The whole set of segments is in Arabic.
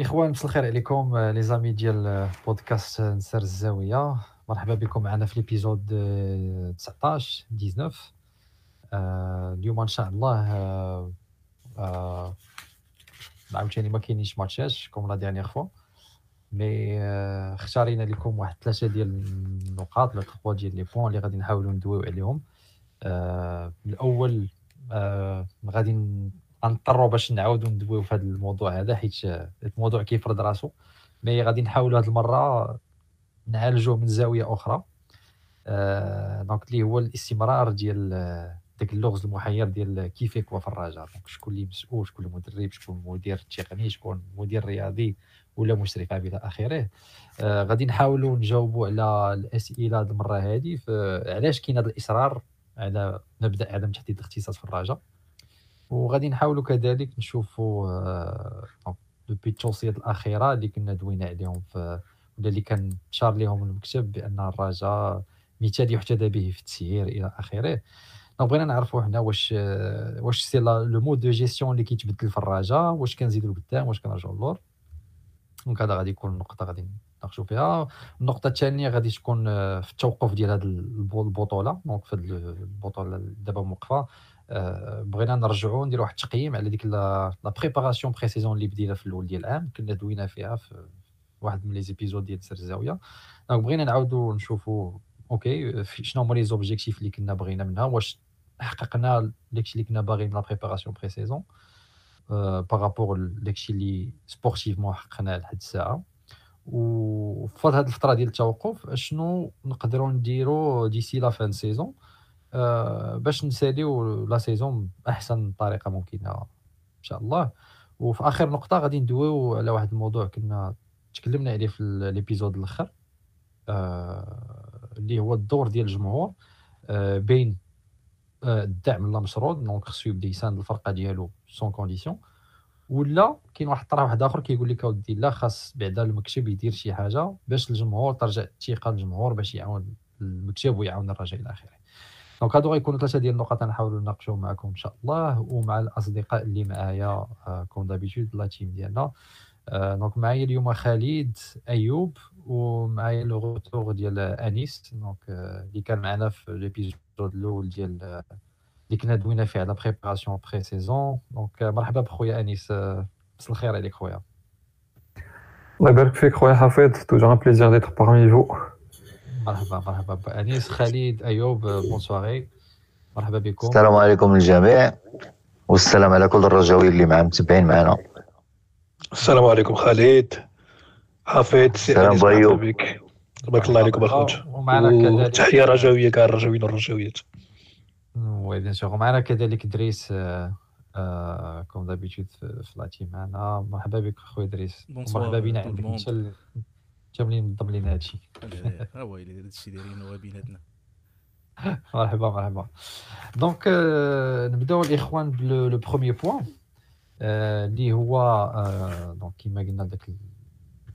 إخوان مساء الخير عليكم les amis ديال بودكاست نسر الزاوية. مرحبا بكم معنا في l'épisode 19 19 اليوم إن شاء الله عاوتاني ما كاينينش ماتشات comme la dernière fois. mais اختارينا لكم واحد ثلاثة ديال النقاط ولا تخوا ديال les points اللي غادي نحاولوا ندويو عليهم. الأول غادي غنضطروا باش نعاودوا ندويو في هذا الموضوع هذا حيت الموضوع كيفرض راسو. mais غادي نحاولوا هذه المرة نعالجوه من زاوية أخرى. آه donc اللي هو الاستمرار ديال داك اللغز المحير ديال كيف يكون في الرجاء donc شكون اللي مسؤول شكون المدرب شكون المدير التقني شكون المدير الرياضي ولا مشرف إلى آخره. آه غادي نحاولوا نجاوبوا على الأسئلة هذه المرة هذه علاش كاين هذا الإصرار على مبدأ عدم تحديد الاختصاص في الرجاء وغادي نحاولوا كذلك نشوفوا donc depuis التوصيات الأخيرة اللي كنا دوينا عليهم في ولا اللي كان شار لهم المكتب بأن الرجاء مثال يحتذى به في التسيير إلى آخره. donc بغينا نعرفوا حنا واش واش c'est le mode de gestion اللي كيتبدل في الرجاء واش كنزيدوا لقدام واش كنرجعوا للور. donc هذا غادي يكون النقطه غادي نناقشوا فيها. النقطة الثانية غادي تكون في التوقف ديال هذه البطولة. donc في البطولة دابا موقفة. آه، بغينا نرجعوا نديروا واحد التقييم على ديك la préparation pré-saison اللي بدينا في الأول ديال العام. كنا دوينا فيها في واحد من les épisodes ديال نسر الزاوية. donc بغينا نعاودوا نشوفوا OK شنو هما les objectifs اللي كنا بغينا منها واش حققنا داكشي اللي كنا باغيين la préparation pré-saison par rapport داكشي اللي sportivement حققناه لحد الساعة. وفي هذه الفترة ديال التوقف شنو نقدروا نديروا d'ici la fin saison آه، باش نساليو la saison بأحسن طريقة ممكنة إن شاء الله. وفي آخر نقطة غادي ندويو على واحد الموضوع كنا تكلمنا عليه في ال épisode الأخر. آه، اللي هو الدور ديال الجمهور آه، بين الدعم لا مشروط donc خصو يبدا يساند الفرقه ديالو sans condition ولا كاين واحد الطرح واحد آخر كيقول لك أودي لا خاص بعدا المكتب يدير شي حاجة باش الجمهور ترجع الثقة للجمهور باش يعاون المكتب ويعاون الرجاء إلى آخره. donc هادو غيكونوا ثلاثة ديال النقط نحاولوا نناقشوا معكم إن شاء الله ومع الأصدقاء اللي معايا comme d'habitude la team ديالنا. donc معايا اليوم خالد أيوب ومعايا le retour ديال أنيس. donc اللي كان معنا في l'épisode الأول ديال اللي كنا دوينا فيه على préparation pré-saison donc مرحبا بخويا أنيس مساء الخير عليك خويا. الله يبارك فيك خويا حفيظ toujours un plaisir d'être parmi vous مرحبا مرحبا. بانيس خالد أيوب bonne soirée. مرحبا بكم. السلام عليكم للجميع والسلام على كل الرجاويين اللي معنا متبعين معنا السلام عليكم خالد. حفيظ السلام بايوب بك. بارك الله عليكم أخوت. ومعنا كذلك. تحيه رجاوية كاع الرجاويين والرجاويات. oui bien sûr. ومعنا كذلك دريس comme d'habitude في la team معنا مرحبا بك خويا دريس. مرحبا بينا عندك. لي منظم لينا هادشي. ها هو هذا الشيء دايرينه بيناتنا. مرحبا مرحبا. donc نبداو الإخوان ب le premier point اللي هو donc كيما قلنا داك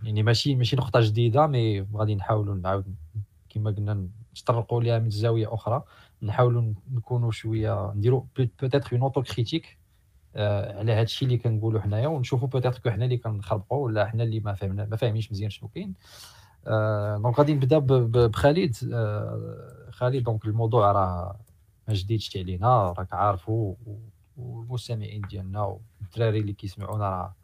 يعني ماشي ماشي نقطة جديدة mais غادي نحاولوا نعاود كيما قلنا نتطرقوا ليها من زاوية أخرى. نحاولوا نكونوا شوية نديروا peut-être une autocritique على هذا الشيء اللي كنقولوا حنايا ونشوفوا peut-être que حنا اللي كنخربقوا ولا حنا اللي ما فهمنا ما فاهمينش مزيان شنو كاين. donc غادي نبدا بخالد. خالد donc الموضوع راه ما جديدش علينا راك عارفو والمستمعين ديالنا والدراري اللي كيسمعونا راه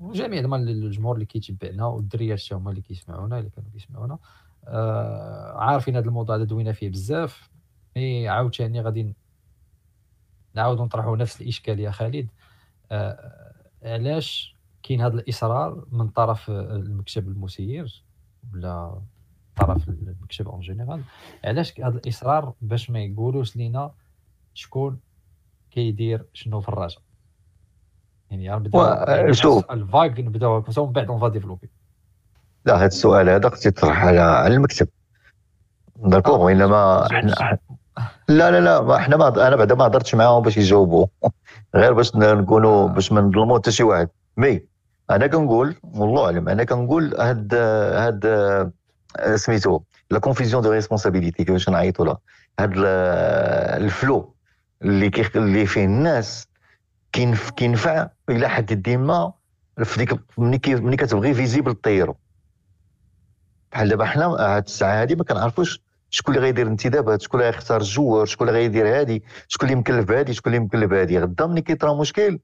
وجميع الجمهور اللي كيتبعنا والدريات حتى هما اللي كيسمعونا اللي كانوا كيسمعونا. آه عارفين هذا الموضوع هذا دوينا فيه بزاف. mais عاوتاني غادي نعاودو نطرحوا نفس الاشكاليه خالد. آه علاش كاين هذا الإصرار من طرف المكتب المسير ولا طرف المكتب en général علاش هذا الإصرار باش ما يقولوش لينا شكون كيدير شنو في الرجاء؟ يعني نبداو شوف. الفاغ نبداو ومن بعد on va développer لا هذا السؤال هذا خصو يطرح على على المكتب d'accord وإنما حنا لا لا لا ما إحنا ما أنا بعدا ما هضرتش معاهم باش يجاوبوا. غير باش نكونوا باش ما نظلموا حتى شي واحد. mais أنا كنقول والله أعلم أنا كنقول هاد هاد سميتو la confusion de responsabilité كيفاش نعيطوا لها هاد الفلو اللي اللي فيه الناس كينف كينفع إلى حد ديما في ديك ملي ملي كتبغي فيزيبل طيرو. بحال دابا حنا هاد الساعة هادي ما كنعرفوش شكون اللي غيدير الانتدابات شكون اللي غيختار الجوار؟ شكون اللي غيدير هادي؟ شكون اللي مكلف بهادي؟ شكون اللي مكلف بهادي؟ غدا ملي كيطرا مشكل.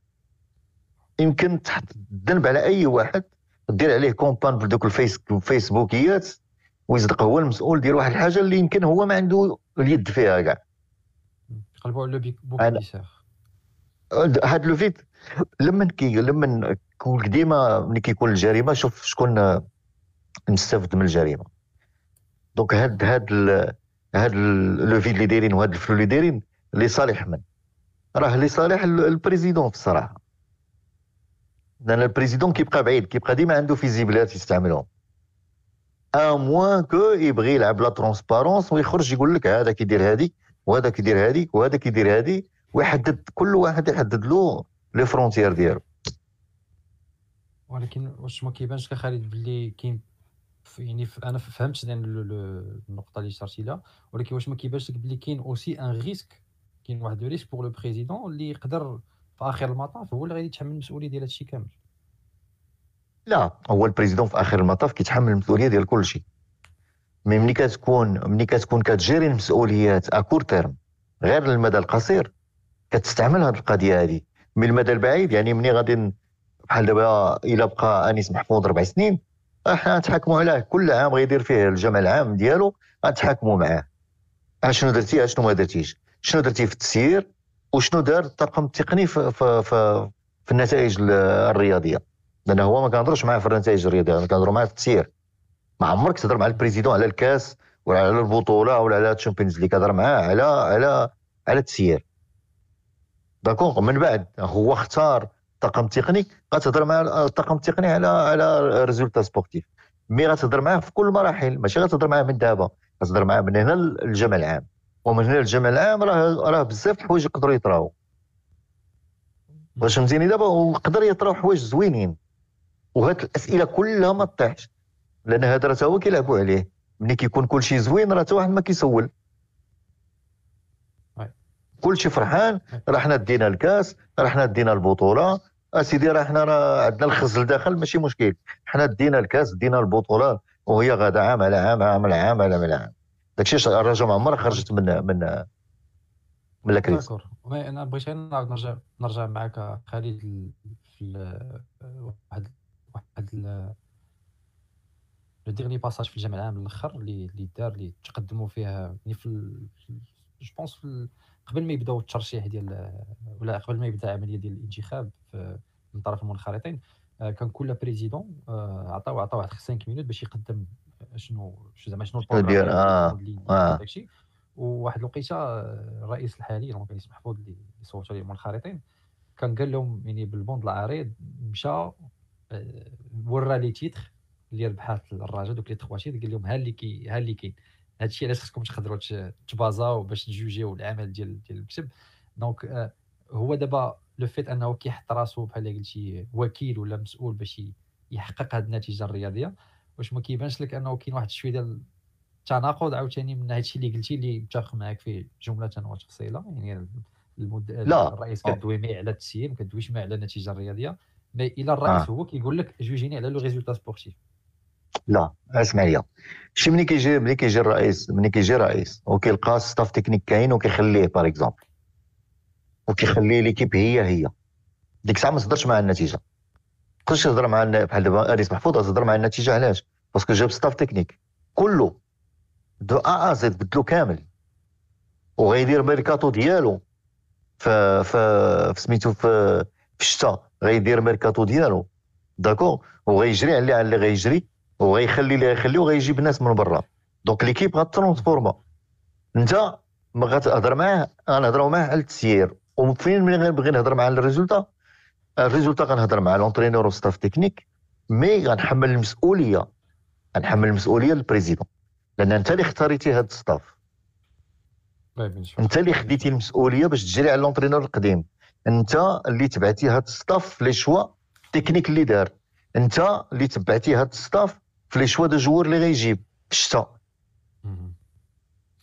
يمكن تحط الذنب على أي واحد دير عليه كومبان في دوك الفيس الفيسبوكيات ويصدق هو المسؤول ديال واحد الحاجة اللي يمكن هو ما عنده اليد فيها كاع. قلبوا على لو بيك بوك أنا- إيميسير. هاد لو فيت لما كي لما كون ديما ملي كيكون الجريمة شوف شكون مستفد من الجريمة. دونك هاد هاد هاد لو فيد اللي دايرين وهاد الفلو اللي دايرين لصالح من راه لصالح ال- البريزيدون في الصراحه لأن البريزيدون كيبقى بعيد كيبقى ديما عنده فيزيبلات يستعملهم. à moins que يبغي يلعب la transparence ويخرج يقول لك هذا كيدير هادي وهذا كيدير هادي وهذا كيدير هادي ويحدد كل واحد يحدد له les frontières ديالو. ولكن واش ما كيبانش لك خالد باللي كاين يعني أنا فهمت يعني النقطة اللي اشرتي لها ولكن واش ما كيبانش لك باللي كاين aussi un risque كاين واحد risque pour le président اللي يقدر في آخر المطاف هو اللي غادي يتحمل المسؤولية ديال هادشي كامل. لا هو ال président في آخر المطاف كيتحمل المسؤولية ديال كل شيء. mais ملي كتكون ملي كتكون كت gérer المسؤوليات à court terme غير المدى القصير كتستعمل هذه القضية هذه من المدى البعيد يعني ملي غادي بحال دابا إلا بقى أنيس محفوظ ربع سنين إحنا نتحاكموا عليه كل عام غيدير فيه الجمع العام ديالو غنتحاكموا معاه. اشنو درتي؟ اشنو ما درتيش؟ شنو درتي في التسيير؟ وشنو دار الطاقم التقني في, في, في, في النتائج ال- الرياضية؟ لأن هو ما كنهضروش معاه في النتائج الرياضية كنهضروا معاه في التسيير. ما عمرك تهضر مع ال président على الكاس ولا على البطولة ولا على ال Champions League كتهضر معاه على على على التسيير. d'accord من بعد هو اختار طاقم تقني غتهضر مع الطاقم التقني على على résultats sportifs. mais غتهضر معاه في كل المراحل ماشي غتهضر معاه من دابا غتهضر معاه من هنا للجمع العام. ومن هنا للجمع العام راه راه بزاف الحوايج يقدروا يطراو. واش فهمتيني دابا؟ ويقدر يطراو حوايج زوينين. وهاد الأسئلة كلها ما تطيحش لأن هذا راه هو كيلعبوا عليه. ملي كيكون كل شيء زوين راه تا واحد ما كيسول. وي. كل شيء فرحان راه حنا دينا الكاس راه حنا دينا البطولة أسيدي راه حنا راه عندنا الخزل داخل ماشي مشكل. حنا دينا الكاس دينا البطولة وهي غادا عام على عام عام على عام على على عام. داكشي الرجاء ما عمرها خرجت من من من مي أنا بغيت غير نرجع نرجع معك خالد في واحد واحد لو ديرني باساج في الجامعة العام الأخر اللي اللي دار اللي تقدموا فيها يعني في جو بونس قبل ما يبداو الترشيح ديال ولا قبل ما يبدأ العملية ديال الانتخاب من طرف المنخرطين. آه، كان كل بريزيدون آه، عطاو عطاو واحد 5 مينوت باش يقدم شنو زعما شنو البروغرام آه، آه. داكشي وواحد الوقيته آه، الرئيس الحالي دونك رئيس محفوظ اللي صوتوا عليه منخرطين كان قال لهم يعني بالبوند العريض مشى ورا لي تيتر اللي ربحات الراجا دوك لي تخوا تيتر قال لهم ها اللي كي ها اللي كاين. هادشي علاش خصكم تقدروا تبازاو باش تجوجيو العمل ديال ديال المكتب دونك هو دابا لو فيت انه كيحط راسو بحال اللي قلتي وكيل ولا مسؤول باش يحقق هذه النتيجة الرياضية واش ما كيبانش لك انه كاين واحد شوية ديال التناقض عاوتاني من هادشي اللي قلتي اللي متفق معك فيه جملة وتفصيلة؟ يعني المد... لا. الرئيس كدوي على التسيير ما كدويش على النتيجة الرياضية mais إلى الرئيس آه. هو كيقول لك جوجيني على le résultat sportif. لا اسمع ليا شي ملي كيجي ملي كيجي الرئيس؟ ملي كيجي الرئيس؟ وكيلقى staff technique كاين وكيخليه par exemple وكيخلي l'équipe هي هي. ديك الساعة ما تهضرش مع النتيجة. تقدرش تهضر مع بحال دابا انيس محفوظ تهضر مع النتيجة علاش؟ parce que جاب staff technique كله. de A à Z بدلو كامل. وغيدير ميركاتو ديالو. في في سميتو في في الشتاء غيدير ميركاتو ديالو. d'accord؟ وغيجري على اللي غيجري. وغيخلي اللي غيخلي وغيجيب ناس من برا. donc l'équipe غ transformer. انت ما غتهضر معاه غنهضروا معاه على التسيير. وفين ملي غنبغي نهضر على ال résultat. ال résultat غنهضر مع l'entraîneur و staff technique mais غنحمل المسؤولية. غنحمل المسؤولية لل président. لأن أنت اللي اختاريتي هذا ال staff أنت اللي خديتي المسؤولية باش تجري على l'entraîneur القديم. أنت اللي تبعتي هذا ال staff في les choix techniques اللي دار. أنت اللي تبعتي هذا ال staff في les choix de joueurs اللي غيجيب. في الشتاء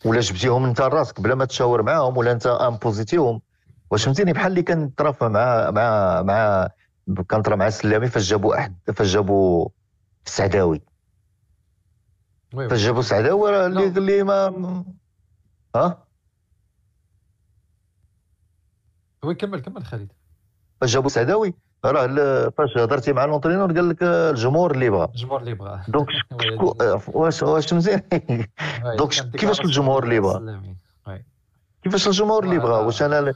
ولا جبتيهم أنت راسك بلا ما تشاور معاهم ولا أنت imposé تيهم واش فهمتيني بحال اللي كان طرا مع مع مع كان طرا مع السلامي فاش جابوا أحد فاش جابوا السعداوي oui oui. فاش جابوا السعداوي راه اللي لا. اللي ما ها؟ oui كمل كمل خالد. فاش جابوا السعداوي راه فاش هضرتي مع l'entraîneur قال لك الجمهور اللي بغى. الجمهور اللي بغاه donc واش واش مزيان donc كيفاش الجمهور اللي بغى؟ كيفاش الجمهور اللي ولا- واش أنا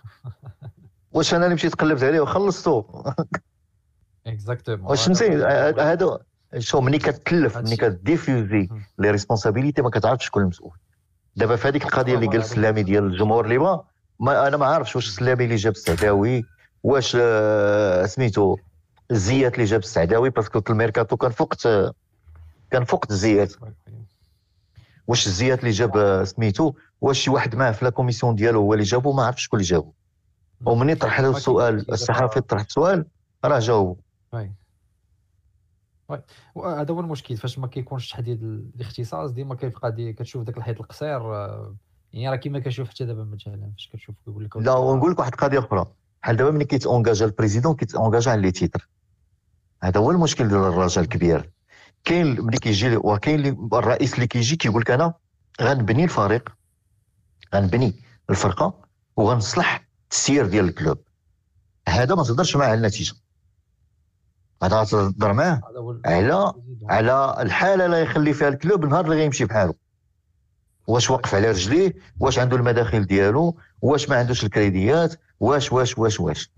واش أنا اللي مشيت قلبت عليه وخلصتو exactement واش فهمتي هذا شو ملي كتلف ملي هادشي. ك diffuser مم. les responsabilités ما كتعرفش شكون المسؤول دابا في هذيك القضية اللي قال السلامي ديال الجمهور اللي بغى ما أنا ما عارفش واش السلامي اللي جاب السعداوي واش آه، سميتو زيات اللي جاب السعداوي parce que الميركاتو كان فوقت كان فوقت زيات oui, oui. واش الزيات اللي جاب آه، سميتو؟ واش شي واحد معاه في la commission ديالو هو اللي جابو؟ ما عرفتش شكون اللي جابو. ومني طرح له السؤال الصحفي طرح السؤال راه جاوب. oui. oui. وهذا هو المشكل فاش ما كيكونش تحديد الاختصاص ديما كيبقى دي كتشوف داك الحيط القصير آه، يعني راه كيما كنشوف حتى دابا مثلا فاش كتشوف كيقول لك لا ونقول لك واحد القضية أخرى. بحال دابا ملي كيت engage ال président كيت engage على les titres هذا هو المشكل ديال الرجاء الكبير. كاين ملي كيجي وكاين الرئيس اللي كيجي كيقول لك أنا غنبني الفريق. غنبني الفرقة وغنصلح السير ديال ال club. هذا ما تهضرش معاه على النتيجة. هذا غتهضر معاه على. على الحالة اللي يخلي فيها ال club النهار اللي غيمشي بحاله. واش واقف على رجليه؟ واش عنده المداخل ديالو؟ واش ما عندوش الكريديات؟ واش واش واش واش؟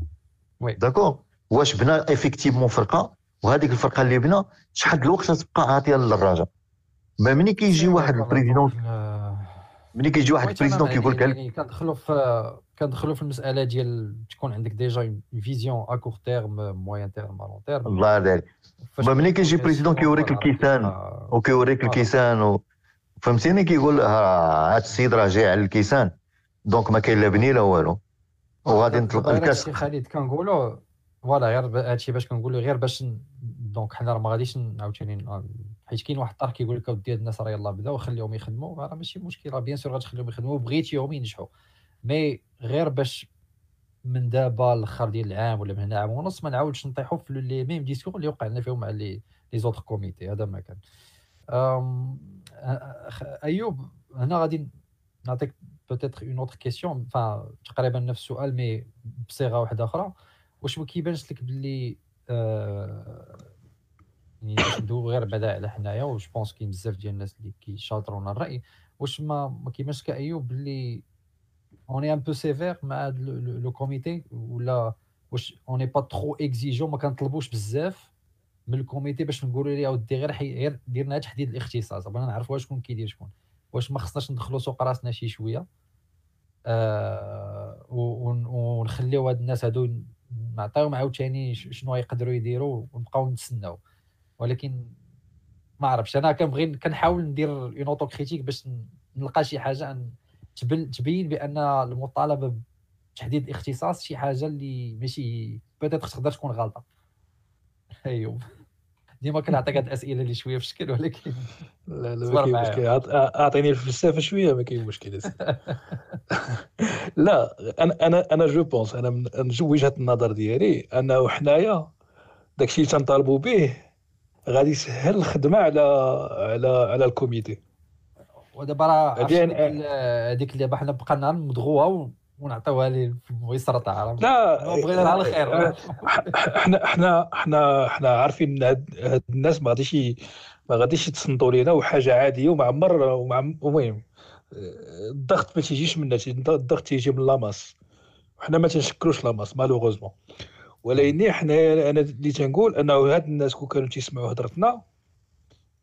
oui. d'accord؟ واش بنى effectivement فرقة؟ وهذيك الفرقة اللي بنى شحال الوقت تبقى؟ عاطيه للراجا ما ملي كيجي واحد ال président آه، ملي كيجي واحد ال président كيقول لك يعني كندخلوا في كندخلوا في المسألة ديال تكون عندك déjà vision à court terme moyen terme long terme الله يرضي ما ملي كيجي président كيوريك الكيسان. آه، وكيوريك. الكيسان و... فهمتيني؟ كيقول ها هاد السيد راه جاي على الكيسان. donc ما كاين لا بني لا والو. وغادي نطلق الكاس. خالد كنقولوا voilà غير هادشي باش كنقولوا غير باش donc حنا راه ما غاديش عاوتاني حيت كاين واحد الطرح كيقول لك هاد الناس راه يلاه بداو خليهم يخدموا راه ماشي مشكل راه bien sûr غتخليهم يخدموا بغيتيهم ينجحوا. mais غير باش من دابا الآخر ديال العام ولا من هنا عام ونص ما نعاودش نطيحوا في les mêmes discours اللي وقع لنا فيهم مع les les autres comités هذا ما كان. أيوب هنا غادي نعطيك peut-être une autre question تقريبا نفس السؤال mais بصيغة واحدة أخرى. واش ما كيبانش لك باللي آه، يعني غير بعدا على حنايا و je pense كاين بزاف ديال الناس اللي كيشاطرونا الرأي واش ما ما كيبانش لك أيوب باللي on est un peu sévères مع le- comité ولا واش on est pas trop exigeants ما كنطلبوش بزاف من ال comité باش نقولوا ليه اودي غير. غير دير لنا تحديد الاختصاص بغينا نعرفوا شكون كيدير شكون واش ما خصناش ندخلوا سوق راسنا شي شوية آه ونخليو هاد الناس هادو نعطيوهم عاوتاني شنو يقدروا يديروا ونبقاو نتسناو. ولكن ما عرفتش. أنا كنبغي كنحاول ندير une autocritique باش نلقى شي حاجة تبين بأن المطالبة بتحديد الاختصاص شي حاجة اللي ماشي peut-être تقدر تكون غلطة. ايوب ديما كنعطيك هاد الأسئلة اللي شوية في شكل ولكن لا لا ما كاين. مشكل عط- أعطيني الفلسفة شوية ما كاين مشكل. لا أنا أنا أنا je pense أنا من وجهة النظر ديالي أنه حنايا داكشي اللي تنطالبوا به غادي يسهل الخدمة على على على ال comité ودابا راه هذيك ال- هذيك اللي دابا حنا بقينا نمضغوها و- ونعطيوها ليه لا بغينا على الخير حنا حنا حنا حنا عارفين إن هاد الناس ما غاديش ما غاديش يتصنتوا لينا وحاجة عادية ومع مر ومع المهم الضغط ما تيجيش منا الضغط تيجي من la masse. وحنا ما تنشكروش la masse malheureusement. ولكن حنا أنا اللي تنقول أنه هاد الناس كون كانوا تيسمعوا هضرتنا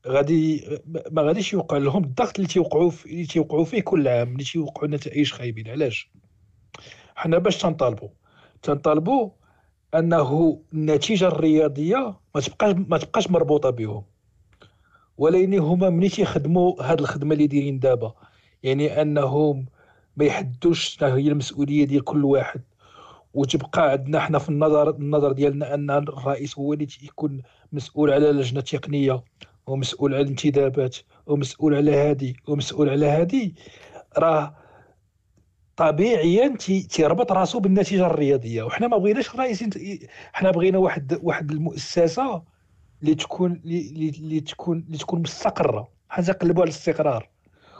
غادي ما غاديش يوقع لهم الضغط اللي تيوقعوا اللي تيوقعوا فيه كل عام اللي تيوقعوا نتائج خايبين. علاش؟ حنا باش تنطالبوا تنطالبوا انه النتيجة الرياضية ما تبقاش ما تبقاش مربوطة بهم. ولكن هما ملي تيخدموا هاد الخدمة اللي دايرين دابا. يعني انهم ما يحدوش هي المسؤولية ديال كل واحد. وتبقى عندنا حنا في النظر النظر ديالنا ان الرئيس هو اللي يكون مسؤول على اللجنه التقنيه ومسؤول على الانتدابات ومسؤول على هذه ومسؤول على هذه راه طبيعيا تي- تيربط راسو بالنتيجة الرياضية. وحنا ما بغيناش رئيس حنا بغينا واحد واحد المؤسسة اللي تكون اللي تكون اللي تكون مستقرة. حنا تنقلبوا على الاستقرار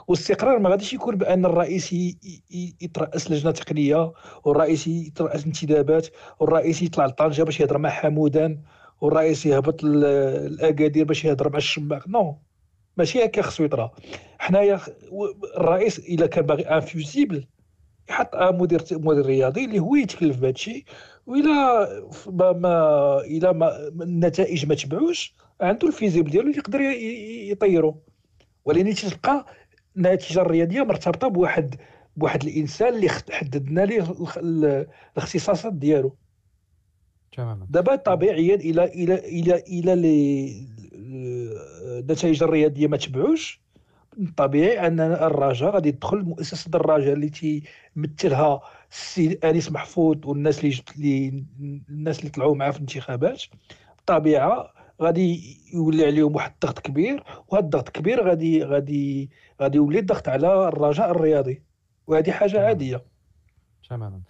والاستقرار ما غاديش يكون بأن الرئيس ي- ي- يترأس لجنة تقنية والرئيس يترأس انتدابات والرئيس يطلع لطنجه باش يهضر مع حمودان والرئيس يهبط لاكادير باش يهضر مع الشماخ non ماشي هكا خصو يطرأ. حنايا الرئيس إلا كان باغي un fusible يحط مدير مدير رياضي اللي هو يتكلف بهذا الشيء وإلا ف- ما, ما إلا ما النتائج ما تبعوش عنده ال fusible ديالو اللي يقدر يطيرو. ولكن تبقى النتيجة الرياضية مرتبطة بواحد بواحد الإنسان اللي حددنا ليه الاختصاصات ديالو. تماما. دابا طبيعيا إلى إلى إلى إلى لي- النتائج الرياضية ما تبعوش طبيعي أن الرجاء غادي تدخل مؤسسة الرجاء اللي تيمثلها السي انيس محفوظ والناس اللي جبت لي الناس اللي طلعوا معاه في الانتخابات. بالطبيعه غادي يولي عليهم واحد الضغط كبير وهذا الضغط كبير غادي غادي غادي يولي الضغط على الرجاء الرياضي. وهذه حاجة تمام. عادية. تماما.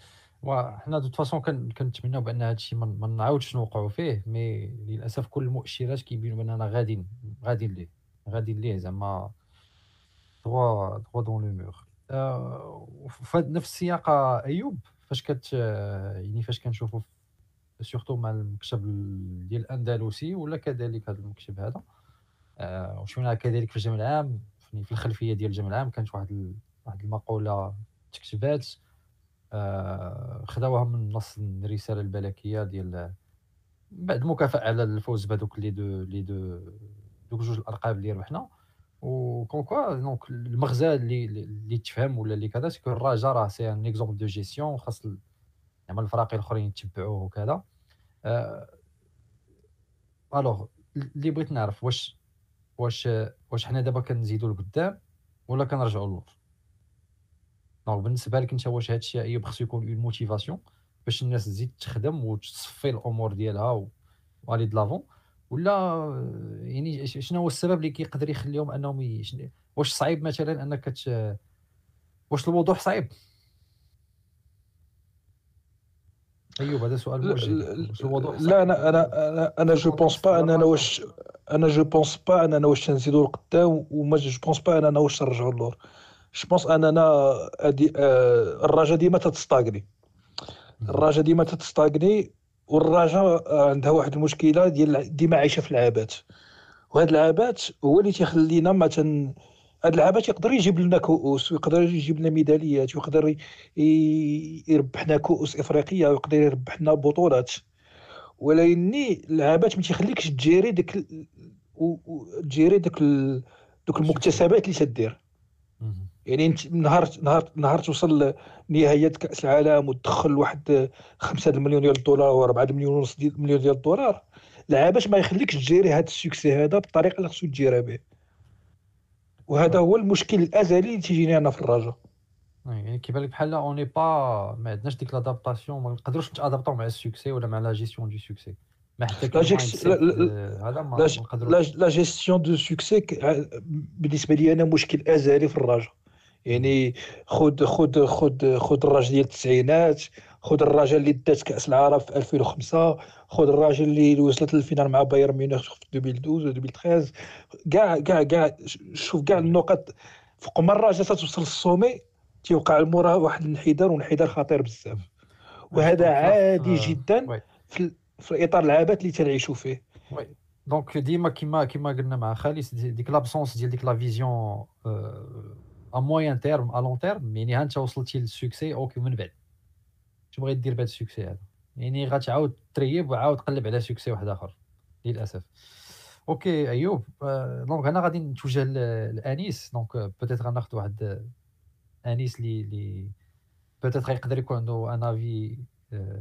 وحنا de façon كنتمناو بأن هذا الشيء ما نعاودش نوقعوا فيه mais للأسف كل المؤشرات كيبينوا بأننا غاديين غاديين ليه. غاديين ليه زعما droit droit donc لو مور في هاد نفس السياق ايوب فاش كت يعني فاش كنشوفوا surtout مع المكتب ديال الاندلسي ولا كذلك هذا المكتب هذا وشفنا كذلك في الجمع العام في في الخلفيه ديال الجمع العام كانت واحد واحد المقوله تكتبات خداوها من نص الرساله الملكيه ديال بعد المكافاه على الفوز بهذوك les deux les deux دوك جوج الالقاب اللي ربحنا وكون quoi donc المغزى اللي اللي تفهم ولا اللي كذا c'est que الرجاء راه c'est un exemple de gestion خاص زعما الفرق الاخرين يتبعوه وكذا alors اللي بغيت نعرف واش واش واش حنا دابا كنزيدوا لقدام ولا كنرجعوا للور donc بالنسبة لك أنت واش هادشي ايوب خصو يكون une motivation باش الناس تزيد تخدم وتصفي الأمور ديالها و aller de l'avant ولا آه، يعني شنو هو السبب اللي كيقدر يخليهم أنهم واش صعيب مثلا أنك تش... واش الوضوح صعيب؟ أيوب هذا سؤال موجه الوضوح صعيب؟ لا أنا أنا أنا أنا جو بونس با اننا واش أنا جو بونس با اننا واش تنزيدوا لقدام وما جو بونس با اننا واش ترجعوا للور. جو بونس اننا أدي آه، الرجاء ديما تتستاغني. الرجاء ديما تتستاغني والرجاء عندها واحد المشكلة ديال ديما عايشة في العابات وهاد العابات هو اللي تيخلينا تن هاد العابات يقدر يجيب لنا كؤوس ويقدر يجيب لنا ميداليات ويقدر يربحنا كؤوس إفريقية ويقدر يربحنا بطولات ولكن العابات ما تيخليكش تجيري و- تجيري ال- دوك المكتسبات اللي تدير. يعني انت نهار نهار نهار توصل لنهايات كأس العالم وتدخل واحد 5 مليون ديال الدولار و 4 مليون ونص مليون ديال الدولار. العابات ما يخليكش تجيري هذا السكسي هذا بالطريقة اللي خصو تجيرها به. وهذا هو المشكل الأزلي اللي تيجيني أنا في الرجاء يعني كيبان لك بحال on est pas ما عندناش ديك l'adaptation ما نقدروش نتادابطاو مع ال succès ولا مع la gestion de succès ما حتى لا هذا ما gestion de succès ك- بالنسبة لي أنا مشكل أزلي في الرجاء يعني خذ خذ خذ خذ الرجاء ديال التسعينات خذ الرجاء اللي دات كأس العرب في 2005 خذ الرجاء اللي وصلت لل finale مع بايرن ميونخ في 2012 و 2013 كاع كاع كاع شوف كاع النقط فوق ما الرجاء توصل لل sommet تيوقع المورا واحد الانحدار وانحدار خطير بزاف. وهذا عادي جدا oui. في في اطار العابات اللي تنعيشوا فيه. donc ديما كيما كيما قلنا مع خالد دي- ديك l'absence ديال ديك la vision à moyen terme à long terme يعني ها انت وصلتي لل succès OK من بعد شنو بغيت دير بهذا ال succès هذا؟ يعني غتعاود تريب وعاود تقلب على succès واحد آخر للأسف. OK ايوب donc أنا غادي نتوجه لأنيس. donc peut-être غناخذ واحد آه، أنيس اللي اللي peut-être يقدر يكون عنده un avis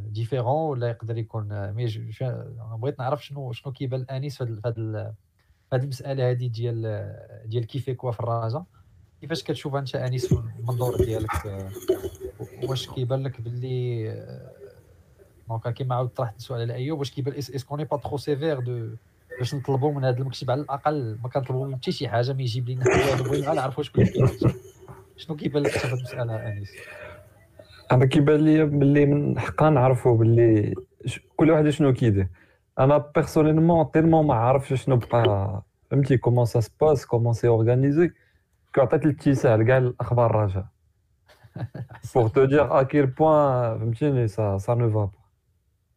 différent ولا يقدر يكون mais أنا بغيت نعرف شنو شنو كيبان انيس في هاد المسألة هذه ديال ديال كيف quoi في الرجاء. كيفاش كتشوف انت انيس من المنظور ديالك؟ آه، واش كيبان لك باللي آه، donc كيما عاود طرحت السؤال على ايوب واش كيبان est-ce est-ce qu'on est pas trop sévères de باش نطلبوا من هذا المكتب على الأقل ما كنطلبوا منه حتى شي حاجة ما يجيب لنا والو بغينا نعرفوا كيفاش شنو كيبان لك هذه المسألة انيس؟ أنا كيبان لي باللي من حقنا نعرفوا باللي كل واحد شنو كيدير. أنا personnellement tellement ما عارفش شنو بقى فهمتي؟ comment ça se passe comment c'est organisé كو عطيت الاتساع كاع الأخبار الرجاء pour te dire à quel point فهمتيني ça ça ne va pas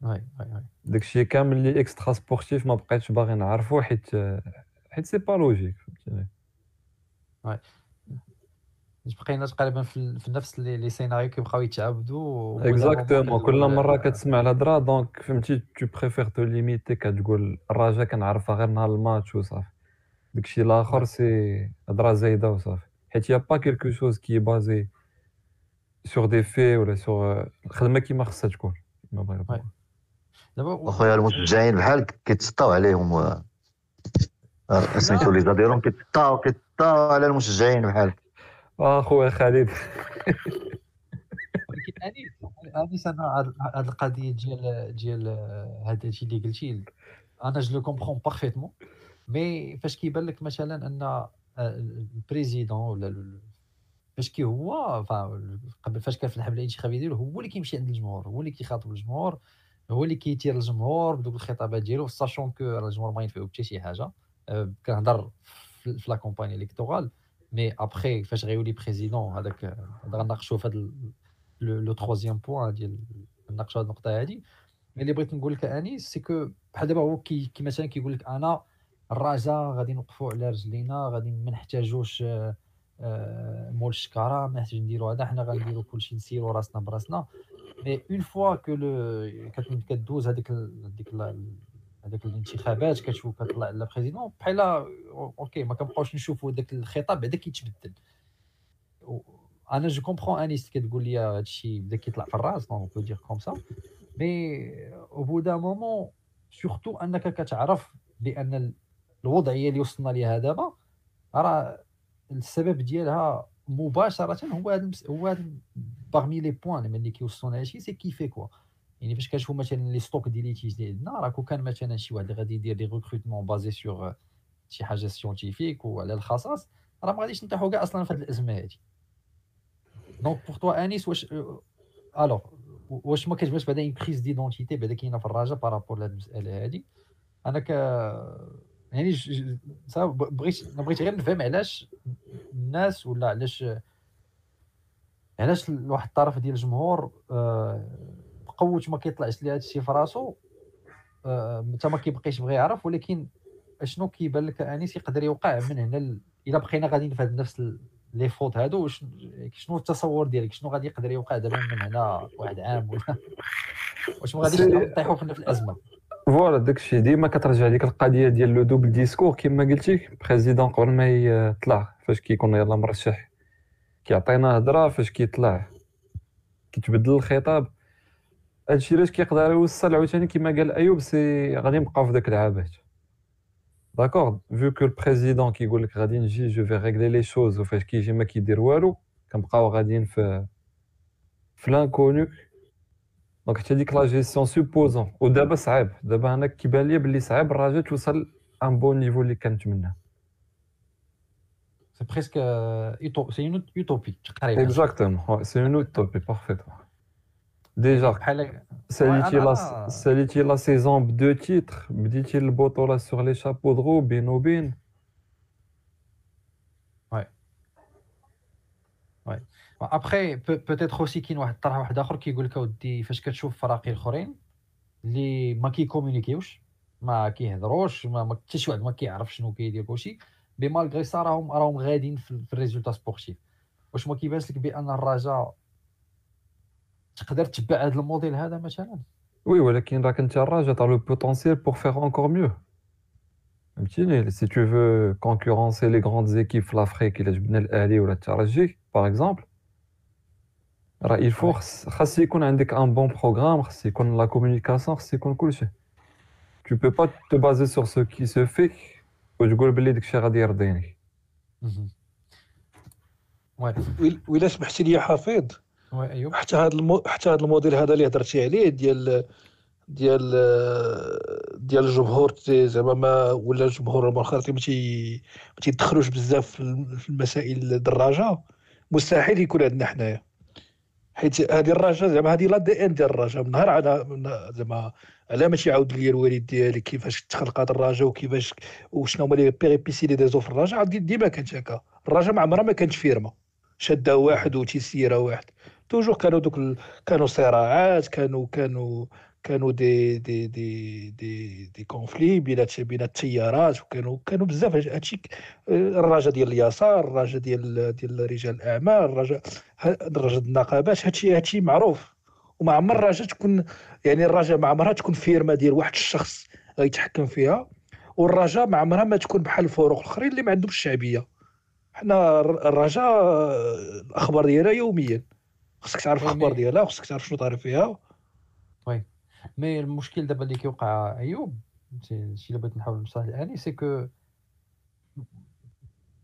oui oui oui. داكشي كامل اللي extra sportif ما بقيتش باغي نعرفو حيت حيت c'est pas logique فهمتيني. بقينا تقريبا في, نفس les les scénarios كيبقاو يتعاودوا exactement كل مرة كتسمع الهضره donc فهمتي tu préfères te limiter كتقول الرجاء كنعرفها غير نهار الماتش وصافي. داكشي الآخر c'est هضرة زايدة وصافي. حيت y a pas quelque chose qui est basé sur des faits ولا sur الخدمة كيما خصها تكون كيما. يقول. دابا أخويا المشجعين بحالك كيتسطاو عليهم آه، آه، سميتو les adhérents كيتسطاو كيتسطاو على المشجعين بحالك آه خويا خالد. ولكن انيس انيس أنا هاد القضية ديال ديال هذا الشيء اللي قلتي. أنا je le comprends parfaitement mais فاش كيبان لك مثلا ان ال président ولا فاش كي هو قبل فاش كان في الحمله الانتخابيه ديالو هو اللي كيمشي عند الجمهور هو اللي كيخاطب الجمهور هو اللي كي attire الجمهور بدوك الخطابات ديالو sachant que الجمهور ما ينفعو حتى شي حاجة كنهضر في la campagne électorale mais après فاش غيولي président هذاك هذا غنناقشوا في هذا le troisième point ديال نناقشوا هذه النقطه هذه mais اللي بغيت نقول لك انيس c'est que بحال دابا هو كي مثلا كيقول لك أنا الرجاء غادي نوقفوا على رجلينا غادي ما نحتاجوش آه، آه، مول الشكارة ما نحتاج نديروا هذا حنا غنديروا كلشي نسيروا راسنا براسنا. mais une fois que كدوز هذيك هذيك هذاك الانتخابات كتشوف كطلع la présidence بحال OK ما كنبقاوش نشوفوا ذاك الخطاب بعدا كيتبدل. أنا je comprends انيس كتقول لي هادشي بدا كيطلع في الراس donc pour dire comme ça mais au bout d'un moment surtout أنك كتعرف بأن الوضعيه اللي وصلنا ليها دابا. راه السبب ديالها مباشرة هو هذا هو هذا parmi les points اللي كيوصلونا لهادشي c'est ce qui fait quoi يعني فاش كنشوفوا مثلا les stocks ديال litiges اللي عندنا راه كون كان مثلا شي واحد غادي يدير des recrutements basés sur شي حاجة scientifique وعلى الخصاص راه ما غاديش نطيحوا كاع أصلا في هذه الأزمة هذه donc pour toi انيس واش الوغ واش ما كتبانش بعدا une prise d'identité بعدا كاينة في الرجاء par rapport لهاد المسألة هذه أنا ك يعني ج- ج- صا- ب- بغيت بغيت غير نفهم علاش الناس ولا علاش علاش واحد الطرف ديال الجمهور آه، بقوه ما كيطلعش ليه هذا الشيء في راسو آه، حتى ما كيبقيش بغى يعرف ولكن أشنو كيبان لك أنيس يقدر يوقع من هنا ل- إلا بقينا غاديين في نفس les fautes هادو واش- شنو التصور ديالك؟ شنو غادي يقدر يوقع دابا من هنا واحد عام ولا؟ واش ما غاديش نطيحوا في نفس الأزمة؟ voilà داكشي ديما كترجع ديك القضية ديال le double discours. كما قلتي président قبل ما يطلع فاش كيكون يلاه مرشح. كيعطينا هضرة فاش كيطلع. كيتبدل الخطاب. هادشي علاش كيقدر يوصل عاوتاني كما قال أيوب si غادي نبقاو في داك العابات. داكوغ فيو كو البريزيدون كيقول لك غادي نجي جو في ريغلي لي شوز وفاش كيجي ما كيدير والو كنبقاو غاديين في في لانكونو دونك حتى ديك لا جيستيون سوبوزون ودابا صعيب دابا أنا كيبان لي بلي صعيب الرجاء توصل ان بون نيفو اللي كنتمناه سي بريسك سي اون يوتوبي تقريبا اكزاكتومون سي اون اوتوبي بارفيتمون ديجا بحال ساليتي أنا- لا أنا- ساليتي لا سيزون بدو تيتر بديتي البطوله سور لي شابو درو بين وبين après peut-être aussi كاين واحد الطرح واحد اخر كيقول لك اودي فاش كتشوف فراقي الاخرين اللي ما كي communiquer يوش ما كيهضروش ما ما- حتى شي واحد ما كيعرف شنو كيدير كلشي mais malgré ça راهم راهم غاديين في, في ال résultats sportifs واش ما كيبانش لك بان الرجاء تقدر تتبع هذا الموديل هذا مثلا oui ولكن راك انت الرجاء t'as le potentiel pour faire encore mieux فهمتيني si tu veux concurrencer les grandes équipes في l'Afrique الا جبنا الاهلي ولا الترجي par exemple راه il faut خص خاص يكون عندك un bon programme خاص يكون la communication خاص يكون كلشي tu peux pas te baser sur ce qui se fait وتقول بلي داكشي غادي يرضيني oui ويل- ويلا سمحتي لي حفيظ ايوب حتى هذا المو... حتى هذا الموديل هذا اللي هضرتي عليه ديال ديال ديال الجمهور تي- زعما ما ولا الجمهور المنخرطي ما تي- ما تيدخلوش بزاف في المسائل الدراجه مستحيل يكون عندنا حنايا حيت هذه الرجاء زعما هذه لا دي ان ديال الرجاء من نهار على زعما على ما تيعاود لي الوالد ديالي كيفاش تخلقات الرجاء وكيفاش وشنو هما لي بيريبيسي اللي دازو في الرجاء عاد ديما كانت هكا الرجاء ما عمرها ما كانت فيرما شادة واحد وتيسيرها واحد توجور كانوا دوك. كانوا صراعات كانوا كانوا كانوا دي دي دي دي دي كونفلي بينات بين التيارات وكانوا كانوا بزاف. هاد- هادشي ك- الرجاء ديال اليسار الرجاء ديال ديال رجال الأعمال الرجاء ه- الرجاء النقابات. هادشي هادشي معروف. وما عمر الرجاء تكون يعني الرجاء ما عمرها تكون فيرما ديال واحد الشخص غيتحكم فيها. والرجاء ما عمرها ما تكون بحال الفروق الأخرين اللي ما عندهمش شعبيه حنا الر- الرجاء آه، الأخبار ديالها يوميا. خصك تعرف الأخبار ديالها خصك تعرف شنو طاري فيها. مي المشكل دابا اللي كيوقع ايوب شي شي اللي بغيت نحاول نشرح يعني c'est que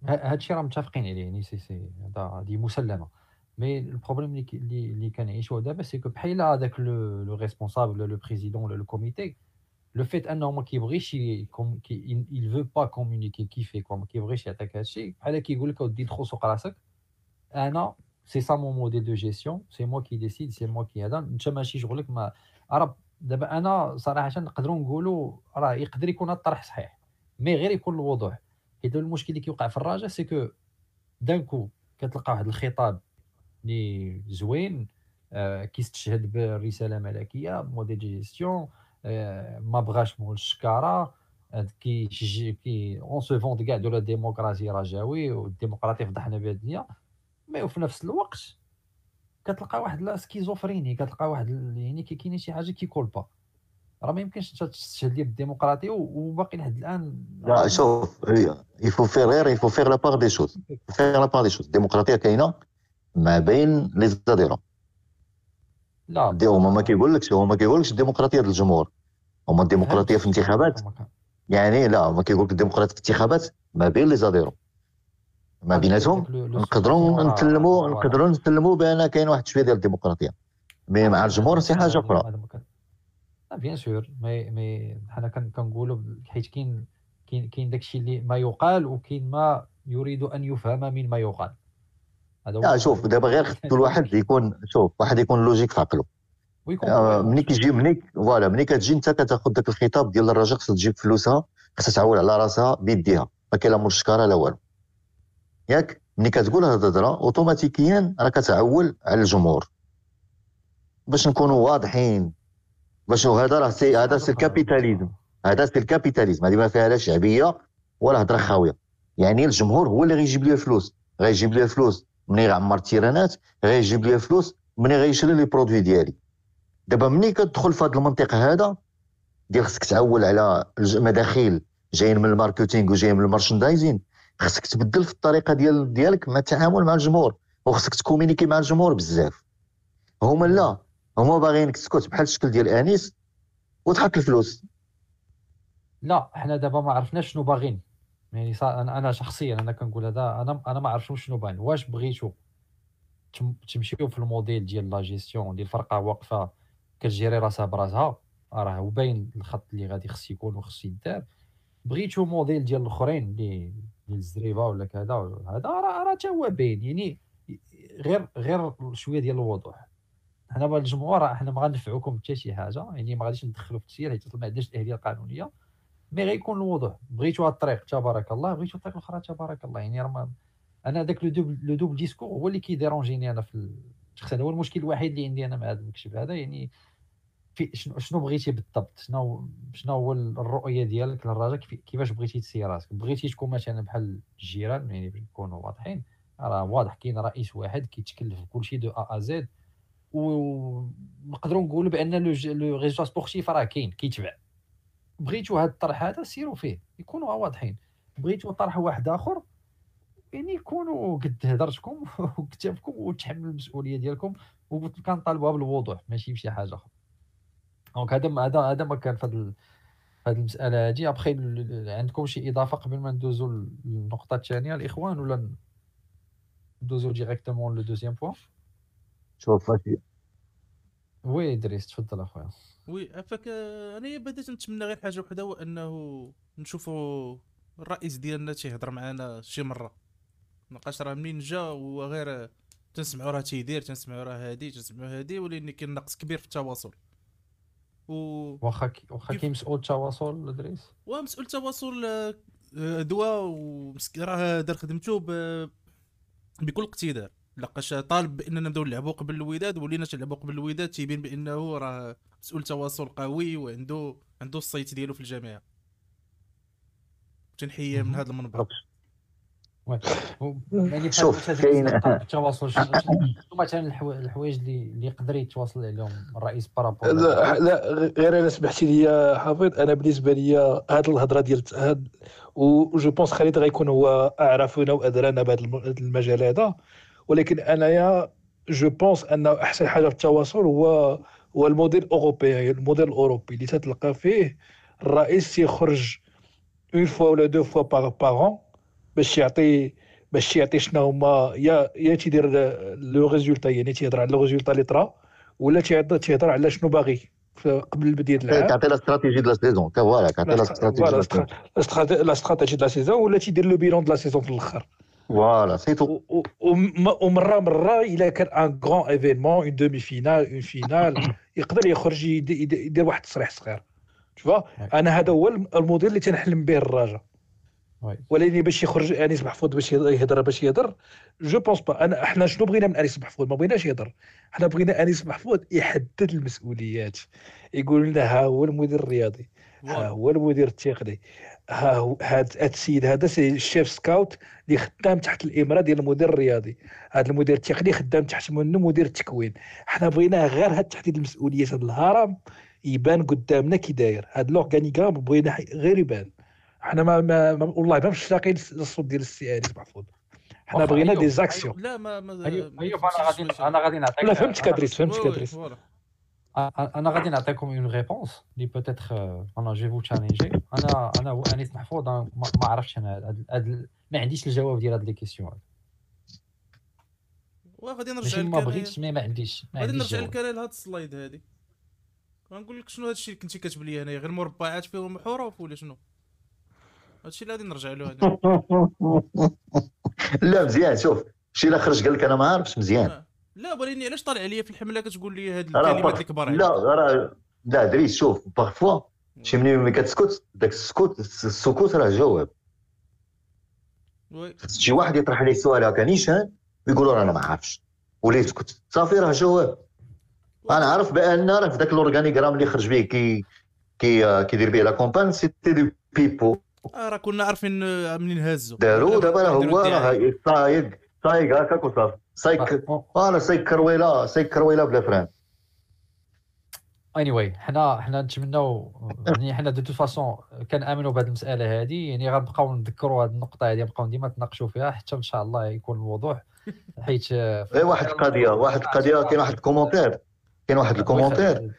هادشي راه متفقين عليه يعني سي سي هذا هذه مسلمه mais ال problème اللي كي- اللي اللي كنعيشوه دابا c'est que بحال هذاك le le responsable le président ولا le comité le fait انه ما كيبغيش il veut pas communiquer qui fait quoi ما كيبغيش يعطيك هادشي بحال كيقول لك اودي دخل سوق راسك أنا c'est ça mon modèle de gestion c'est moi qui décide c'est moi qui هذا انت ماشي شغلك ما راه دابا أنا صراحة نقدروا نقولوا راه يقدر يكون الطرح صحيح مي غير يكون الوضوح. حيت المشكل اللي كيوقع في الرجاء سي كو دان كو كتلقى واحد الخطاب اللي زوين آه كيستشهد بالرساله ملكيه موديل جيستيون آه ما بغاش مول الشكاره كيشجع كي اون سو فوند كاع دو لا ديموكراسي رجاوي والديمقراطيه فضحنا بها الدنيا مي وفي نفس الوقت كتلقى واحد la schizophrénie كتلقى واحد يعني كي كاين شي حاجة كيكول با راه ما يمكنش انت تستشهد لي بالديمقراطيه وباقي لحد الآن لا شوف il faut faire غير il faut faire la part des choses faire la part des choses الديمقراطيه كاينة ما بين les adhérents لا دي هما ما كيقولكش هما ما كيقولكش الديمقراطية ديال الجمهور. هما الديمقراطية في الانتخابات. يعني لا ما كيقولك الديمقراطية في الانتخابات ما بين les adhérents ما بيناتهم؟ نقدروا نسلموا نقدروا نسلموا بأن كاين واحد شوية ديال الديمقراطية. mais مع الجمهور شي حاجة أخرى. bien sûr mais mais حنا كن- كنقولوا حيت كاين كاين كاين داكشي اللي ما يقال وكاين ما يريد أن يفهم من ما يقال. هذا شوف دابا غير خص كل واحد يكون شوف واحد يكون logique في عقله. آه، ملي كيجي ملي voilà ملي كتجي أنت كتاخذ داك الخطاب ديال الرجاء خصها تجيب فلوسها خصها تعول على راسها بيديها. ما كاين لا شكارة لا والو. ياك ملي كتقول هاد الهضرة automatiquement يا راه كتعول على الجمهور. باش نكونوا واضحين باش هذا راه c'est هذا c'est ال capitalisme. هذا c'est ال capitalisme. هذه ما فيها لا شعبية ولا هضرة خاوية. يعني الجمهور هو اللي غيجيب ليه فلوس. غيجيب ليه فلوس مني غيعمر ال terrain ات غيجيب ليه فلوس مني غيشري les produits ديالي. دابا ملي كتدخل في هذا المنطق هذا ديال خصك تعول على الج- مداخيل جايين من ال marketing وجايين من ال merchandising خصك تبدل في الطريقة ديال ديالك مع التعامل مع الجمهور وخصك تكومينيكي مع الجمهور بزاف. هما لا هما باغيينك تسكت بحال الشكل ديال أنيس وتحط الفلوس. لا حنا دابا ما عرفناش شنو باغيين. يعني. أنا شخصيا أنا كنقول هذا أنا أنا ما عرفتش شنو باغيين. واش بغيتو؟ تم- تمشيو في الموديل ديال لا جيستيون ديال الفرقه واقفة كتجيري راسها براسها. راه باين الخط اللي غادي خص يكون وخص يدار. بغيتو موديل ديال الأخرين اللي ديال الزريبة ولا كذا هذا راه تا هو باين يعني غير غير شوية ديال الوضوح. حنا بقى الجمهور حنا ما غنفعوكم حتى شي حاجة يعني ما غاديش ندخلوا في التسيير حيت ما عندناش الأهلية القانونية. mais غيكون الوضوح بغيتو هاد الطريق تبارك الله بغيتو الطريق الاخرى تبارك الله. يعني راه أنا داك le double le double discours هو اللي كيdérangeيني أنا في ال- شخصيا هو المشكل الوحيد اللي عندي أنا مع هذا المكتب هذا يعني في شنو بغيتي بالضبط؟ شنو شنو هو الرؤية ديالك للرجاء كيف- كيفاش بغيتي تسير راسك؟ بغيتي تكون مثلا بحال الجيران يعني نكونوا واضحين راه واضح كاين رئيس واحد كيتكلف بكلشي de A à Z ونقدروا نقولوا بأن le résultat sportif راه كاين كيتبع. بغيتو هذا الطرح هذا سيروا فيه يكونوا واضحين. بغيتو طرح واحد آخر يعني يكونوا قد هضرتكم وكتابكم وتحملوا المسؤولية ديالكم وكنطالبوها بالوضوح ماشي بشي حاجة أخرى. donc هذا ما- هذا هذا ما كان في هذا هذه المسألة هذه. أبخي عندكم شي إضافة قبل ما ندوزو للنقطة الثانية؟ الإخوان ولا ندوزو directement le deuxième point شوف oui دريس تفضل أخويا. oui عفاك أنا بديت نتمنى غير حاجة وحدة هو أنه نشوفوا الرئيس ديالنا تيهضر معنا شي مرة. نقاش راه منين جا هو غير تنسمعوا راه تيدير تنسمعوا راه هادي تنسمعوا هادي ولكن كاين نقص كبير في التواصل. و واخا كي- واخا كاين مسؤول التواصل أدريس؟ ومسؤول التواصل آه، آه، دواء ومسك راه دار خدمته ب- بكل اقتدار لقاش طالب بأننا نبدأو نلعبوا قبل الوداد ولينا تنلعبوا قبل الوداد تيبين بأنه راه مسؤول تواصل قوي وعنده عنده الصيت ديالو في الجامعة. تنحيه من. هذا المنبر. يعني شوف، كاين- التواصل مثلا الحوا- الحوايج اللي اللي يقدر يتواصل عليهم الرئيس par rapport لا لا غير أنا سمحتي لي حافظ أنا بالنسبة لي هاد الهضرة ديال هاد و je pense خالد غيكون هو اعرفنا وادرانا بهذا المجال هذا ولكن أنايا je pense أن أحسن حاجة في التواصل هو هو الموديل الاوروبي الموديل الأوروبي اللي تتلقى فيه الرئيس تيخرج une fois ولا deux fois par par باش يعطي باش يعطي شنو هما يا يا تيدير le résultat يعني تيهضر على le résultat اللي طرا ولا تيهضر على شنو باغي قبل بدايه العام. كيعطي la stratégie de la saison voilà كيعطي la stratégie la stratégie de la saison ولا تيدير le bilan de la saison في الأخر. voilà c'est tout و- و- وم- ومرة مرة إلا كان un grand événement une demi-finale une finale يقدر يخرج يد- يد- يدير واحد التصريح صغير. شوف أنا هذا هو الم- الموديل اللي تنحلم به الراجا oui. ولكن باش يخرج انيس محفوظ باش يهضر باش يهضر je pense pas أنا إحنا شنو بغينا من انيس محفوظ؟ ما بغيناش يهضر. حنا بغينا انيس محفوظ يحدد المسؤوليات. يقول لنا ها هو المدير الرياضي ها هو المدير التقني ها هو هاد هاد السيد هذا سي ال chef scout اللي خدام تحت الامره ديال المدير الرياضي. هذا المدير التقني خدام تحت منه مدير التكوين. حنا بغيناه غير هاد تحديد المسؤوليات هاد الهرم يبان قدامنا كي داير. هاد l'organigramme بغينا غير يبان. حنا ما, ما, ما والله ما مشتاقين للصوت ديال السي انيس محفوظ حنا بغينا أيوب، des actions. لا ما ما ايوب فهمتيش أنا غادي أنا غادي نعطيك لا فهمتك أنا- ادريس فهمتك ادريس. أنا غادي نعطيكم une réponse اللي peut-être أنا je veux challenger أنا أنا هو انيس محفوظ أنا ما عرفتش أنا هاد- هاد- ما عنديش الجواب ديال هاد les questions وغادي نرجع ماشي ما لك بغيتش mais ما عنديش ما غادي نرجع لك أنا لهاد ال slide هادي. غنقول لك شنو هادشي اللي كنتي كاتب لي هنايا غير مربعات فيهم حروف ولا شنو؟ هادشي اللي غادي نرجع له لا مزيان شوف شي إلا خرج قال لك أنا ما عارفش مزيان. لا ولكن علاش طالع عليا في الحملة كتقول لي هاد الكلمات الكبار لا؟ راه لا دريس شوف باغفوا شي ملي ملي كتسكت داك السكوت السكوت راه جواب. وي. شي واحد يطرح عليه سؤال هكا نيشان ويقول أنا ما عارفش. ولا يسكت صافي راه جواب. أنا عارف بأن راه في ذاك الاورغانيغرام اللي خرج به كي كي كيدير به لا كومبان سيتي دي بيبو آه راه كنا عارفين آه، منين هازو. داروا دابا راه هو. راه صايق صايق هكاك وصافي صايق أنا صايق كرويله صايق كرويله بلا فران. اني واي حنا حنا نتمناو يعني حنا دو تو فاسون كنامنوا بهذه المسألة هذه يعني غنبقاو نذكروا هذه النقطة هذه نبقاو ديما تناقشوا فيها حتى إن شاء الله يكون الوضوح. حيت آه، غير واحد القضية واحد القضية كاين واحد الكومونتير. كاين واحد الكومونتير. آه.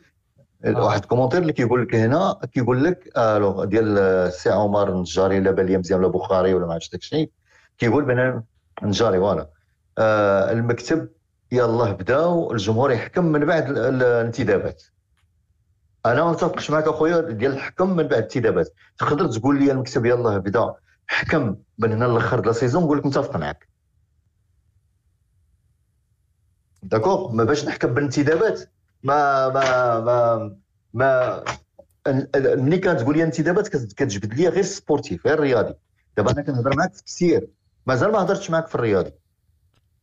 واحد الكومونتير اللي كيقول لك هنا كيقول لك الوغ ديال السي عمر النجاري لا بان لي مزيان ولا بخاري ولا ما عرفتش داك الشيء كيقول بأن النجاري voilà. آه المكتب يلاه بداو الجمهور يحكم من بعد ال- ال- الانتدابات. أنا ما نتفقش معك أخويا ديال الحكم من بعد الانتدابات. تقدر تقول لي المكتب يلاه بدا حكم من هنا للاخر د la saison نقول لك متفق معك d'accord ما باش نحكم بالانتدابات ما ما ما ما ملي كتقول لي انتدابات كت- كتجبد لي غير sportif غير رياضي. دابا أنا كنهضر معاك في التسيير مازال ما هضرتش معاك في الرياضي.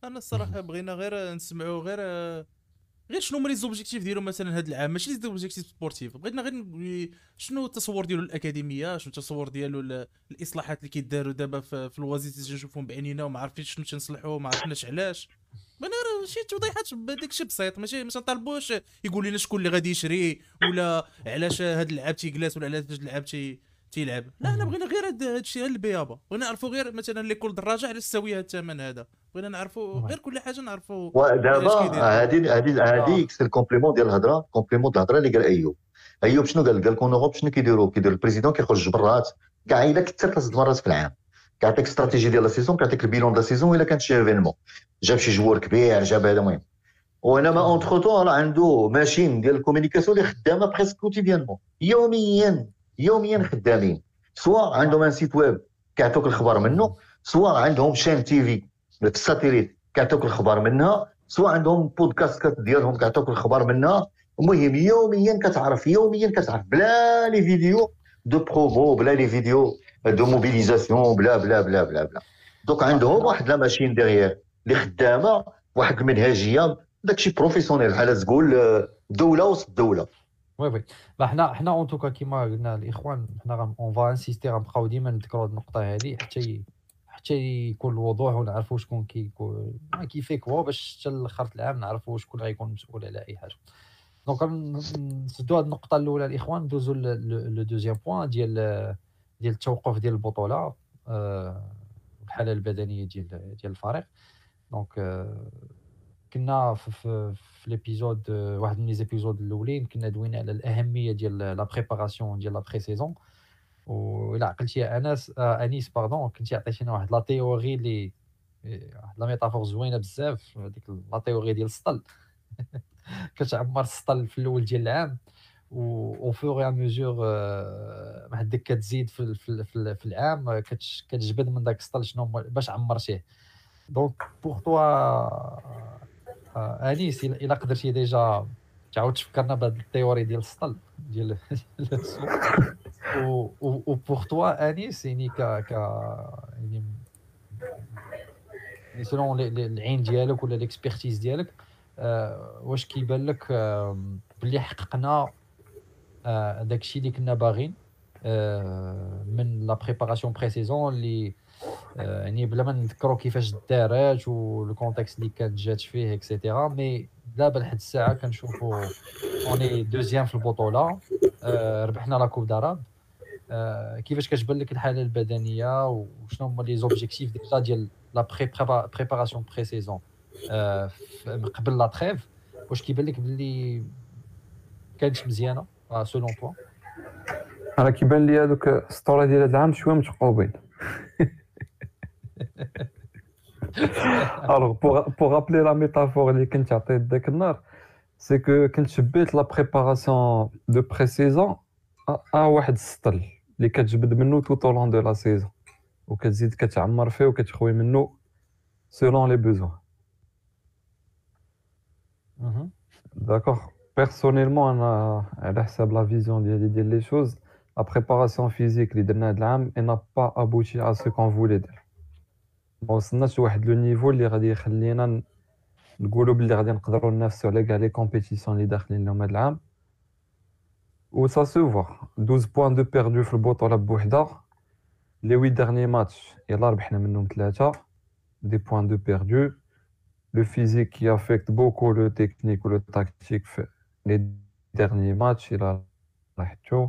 أنا الصراحة بغينا غير نسمعوا غير غير شنو هما les objectifs ديالو مثلا هذا العام؟ ماشي les objectifs sportifs. بغينا غير شنو التصور ديالو الاكاديميه شنو التصور ديالو ال- الاصلاحات اللي كيداروا دابا في, الوظيفه اللي تنشوفهم بعينينا وما عارفينش شنو تنصلحوا ما عرفناش علاش. بغينا شي توضيحات بداك الشيء بسيط ماشي ماشي نطالبوش يقول لنا شكون اللي غادي يشري ولا علاش هذا اللعاب تيجلس ولا علاش هذا اللعاب تي تيلعب. لا انا بغينا غير هاد هاد الشيء غير البيابه بغينا نعرفوا غير مثلا ليكول دراجة علاش تساوي هذا الثمن هذا. بغينا نعرفوا غير كل حاجة نعرفوا ودابا؟ هذه هذه هذه c'est ال complément ديال الهضرة. complément ديال الهضرة اللي قال أيوب. أيوب شنو قال؟ قال كون Europe شنو كيديروا كيدير ال président كيخرج برات كاع إلا كنت ثلاث مرات في العام. كيعطيك استراتيجي ديال la saison كيعطيك ال bilan ديال la saison الا كانت شي événement جاب شي joueur كبير جاب هذا المهم وانما entre temps راه عنده machine ديال ال communication اللي خدامه presque quotidiennement يوميا يوميا خدامين سواء عندهم un site web كيعطوك الخبر منه سواء عندهم chaîne TV في ال satellite كيعطوك الخبر منها سواء عندهم بودكاست ديالهم كيعطوك الخبر منها المهم يوميا كتعرف يوميا كتعرف بلا les vidéos de promo بلا les vidéos de mobilisation بلا بلا بلا بلا بلا donc عندهم واحد la machine derrière اللي خدامه واحد المنهجيه داكشي professionnel بحال تقول آه، دولة وسط دولة. oui oui لا حنا حنا en tout cas كيما قلنا الاخوان حنا on va insister غنبقاو ديما نذكروا هذه النقطه هذه حتى حتى يكون الوضوح ونعرفوا شكون كيكون كيفيك هو باش حتى لاخر العام نعرفوا شكون غيكون مسؤول على اي حاجة donc نسدوا هذه النقطه الاولى الاخوان ندوزو le deuxième point ديال ديال التوقف ديال البطولة آه، الحاله البدنية ديال ديال الفريق. donc كنا في, في, في l'épisode واحد من les épisodes الأولين كنا دوينا على الأهمية ديال la préparation ديال la pré-saison وإلا عقلتي أنس آه أنيس pardon كنتي عطيتينا واحد la théorie لي واحد la métaphore زوينة بزاف هذيك la théorie ديال السطل كتعمر السطل في الأول ديال العام. au fur et à mesure حدك كتزيد في, في, في, في العام كتجبد من داك السطل شنو باش عمرتيه donc pour toi انيس الا قدرتي déjà تعاود تفكرنا بهاد ال théorie ديال السطل ديال و و pour toi انيس يعني ك ك يعني selon العين ديالك ولا l'expertise ديالك واش كيبان لك بلي حققنا داكشي اللي كنا باغيين من la préparation pré-saison اللي يعني بلا ما نذكروا كيفاش دارات وال contexte اللي كانت جات فيه et cetera mais دابا لحد الساعة كنشوفوا on est deuxième في البطولة. ربحنا la coupe d'Arabe كيفاش كتبان لك الحالة البدنية وشنو هما les objectifs déjà ديال la préparation pré-saison قبل la trêve واش كيبان لك باللي كانت مزيانة؟ selon toi أنا كيبان لي هذوك السطولة ديال هذا العام شوية متقوبين. Alors, pour, pour rappeler la métaphore اللي كنت عطيت ذاك النهار c'est que كنت شبيت la préparation de pré-saison à واحد السطل اللي كتجبد منه tout au long de la saison وكتزيد كتعمر فيه وكتخوي منه selon les besoins d'accord personnellement أنا على حساب la vision ديالي ديال les choses la préparation physique اللي درنا هذا العام elle n'a pas abouti à ce qu'on voulait faire ما وصلناش لواحد le niveau اللي غادي يخلينا نقولوا باللي غادي نقدروا ننافسوا على كاع les compétitions اللي داخلين لهم هذا العام و ça se voit 12 points de perdus في البطوله بوحده les huit derniers matchs يلا ربحنا منهم ثلاثة des points de perdus le physique qui affecte beaucoup le technique et le tactique في les derniers matchs إلى لاحظتو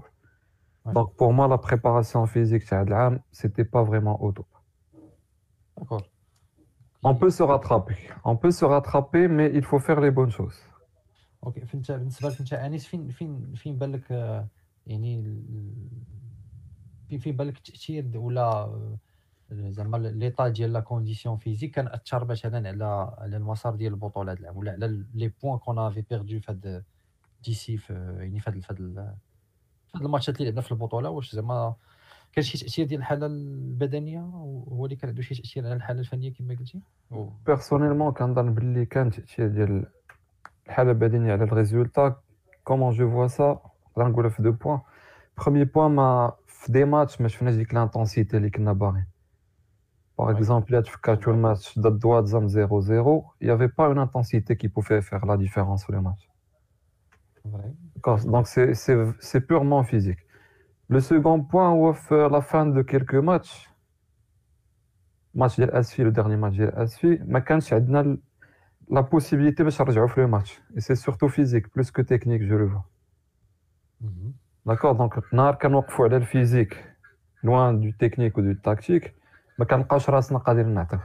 donc pour moi la préparation physique تاع هذا العام c'était pas vraiment au top D'accord. On peut se rattraper. On peut se rattraper, mais il faut faire les bonnes choses. أوكي فهمت بالنسبة لك انت انيس فين فين فين بان لك آه، يعني ال- فين فين بان لك التاثير ولا آه، زعما l'état ديال la condition physique كان أثر مثلا على على المسار ديال البطولة هذا العام ولا على les points qu'on avait perdus في هاد ديسي في يعني في هاد في هاد في هاد الماتشات اللي لعبنا في البطولة واش زعما كان شي تأثير ديال الحالة البدنية؟ هو اللي كان عنده شي تأثير على الحالة الفنية كما قلتي؟ و- personnellement كنظن باللي كان تأثير ديال الحالة البدنية على ال résultat. comment je vois ça نقدر نقولها في deux points premier point ما في des matchs ما شفناش ديك l'intensité اللي كنا باغيين par exemple الا تفكرتو الماتش ضد واتزام 0 0 y avait pas une intensité qui pouvait faire la différence في le match فري D'accord, donc c'est- c'est c'est purement physique. Le second point, هو في la fin de quelques matchs, match ديال اسفي le dernier match ديال اسفي ما كانش عندنا ال- la possibilité باش نرجعوا في le match. Et c'est surtout physique, plus que technique, je le vois. مهم. D'accord, donc نهار كنوقفوا على الفيزيك loin du technique ou du tactique ما كنلقاوش راسنا قادرين نعطيو.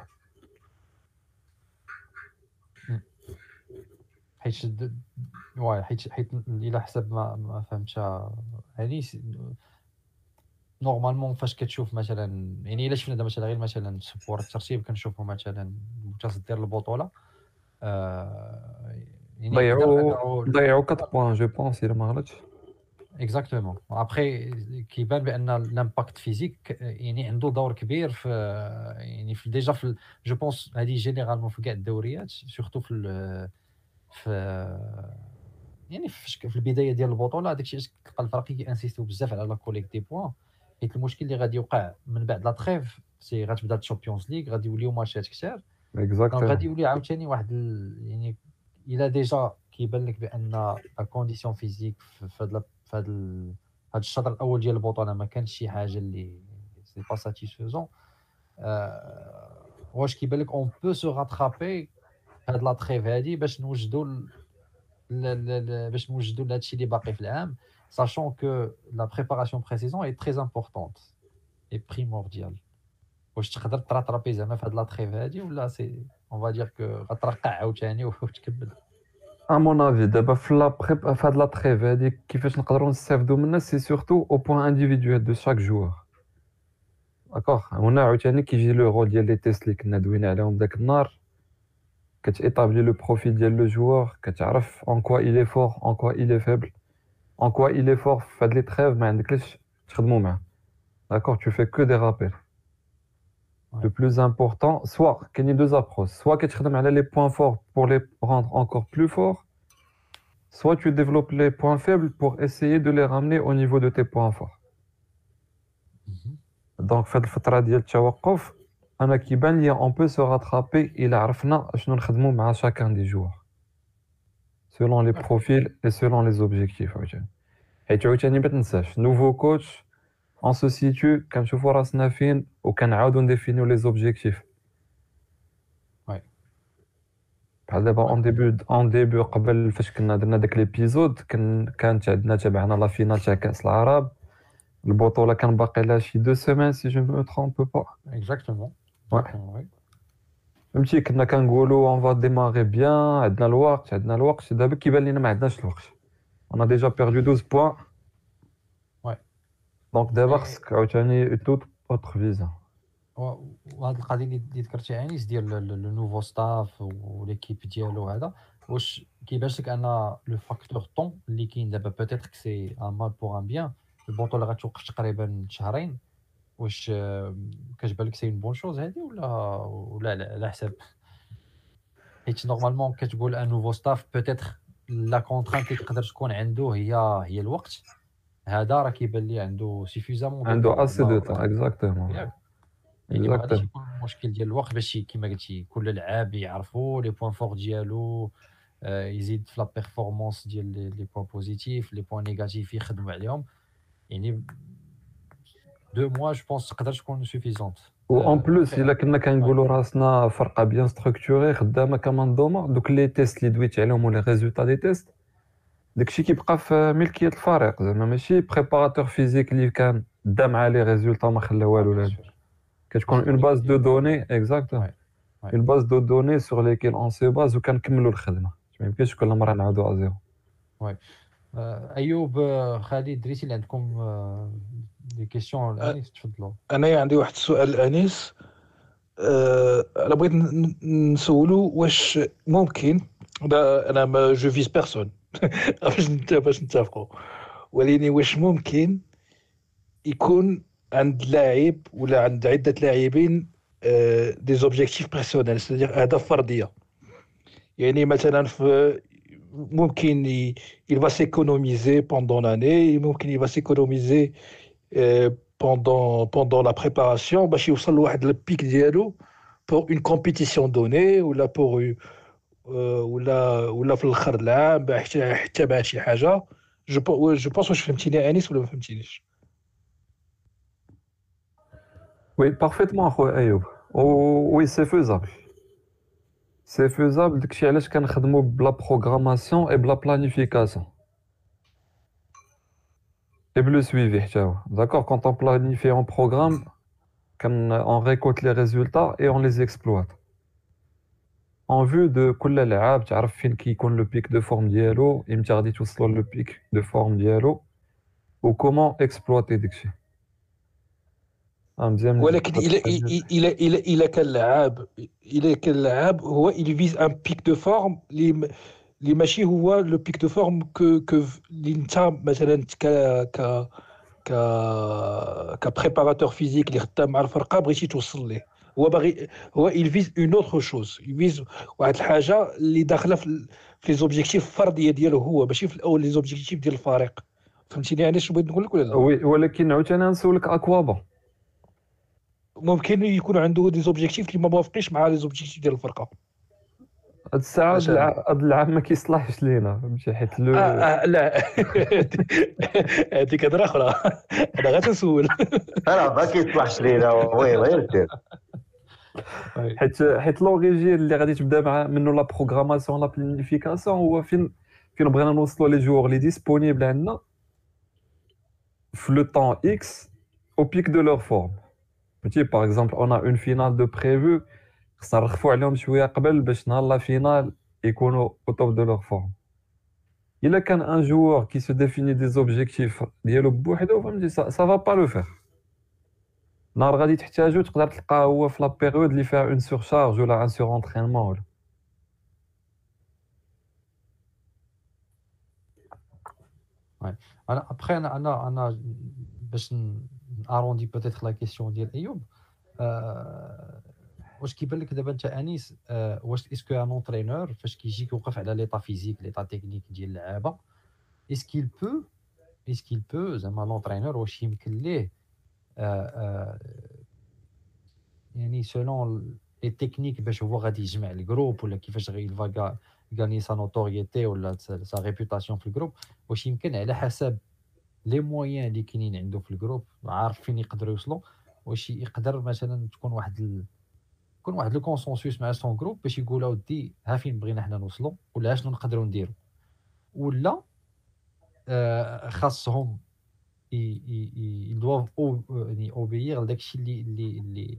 حيت د- واي حيت حيت إلى حسب ما ما فهمتش س- normalement فاش كتشوف مثلا يعني إلا شفنا دابا مثلا غير مثلا sur الترتيب كنشوفوا مثلا متصدر البطولة آه يعني ضيعوا ضيعوا 4 points je pense الا ما غلطش. exactement après كيبان بأن l'impact physique يعني عنده دور كبير في يعني في déjà في je pense هذه généralement في كاع الدوريات surtout في في يعني في, في البداية ديال البطولة هذاك الشيء تلقى الفرق كي insisti و بزاف على la collecte des points حيت المشكل اللي غادي يوقع من بعد la trêve c'est غتبدا ال Champions League غادي يوليو ماتشات كثار غادي يولي عاوتاني واحد يعني إلى déjà كيبان لك بأن la condition physique في هذا في هذا هذا الشطر الأول ديال البطولة ما كانش شي حاجة اللي c'est pas satisfaisant واش كيبان لك on peut se rattraper هاد la trêve هادي باش نوجدوا باش نوجدوا لهادشي اللي باقي في العام sachant que la préparation pré-saison est très importante et primordiale. واش تقدر ت rattraper زعما في هاد la trêve هادي ولا si on va dire que غترقع عاوتاني وتكمل؟ à mon avis دابا في la prép في هاد la trêve هادي كيفاش نقدروا نستافدوا منها c'est surtout au point individuel de chaque joueur d'accord هنا عاوتاني كيجي le rôle ديال les tests اللي كنا دوينا عليهم داك النهار. que tu établis le profil le joueur, que tu en quoi il est fort, en quoi il est faible, en quoi il est fort, fais les trêves, mais D'accord, tu fais que des rappels. Le plus important, soit qu'il y ait deux approches, soit que tu les points forts pour les rendre encore plus forts, soit tu développes les points faibles pour essayer de les ramener au niveau de tes points forts. Mm -hmm. Donc, fais le fatra أنا كيبان لي on peut se rattraper إلى عرفنا شنو نخدموا مع chacun des joueurs. Selon les profils et selon les objectifs حيت عاوتاني ما تنساش nouveau coach on se situe كنشوفوا راسنا فين وكنعاودوا ن défini و les objectifs بحال دابا au début au début قبل فاش كنا درنا داك l'épisode كان كانت عندنا تابعنا la finale تاع كأس العرب. البطولة كان باقي لها شي deux semaines si je me trompe pas exactement فهمتي كنا كنقولوا on va démarrer bien عندنا الوقت عندنا الوقت دابا كيبان لينا ما عندناش الوقت on a déjà perdu 12 points donc دابا خصك عاوتاني toute autre visée وهاد القضية اللي ذكرتي أنيس ديال le nouveau staff و l'équipe ديالو هذا واش كيبانش لك ان le facteur temps اللي كاين دابا peut-être que c'est un mal pour un bien البطوله غتوقف تقريبا شهرين واش كتبان لك c'est une bonne chose هادي ولا ولا لا على حساب؟ حيت normalement كتقول un nouveau staff peut-être la contrainte اللي تقدر تكون عنده هي هي الوقت. هذا راه كيبان لي عنده suffisamment عنده assez de temps exactement يعني ما غاديش يكون المشكل ديال الوقت باش كيما قلتي كل لعاب يعرفوا les points forts ديالو يزيد في la performance ديال les points positifs les points négatifs يخدموا عليهم. يعني deux mois je pense تقدر تكون suffisante و en plus الا كنا كنقولوا راسنا فرقه bien structurée خدامه كمنظومه دوك les tests اللي دويت عليهم و les résultats des tests داكشي كيبقى في ملكيه الفريق زعما ماشي préparateur physique اللي كان دا معاه les résultats ما خلا والو لا كتكون une base de données exactement une base de données sur laquelle on se base وكنكملوا الخدمه ما يمكنش كل مره نعاودوا à zéro oui ايوب خالد دراري إلى عندكم des questions انيس تفضلوا أنا عندي واحد السؤال انيس أنا بغيت نسولو واش ممكن أنا mais je vise personne باش باش نتفقوا. ولكن واش ممكن يكون عند لاعب ولا عند عدة لاعبين des objectifs personnels c'est-à-dire اهداف فرديه يعني مثلا في ممكن il va s'économiser pendant l'année ممكن il va s'économiser pendant pendant la préparation باش يوصل لواحد ال pic ديالو pour une compétition donnée ولا pour ولا ولا في الآخر العام حتى حتى مع شي حاجة je pense واش فهمتيني انيس ولا ما فهمتينيش oui parfaitement اخويا ايوب oui c'est faisable c'est faisable داكشي علاش كنخدمو ب la programmation et ب la planification et ب le suivi حتى هو d'accord quand on planifie on programme quand on récolte les résultats et on les exploite en vue de كل لعاب تعرف فين كيكون le pic de forme ديالو إمتى غادي توصلوا le pic de forme ديالو و comment exploiter داكشي مزيان ولكن إلى إلى إلى إلى كان لعاب إلى كان لعاب هو il vise un pic de forme اللي اللي ماشي هو le pic de forme que que اللي انت مثلا ك ك ك ك préparateur physique اللي خدام مع الفرقة بغيتي توصل ليه. هو باغي هو il vise une autre chose il vise واحد الحاجة اللي داخلة في les objectifs الفرديه ديالو هو ماشي في الأول les objectifs ديال الفريق. فهمتيني؟ يعني شنو بغيت نقول لك ولا لا؟ oui ولكن عاوتاني نسولك أكوابا. ممكن يكون عنده des objectifs اللي ما موافقينش مع les objectifs ديال الفرقة. هاد الساعة هاد العام ما كيصلحش لينا فهمتي؟ حيت لو آه آه لا. هذيك هضره أخرى. أنا غير تنسول راه ما كيطلعش لينا. oui غير دير حيت حيت l'origine اللي غادي تبدا مع منه la programmation la planification هو فين فين بغينا نوصلوا les joueurs اللي disponibles عندنا؟ في le temps X au pic de leur forme فهمتي؟ par exemple en en finale de بريفو خصنا نرخفوا عليهم شوية قبل باش نهار la finale يكونوا au top de leur forme إلا كان un joueur qui se définit des objectifs ديالو بوحدو فهمتي ça va pas le faire نهار غادي تحتاجو تقدر تلقاه هو في la période اللي فيها en surcharge ولا en surentraînement ولا أنا ابخي أنا أنا أنا باش arrondir peut-être la question ديال أيوب آه، واش كيبان لك دابا انت أنيس آه، واش est-ce qu'un entraîneur فاش كيجي كيوقف على l'état physique l'état technique ديال اللعابة est-ce qu'il peut est-ce qu'il peut زعما l'entraîneur واش يمكن ليه آه، آه، يعني selon les techniques باش هو غادي يجمع ال groupe ولا كيفاش غيلفا غاني sa notoriété ولا sa réputation في ال groupe واش يمكن على حسب les moyens اللي كاينين عنده في ال groupe عارف فين يقدروا يوصلوا واش يقدر مثلا تكون واحد. يكون واحد le consensus مع son groupe باش يقول اودي ها فين بغينا حنا نوصلوا ولا شنو نقدروا نديروا ولا آه خاصهم يدواف يعني obéir لداكشي اللي اللي اللي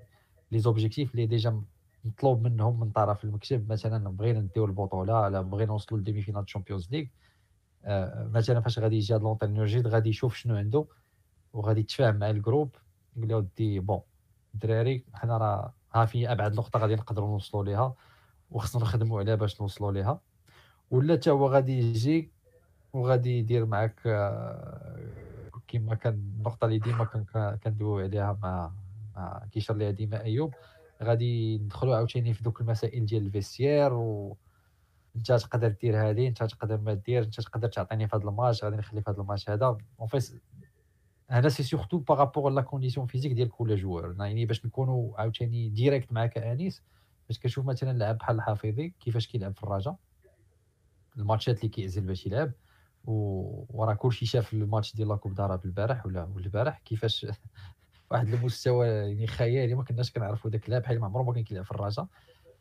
les objectifs اللي déjà مطلوب منهم من طرف المكتب. مثلا بغينا نديو البطولة ولا بغينا نوصلوا ل demi-finale Champions League مثلا فاش غادي يجي هاد l'entraîneur جديد غادي يشوف شنو عنده وغادي يتفاهم مع ال groupe يقول له bon الدراري حنا راه في أبعد نقطة غادي نقدروا نوصلوا ليها وخصنا نخدموا عليها باش نوصلوا ليها. ولا حتى هو غادي يجي وغادي يدير معك آه، كما كان النقطة اللي ديما كندويو عليها مع مع كيشر ليها ديما أيوب. غادي ندخلوا عاوتاني في دوك المسائل ديال ال vestiaire و انت تقدر دير هذه انت تقدر ما دير انت تقدر تعطيني في هذا الماتش غادي نخلي في هذا الماتش هذا. en fait هذا c'est surtout par rapport la condition physique ديال كل joueur يعني باش نكونوا عاوتاني direct معك أنيس باش كنشوف مثلا لاعب بحال الحفيظي كيفاش كيلعب في الرجاء الماتشات اللي كيعزل باش يلعب و- وراه كلشي شاف الماتش ديال la Coupe d'Arabe البارح ولا البارح كيفاش واحد المستوى يعني خيالي ما كناش كنعرفوا داك اللاعب بحال ما عمره ما كان كيلعب في الرجاء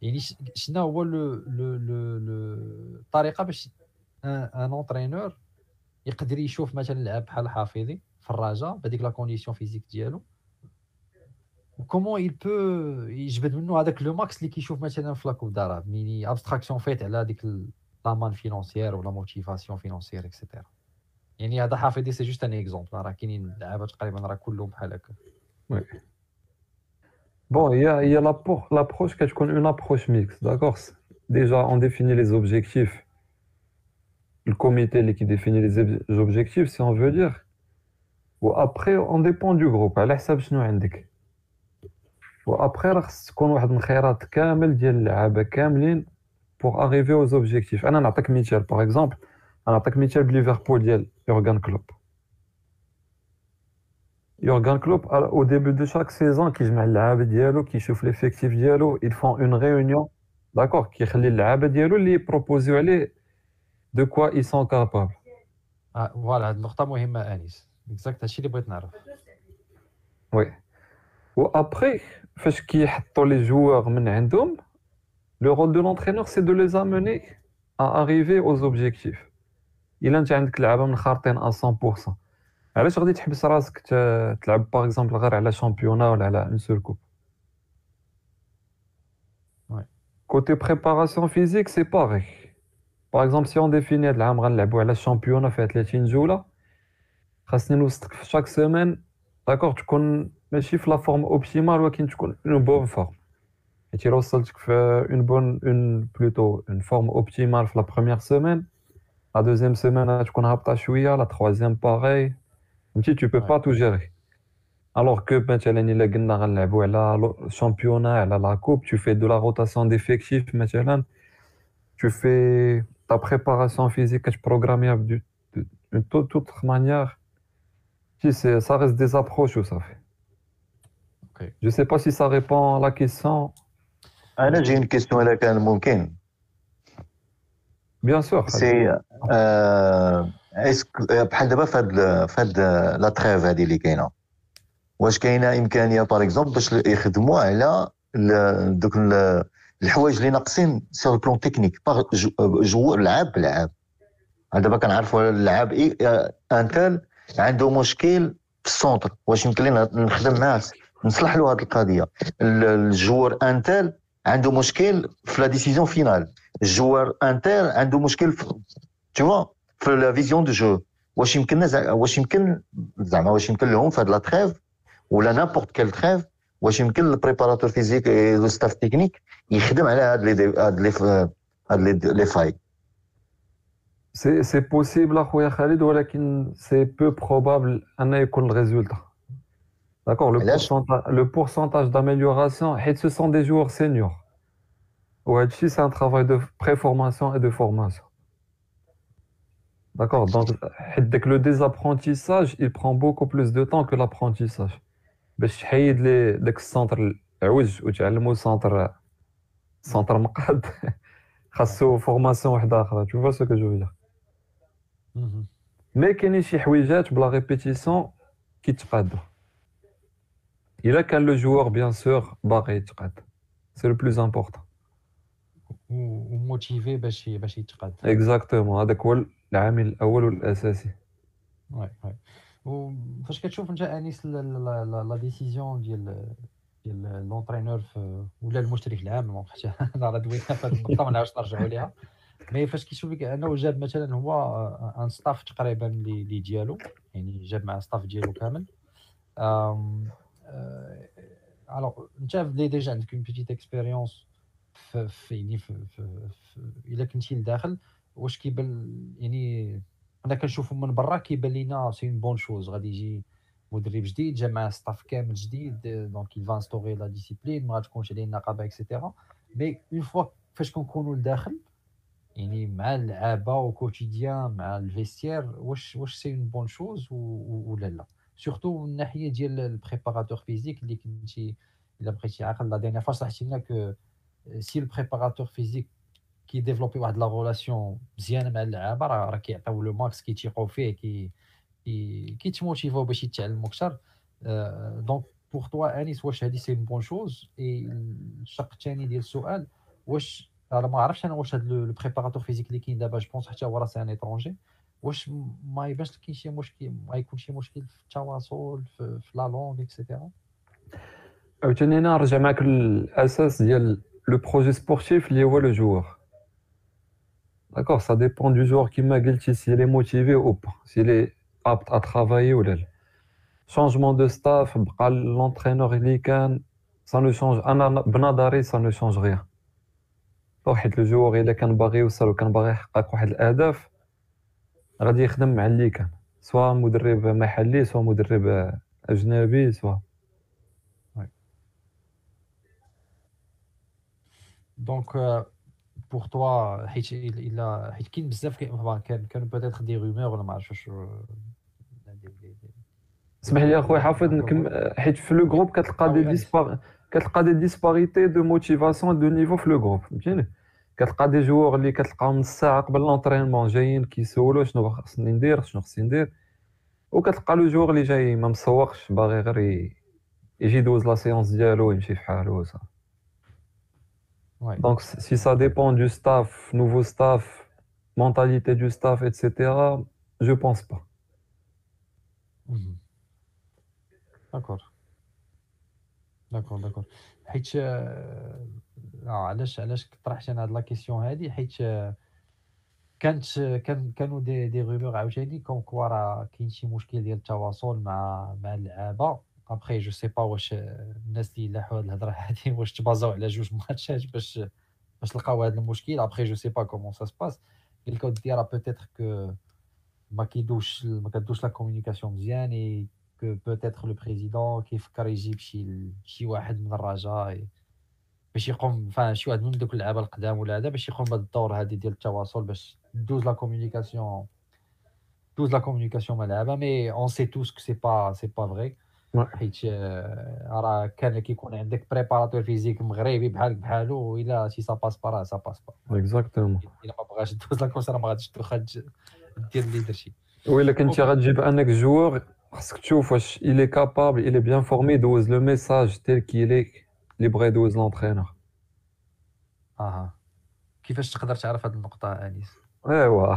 يعني شنو هو le le le le الطريقة باش un entraîneur يقدر يشوف مثلا لاعب بحال حافظي في الرجاء بهذيك la condition physique ديالو و comment il peut يجبد منه هذاك le max اللي كيشوف مثلا في la Coupe d'Arabe mais abstraction faite على ديك la manne financière و la motivation financière et cetera يعني هذا حافظي c'est juste un exemple راه كاينين لعابه تقريبا راه كلهم بحال هكا Bon, il y a, il y a l'appro- l'approche qui est une approche mixte, d'accord Déjà, on définit les objectifs. Le comité lui, qui définit les ob- les objectifs, si on veut dire. Ou après, on dépend du groupe. على حسب شنو عندك. وابخي راه خص تكون واحد الخيارات كامل ديال اللعابة كاملين pour arriver aux objectifs. أنا نعطيك مثال par exemple أنا نعطيك مثال بليفربول ديال يورغان كلوب. يورغان كلوب au début de chaque saison كيجمع اللعابة ديالو كيشوف l'effectif ديالو ils font une réunion d'accord كيخلي اللعابة ديالو اللي يبروبوزيو عليه de quoi ils sont capables آه، voilà هاد النقطه مهمه أنيس exact هادشي اللي بغيت نعرف. وي وابخي فاش كيحطوا les joueurs من عندهم le rôle de l'entraîneur c'est de les amener à arriver aux objectifs. إلا أنت عندك لعابه منخرطين 100% علاش غادي تحبس راسك ت- تلعب par exemple غير على championnat ولا على une seule coupe Ouais. côté préparation physique c'est pareil par exemple si on définit هاد العام غنلعبوا على ال championnat فيها 30 جوله خاصني نوصلك في chaque semaine d'accord تكون ماشي في la forme optimale ولكن تكون en bonne forme حيت الا وصلتك في en bonne en plutôt en forme optimale في la première semaine la deuxième semaine تكون هابطه شوية la troisième pareil فهمتي tu peux pas tout gérer alors que مثلا الا قلنا غنلعبوا على ال championnat على la coupe tu fais de la rotation d'effectif مثلا tu fais ta préparation physique, tu programmes d'une toute autre manière. Si ça reste des approches, ça fait. Je ne sais pas si ça répond à la question. أنا j'ai une question الا كان ممكن Bien sûr. سي اسك بحال دابا في هاد في هاد la trêve هادي اللي كاينة واش كاينة امكانيه par exemple باش يخدموا على دوك الحوايج اللي ناقصين sur plan technique par jou- لعاب لعاب دابا كنعرفوا اللعاب un tel عنده مشكل في ال centre واش يمكن لنا نخدم معاه؟ نصلح له هذه القضية. ال joueur un tel عنده مشكل في la décision finale. ال joueur un tel عنده مشكل في tout في la vision de jeu. واش يمكن واش يمكن زعما واش يمكن لهم في هاد la trêve ولا n'importe quelle trêve واش يمكن ال préparateur physique le staff technique يخدم على هاد لي هاد لي هاد لي فاي سي سي بوسيبل اخويا خالد ولكن سي بو بروبابل ان يكون الريزولتا D'accord Le pourcentage, le pourcentage d'amélioration, ce sont des joueurs seniors. Ouais, c'est un travail de préformation et de formation. D'accord Donc, le désapprentissage, il prend beaucoup plus de temps que l'apprentissage. باش تحيد لي داك السونتر العوج وتعلمو سونتر سونتر مقاد خاصو فورماسيون وحده اخرى تو فوا سو كو جو فيدير مي كاينين شي حويجات ب la répétition كيتقادو الا كان le joueur bien sûr باغي يتقاد c'est le plus important و motivé باش باش يتقاد exactement هذاك هو العامل الأول والاساسي oui oui وفاش كتشوف انت انيس la décision ديال ديال l'entraîneur ولا المشرف العام حتى أنا راه دوينا في هذه النقطه ما نعرفش نرجعوا ليها mais فاش كيشوف لك انه جاب مثلا هو un staff تقريبا اللي ديالو يعني جاب مع staff ديالو كامل. Alors انت اللي déjà عندك une petite expérience في يعني إلا كنتي لداخل واش كيبان يعني أنا كنشوفو من برا كيبان لينا c'est une bonne chose غادي يجي مدرب جديد جا مع staff كامل جديد donc il instaurait la discipline ما غاتكونش عليه النقابة et cetera mais une fois فاش كنكونوا لداخل يعني مع اللعابه و quotidien مع ال vestiaire واش واش c'est une bonne chose ولا لا surtout من الناحيه ديال ال préparateur physique اللي كنتي الا بغيتي عاقل la dernière fois شرحتي لنا que c'est ال préparateur physique qui développe واحد la relation مزيانه مع اللعابه راه راه كيعطيو le max كيتيقوا فيه كي كي كيتموتيفو باش يتعلموا أكثر donc pour toi انيس واش هادي c'est bonne chose et الشق الثاني ديال السؤال واش أنا ما عرفتش أنا واش هاد le préparateur physique اللي كاين دابا je pense حتى هو راه c'est un étranger واش ما يبانش لك كاين شي مشكل ما يكون شي مشكل في التواصل في, في la langue et cetera عاوتاني أنا نرجع معاك الاساس ديال le projet sportif اللي هو le joueur d'accord ça dépend du joueur كيما قلتي s'il est motivé ou pas s'il est apte à travailler ولا لا changement de staff بقى l'entraîneur اللي كان ça ne change أنا بنظري ça ne change rien le joueur إلا كان باغي يوصل وكان باغي يحقق واحد الأهداف غادي يخدم مع اللي كان سواء مدرب محلي سواء مدرب أجنبي سواء. donc pour toi حيت الا حيت كاين بزاف كان كانوا peut-être des rumeurs ولا ما عرفتش واش اسمح لي اخويا حافظ نكمل حيت في le groupe كتلقى des dispar- كتلقى des disparités de motivation de niveau في le groupe فهمتيني كتلقى des joueurs اللي كتلقاهم نص ساعه قبل l'entraînement جايين كيسولو شنو خصني ندير شنو خصني ندير وكتلقى le joueur اللي جاي ما مسوقش باغي غير يجي يدوز la séance ديالو ويمشي في حالو وصافي donc si ça dépend du staff nouveau staff mentalité du staff, etc., je pense pas. D'accord. D'accord, d'accord. حيت علاش علاش طرحت أنا هاد la question هادي؟ حيت كانت كان كانوا des des rumeurs عاوتاني comme quoi راه كاين شي مشكل ديال التواصل مع مع اللعابة. après je sais pas واش الناس اللي لاحوا هاد الهضرة هادي واش تبازاو على جوج ماتشات باش باش لقاو هذا المشكل. après je sais pas comment ça se passe قال لك ديرها peut-être que ما كيدوش ما كدوش la communication مزيان. et que peut-être le président كيفكر يجيب شي شي واحد من الرجاء باش يقوم enfin شي واحد من دوك اللعابة القدام ولا هذا باش يقوم بهذا الدور هذه ديال التواصل باش دوز la communication دوز la communication مع اللعابة mais on sait tous que c'est pas c'est pas vrai حيت راه كان كيكون عندك préparateur physique مغربي بحالك بحالو وإلا si ça passe pas راه ça passe bah exactement إلا ما بغاش دوز la course راه ما غاديش تخرج دير leadership وإلا كنتي غتجيب ancien joueur خاصك تشوف واش il est capable il est bien formé يدوز le message tel qu'il est اللي بغا يدوز l'entraîneur أها كيفاش تقدر تعرف هذه النقطه انيس ايوا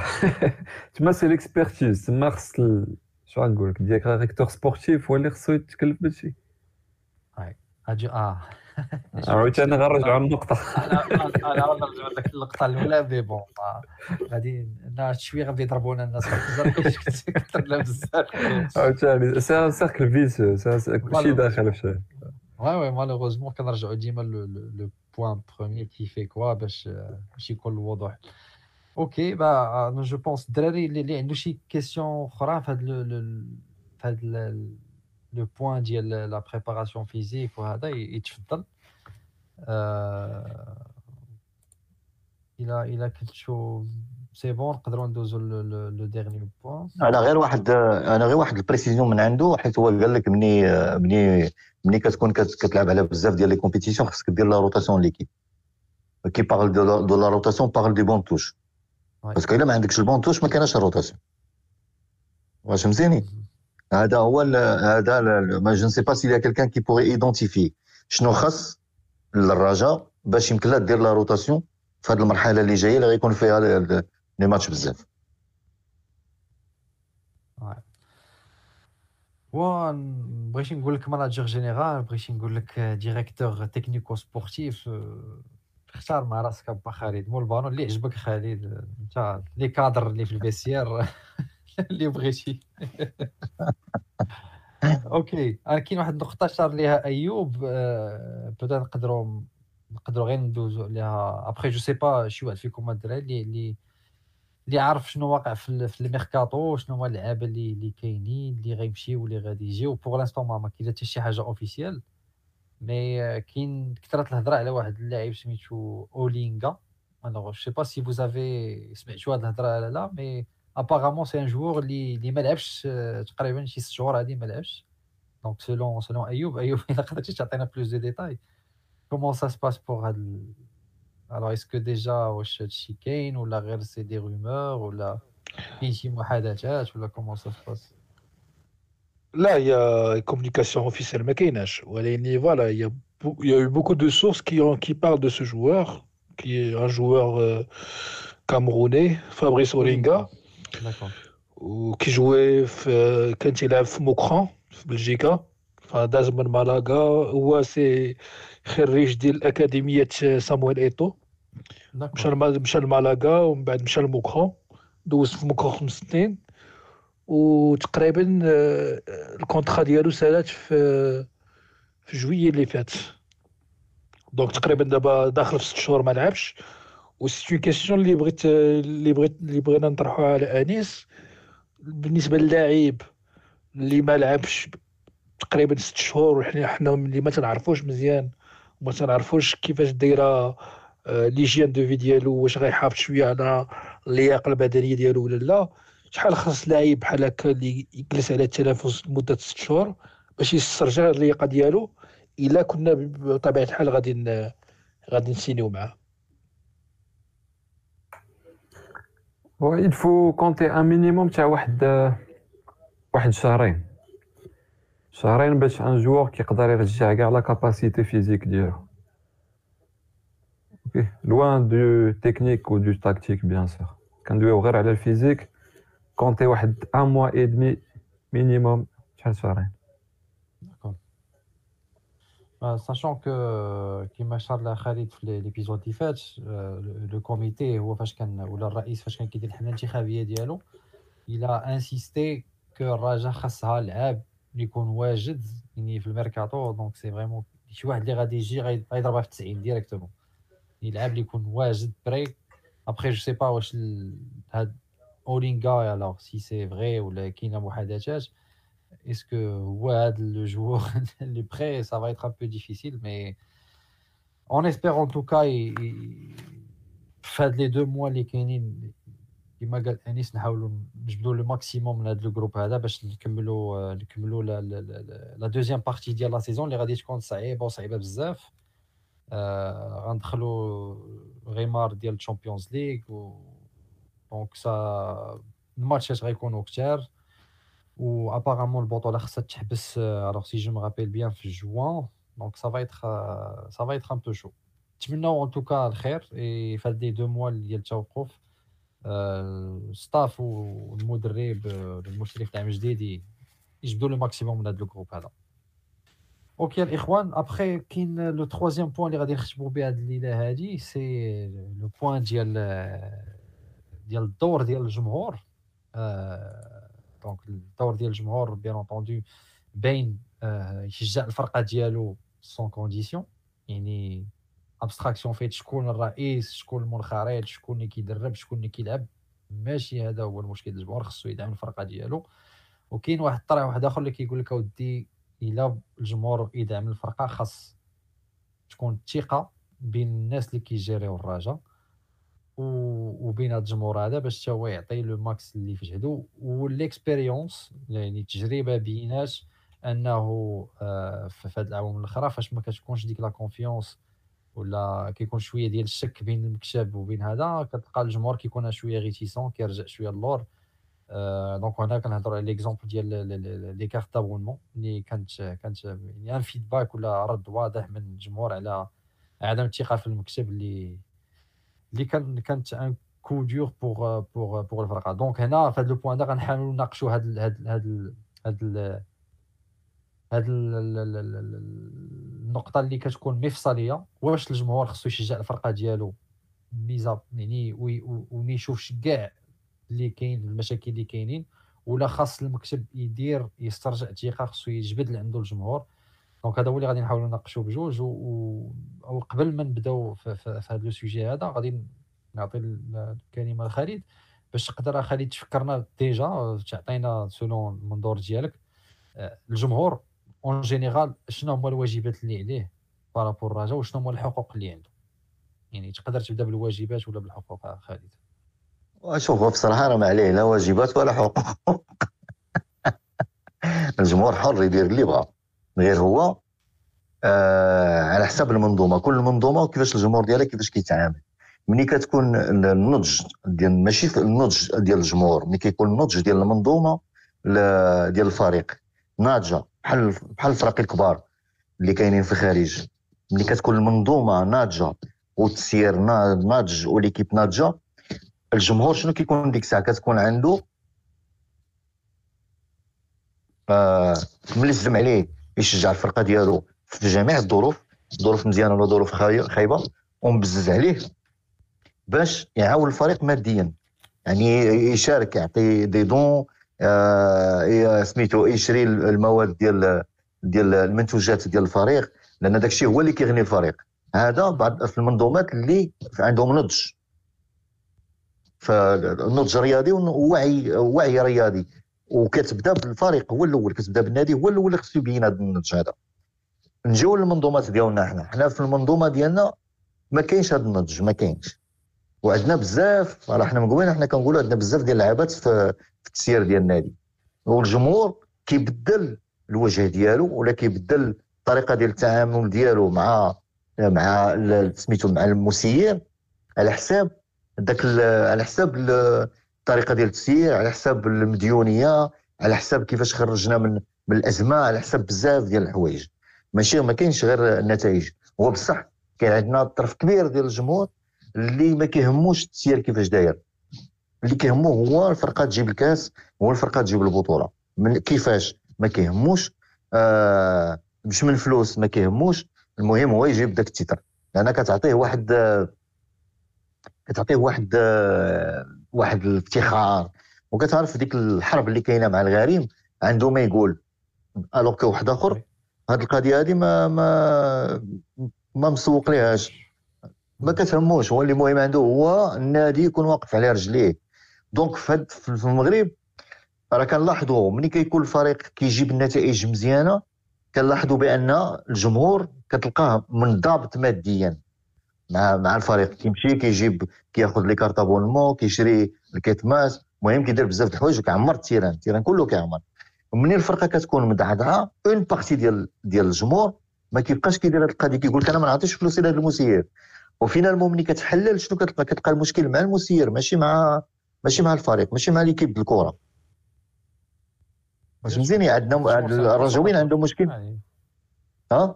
تما سي l'expertise تما خص ال- شنو غنقول لك directeur sportif هو اللي خصو يتكلف بهادشي أجي آه عاوتاني غنرجعو على النقطة. أنا أنا أنا نرجع لك اللقطه الأولى mais bon غادي شوية غادي يضربونا الناس. في الحجر كثر لا بزاف. عاوتاني c'est un cercle vicieux كلشي داخل في شي. oui oui malheureusement كنرجعوا ديما le point premier qui fait quoi باش باش يكون الوضوح OK bah je pense الدراري اللي, عنده شي question أخرى في هذا le point ديال la préparation physique وهذا ي- يتفضل آه، إلى إلى كنتو c'est bon نقدروا ندوزو le dernier Bon أنا غير واحد أنا غير واحد ال précision من عنده حيت هو قال لك مني مني ملي كتكون كت- كتلعب على بزاف ديال les compétitions خصك دير la rotation l'équipe qui parle de la- de la rotation parle de banc de touche Ouais. parce que الا ما عندكش ال banc de touche ما كايناش ال rotation واش مزيانين هذا هو هذا mais je sais pas si quelqu'un qui pourrait identifier شنو خاص للرجاء باش يمكن لها دير la rotation في هذه المرحلة اللي جاية اللي غيكون فيها les matchs بزاف. و بغيتي نقول لك manager général بغيتي نقول لك directeur technico-sportif اختار مع راسك با خالد. مول البالون اللي عجبك خالد؟ انت les cadres اللي في الفيسير اللي بغيتي OK أنا كاين واحد النقطة شار ليها أيوب بدا نقدروا نقدروا غير ندوزو عليها. après je sais pas شي واحد فيكم الدراري اللي اللي اللي عارف شنو واقع في في الميركاتو شنو هما اللعابة اللي اللي كاينين اللي غيمشيو واللي غادي يجيو. pour l'instant ما كاين حتى شي حاجة officielle mais آه، كاين كثرت الهضرة على واحد اللاعب سميتو اولينغا أنا je sais pas si vous avez سمعتوا هاد الهضرة ولا لا mais apparemment c'est un joueur اللي اللي ما لعبش آه، تقريبا شي ست شهور هادي ما لعبش donc selon selon ايوب ايوب الا قدرتي تعطينا plus de détails comment ça se passe pour هاد ال- alors est-ce que déjà واش هادشي كاين ولا غير c'est des rumeurs ولا كاين شي محادثات ولا comment ça se passe لا هي communication officielle ما كايناش ولكن voilà il y a beau- il y a eu beaucoup de sources qui ont qui parlent de ce joueur qui est un joueur euh, camerounais Fabrice Olinga. D'accord qui jouait في كان تيلعب في موكران في بلجيكا فداز من مالاغا هو c'est خريج ديال اكاديميه سامويل ايتو مشى مشى لمالاغا ومن بعد مشى لموكران دوز في موكران خمس سنين وتقريبا ال contrat ديالو سالات في في جويي اللي فات donc تقريبا دابا داخل في ست شهور ما لعبش و c'est une question اللي بغيت اللي بغيت اللي بغينا نطرحوها على انيس بالنسبة للاعب اللي ما لعبش تقريبا ست شهور وحنا حنا اللي ما تنعرفوش مزيان وما تنعرفوش كيفاش دايرة آه، l'hygiène de vie ديالو واش غيحافظ شوية على اللياقة البدنية ديالو ولا لا. شحال خاص لاعب بحال هكا اللي يجلس على التنفس لمدة ست شهور باش يسترجع اللياقة ديالو؟ إلا كنا بطبيعة الحال غادي غادي نسينيو معاه. هو faut compter un minimum ديال واحد واحد شهرين شهرين باش un joueur كيقدر يرجع كاع la capacité physique ديالو OK loin de technique و de tactique bien sûr كندويو غير على ال physique comptez واحد un mois et demi minimum شحال شهرين sachant que كيما شار لها خالد في l'épisode اللي فات le comité هو فاش كان ولا الرئيس فاش كان كيدير الحمله الانتخابيه ديالو il a insisté que الرجاء خاصها لعاب اللي يكون واجد يعني في ال mercato donc c'est vraiment شي واحد اللي غادي يجي غيضربها في 90 directement يلعب اللي يكون واجد prêt après je sais pas واش هاد اولينغا alors si c'est vrai ولا كاينة محادثات est-ce que هو هاد le joueur اللي prêt ça va être un peu difficile mais on espère en tout cas في هاد les deux mois اللي كاينين كما قال انيس نحاولوا نجبدوا le maximum من هذا الجروب هذا باش نكملوا نكملوا la deuxième partie ديال la saison اللي غادي تكون صعيبه وصعيبه بزاف آه غندخلوا غمار ديال ال Champions League donc ça الماتشات غيكونوا كثار و apparemment البطوله خصها تحبس alors si je me rappelle bien في juin donc ça va être ça va être un peu chaud نتمناو en tout cas الخير في هاد les deux mois ديال التوقف الستاف والمدرب المشرف تاع جديد يجبدوا le maximum من هذا الجروب هذا OK الاخوان ابخي كاين le troisième point اللي غادي نختموا به هذه الليلة هذه c'est le point ديال ديال الدور ديال الجمهور donc الدور ديال الجمهور bien entendu باين يشجع الفرقة ديالو sans condition يعني abstraction faite شكون الرئيس شكون المنخرط شكون اللي كيدرب شكون اللي كيلعب. ماشي هذا هو المشكل الجمهور خصو يدعم الفرقة ديالو. وكاين واحد الطرح واحد آخر اللي كيقول لك أودي الا الجمهور يدعم الفرقة خاص تكون الثقة بين الناس اللي كي gérer يو الرجاء وبين هذا الجمهور هذا باش حتى هو يعطي le max اللي في جهدو وال expérience يعني التجربة بينات أنه آه، في هذه العوامل الأخرى فاش ما كتكونش ديك la confiance ولا كيكون شوية ديال الشك بين المكتب وبين هذا كتلقى الجمهور كيكون شوية réticent كيرجع شوية اللور آه donc هنا كنهضروا على l'exemple ديال les cartes d'abonnement اللي كانت كانت يعني un feedback ولا رد واضح من الجمهور على عدم الثقة في المكتب اللي اللي كان كانت un coup dur pour pour pour الفرقه donc هنا في هذا le point غنحاولوا نناقشوا هاد هاد هاد هاد هاد النقطة اللي كتكون مفصلية. واش الجمهور خصو يشجع الفرقة ديالو؟ ميزا يعني وما يشوفش كاع اللي كاين المشاكل اللي كاينين. ولا خاص المكتب يدير يسترجع الثقة خصو يجبد اللي عنده الجمهور. donc هذا هو اللي غادي نحاولوا نناقشوا بجوج وقبل ما نبداو في, في, في هذا le sujet هذا غادي نعطي الكلمة لخالد باش تقدر خالد تفكرنا déjà تعطينا selon المنظور ديالك آه، الجمهور en général شنو هما الواجبات اللي عليه بارابور الرجاء وشنو هما الحقوق اللي عنده؟ يعني تقدر تبدا بالواجبات ولا بالحقوق خالد؟ شوف بصراحة راه ما عليه لا واجبات ولا حقوق. الجمهور حر يدير اللي بغا غير هو آه على حساب المنظومة. كل منظومة وكيفاش الجمهور ديالها كيفاش كيتعامل. ملي كتكون النضج ديال ماشي النضج ديال الجمهور ملي كيكون النضج ديال المنظومة ديال الفريق. ناضجة بحال بحال الفرق الكبار اللي كاينين في الخارج. ملي كتكون المنظومة ناضجة والتسيير ناضج وليكيب ناضجة الجمهور شنو كيكون ديك الساعة؟ كتكون عنده آه ملزم عليه يشجع الفرقة ديالو في جميع الظروف ظروف مزيانة ولا ظروف خايبة ومبزز عليه باش يعاون الفريق ماديا. يعني يشارك يعطي دي دون آه سميتو يشري المواد ديال ديال المنتوجات ديال الفريق لأن داك الشيء هو اللي كيغني الفريق. هذا بعض في المنظومات اللي عندهم نضج. فالنضج الرياضي ووعي وعي رياضي. وكتبدا بالفريق هو الأول كتبدا بالنادي هو الأول اللي خصو يبين هذا النضج هذا نجيو للمنظومات ديالنا حنا. حنا في المنظومة ديالنا ما كاينش هذا النضج ما كاينش. وعندنا بزاف راه حنا من حنا كنقولوا عندنا بزاف ديال اللعابات في, في التسيير ديال النادي. والجمهور كيبدل الوجه ديالو ولا كيبدل الطريقة ديال التعامل ديالو مع مع سميتو مع المسير. على حساب داك على حساب الطريقة ديال التسيير على حساب المديونية على حساب كيفاش خرجنا من من الأزمة على حساب بزاف ديال الحوايج. ماشي ما كاينش غير النتائج. هو بصح كاين عندنا طرف كبير ديال الجمهور اللي ما كيهموش التسيير كيفاش داير. اللي كيهمو هو الفرقة تجيب الكاس هو الفرقة تجيب البطولة. من كيفاش؟ ما كيهموش آه مش من فلوس ما كيهموش. المهم هو يجيب داك ال titre لأن كتعطيه واحد كتعطيه واحد واحد الافتخار. وكتعرف ديك الحرب اللي كاينة مع الغريم عنده ما يقول. alors que واحد آخر هاد القضية هادي ما ما ما مسوق ليهاش ما كتهموش. هو اللي مهم عنده هو النادي يكون واقف على رجليه. donc في المغرب راه كنلاحظوا ملي كيكون الفريق كيجيب النتائج مزيانة كنلاحظوا بأن الجمهور كتلقاه منضبط ماديا. مع مع الفريق. كيمشي كيجيب كياخذ les cartes abonnement كيشري الكيتماس. المهم كيدير بزاف د الحوايج وكيعمر ال terrain. ال terrain كله كيعمر. ومنين الفرقة كتكون مدعدعة؟ une partie ديال ديال الجمهور. ما كيبقاش كيدير هاد القضية. كيقول لك أنا ما نعطيش فلوسي لهذا المسير. و finalement ملي كتحلل شنو كتلقى كتلقى المشكل مع المسير ماشي مع ماشي مع الفريق. ماشي مع l'équipe ديال الكره واش مزيان عندنا الرجاويين عندهم مشكل؟ يعني. ها؟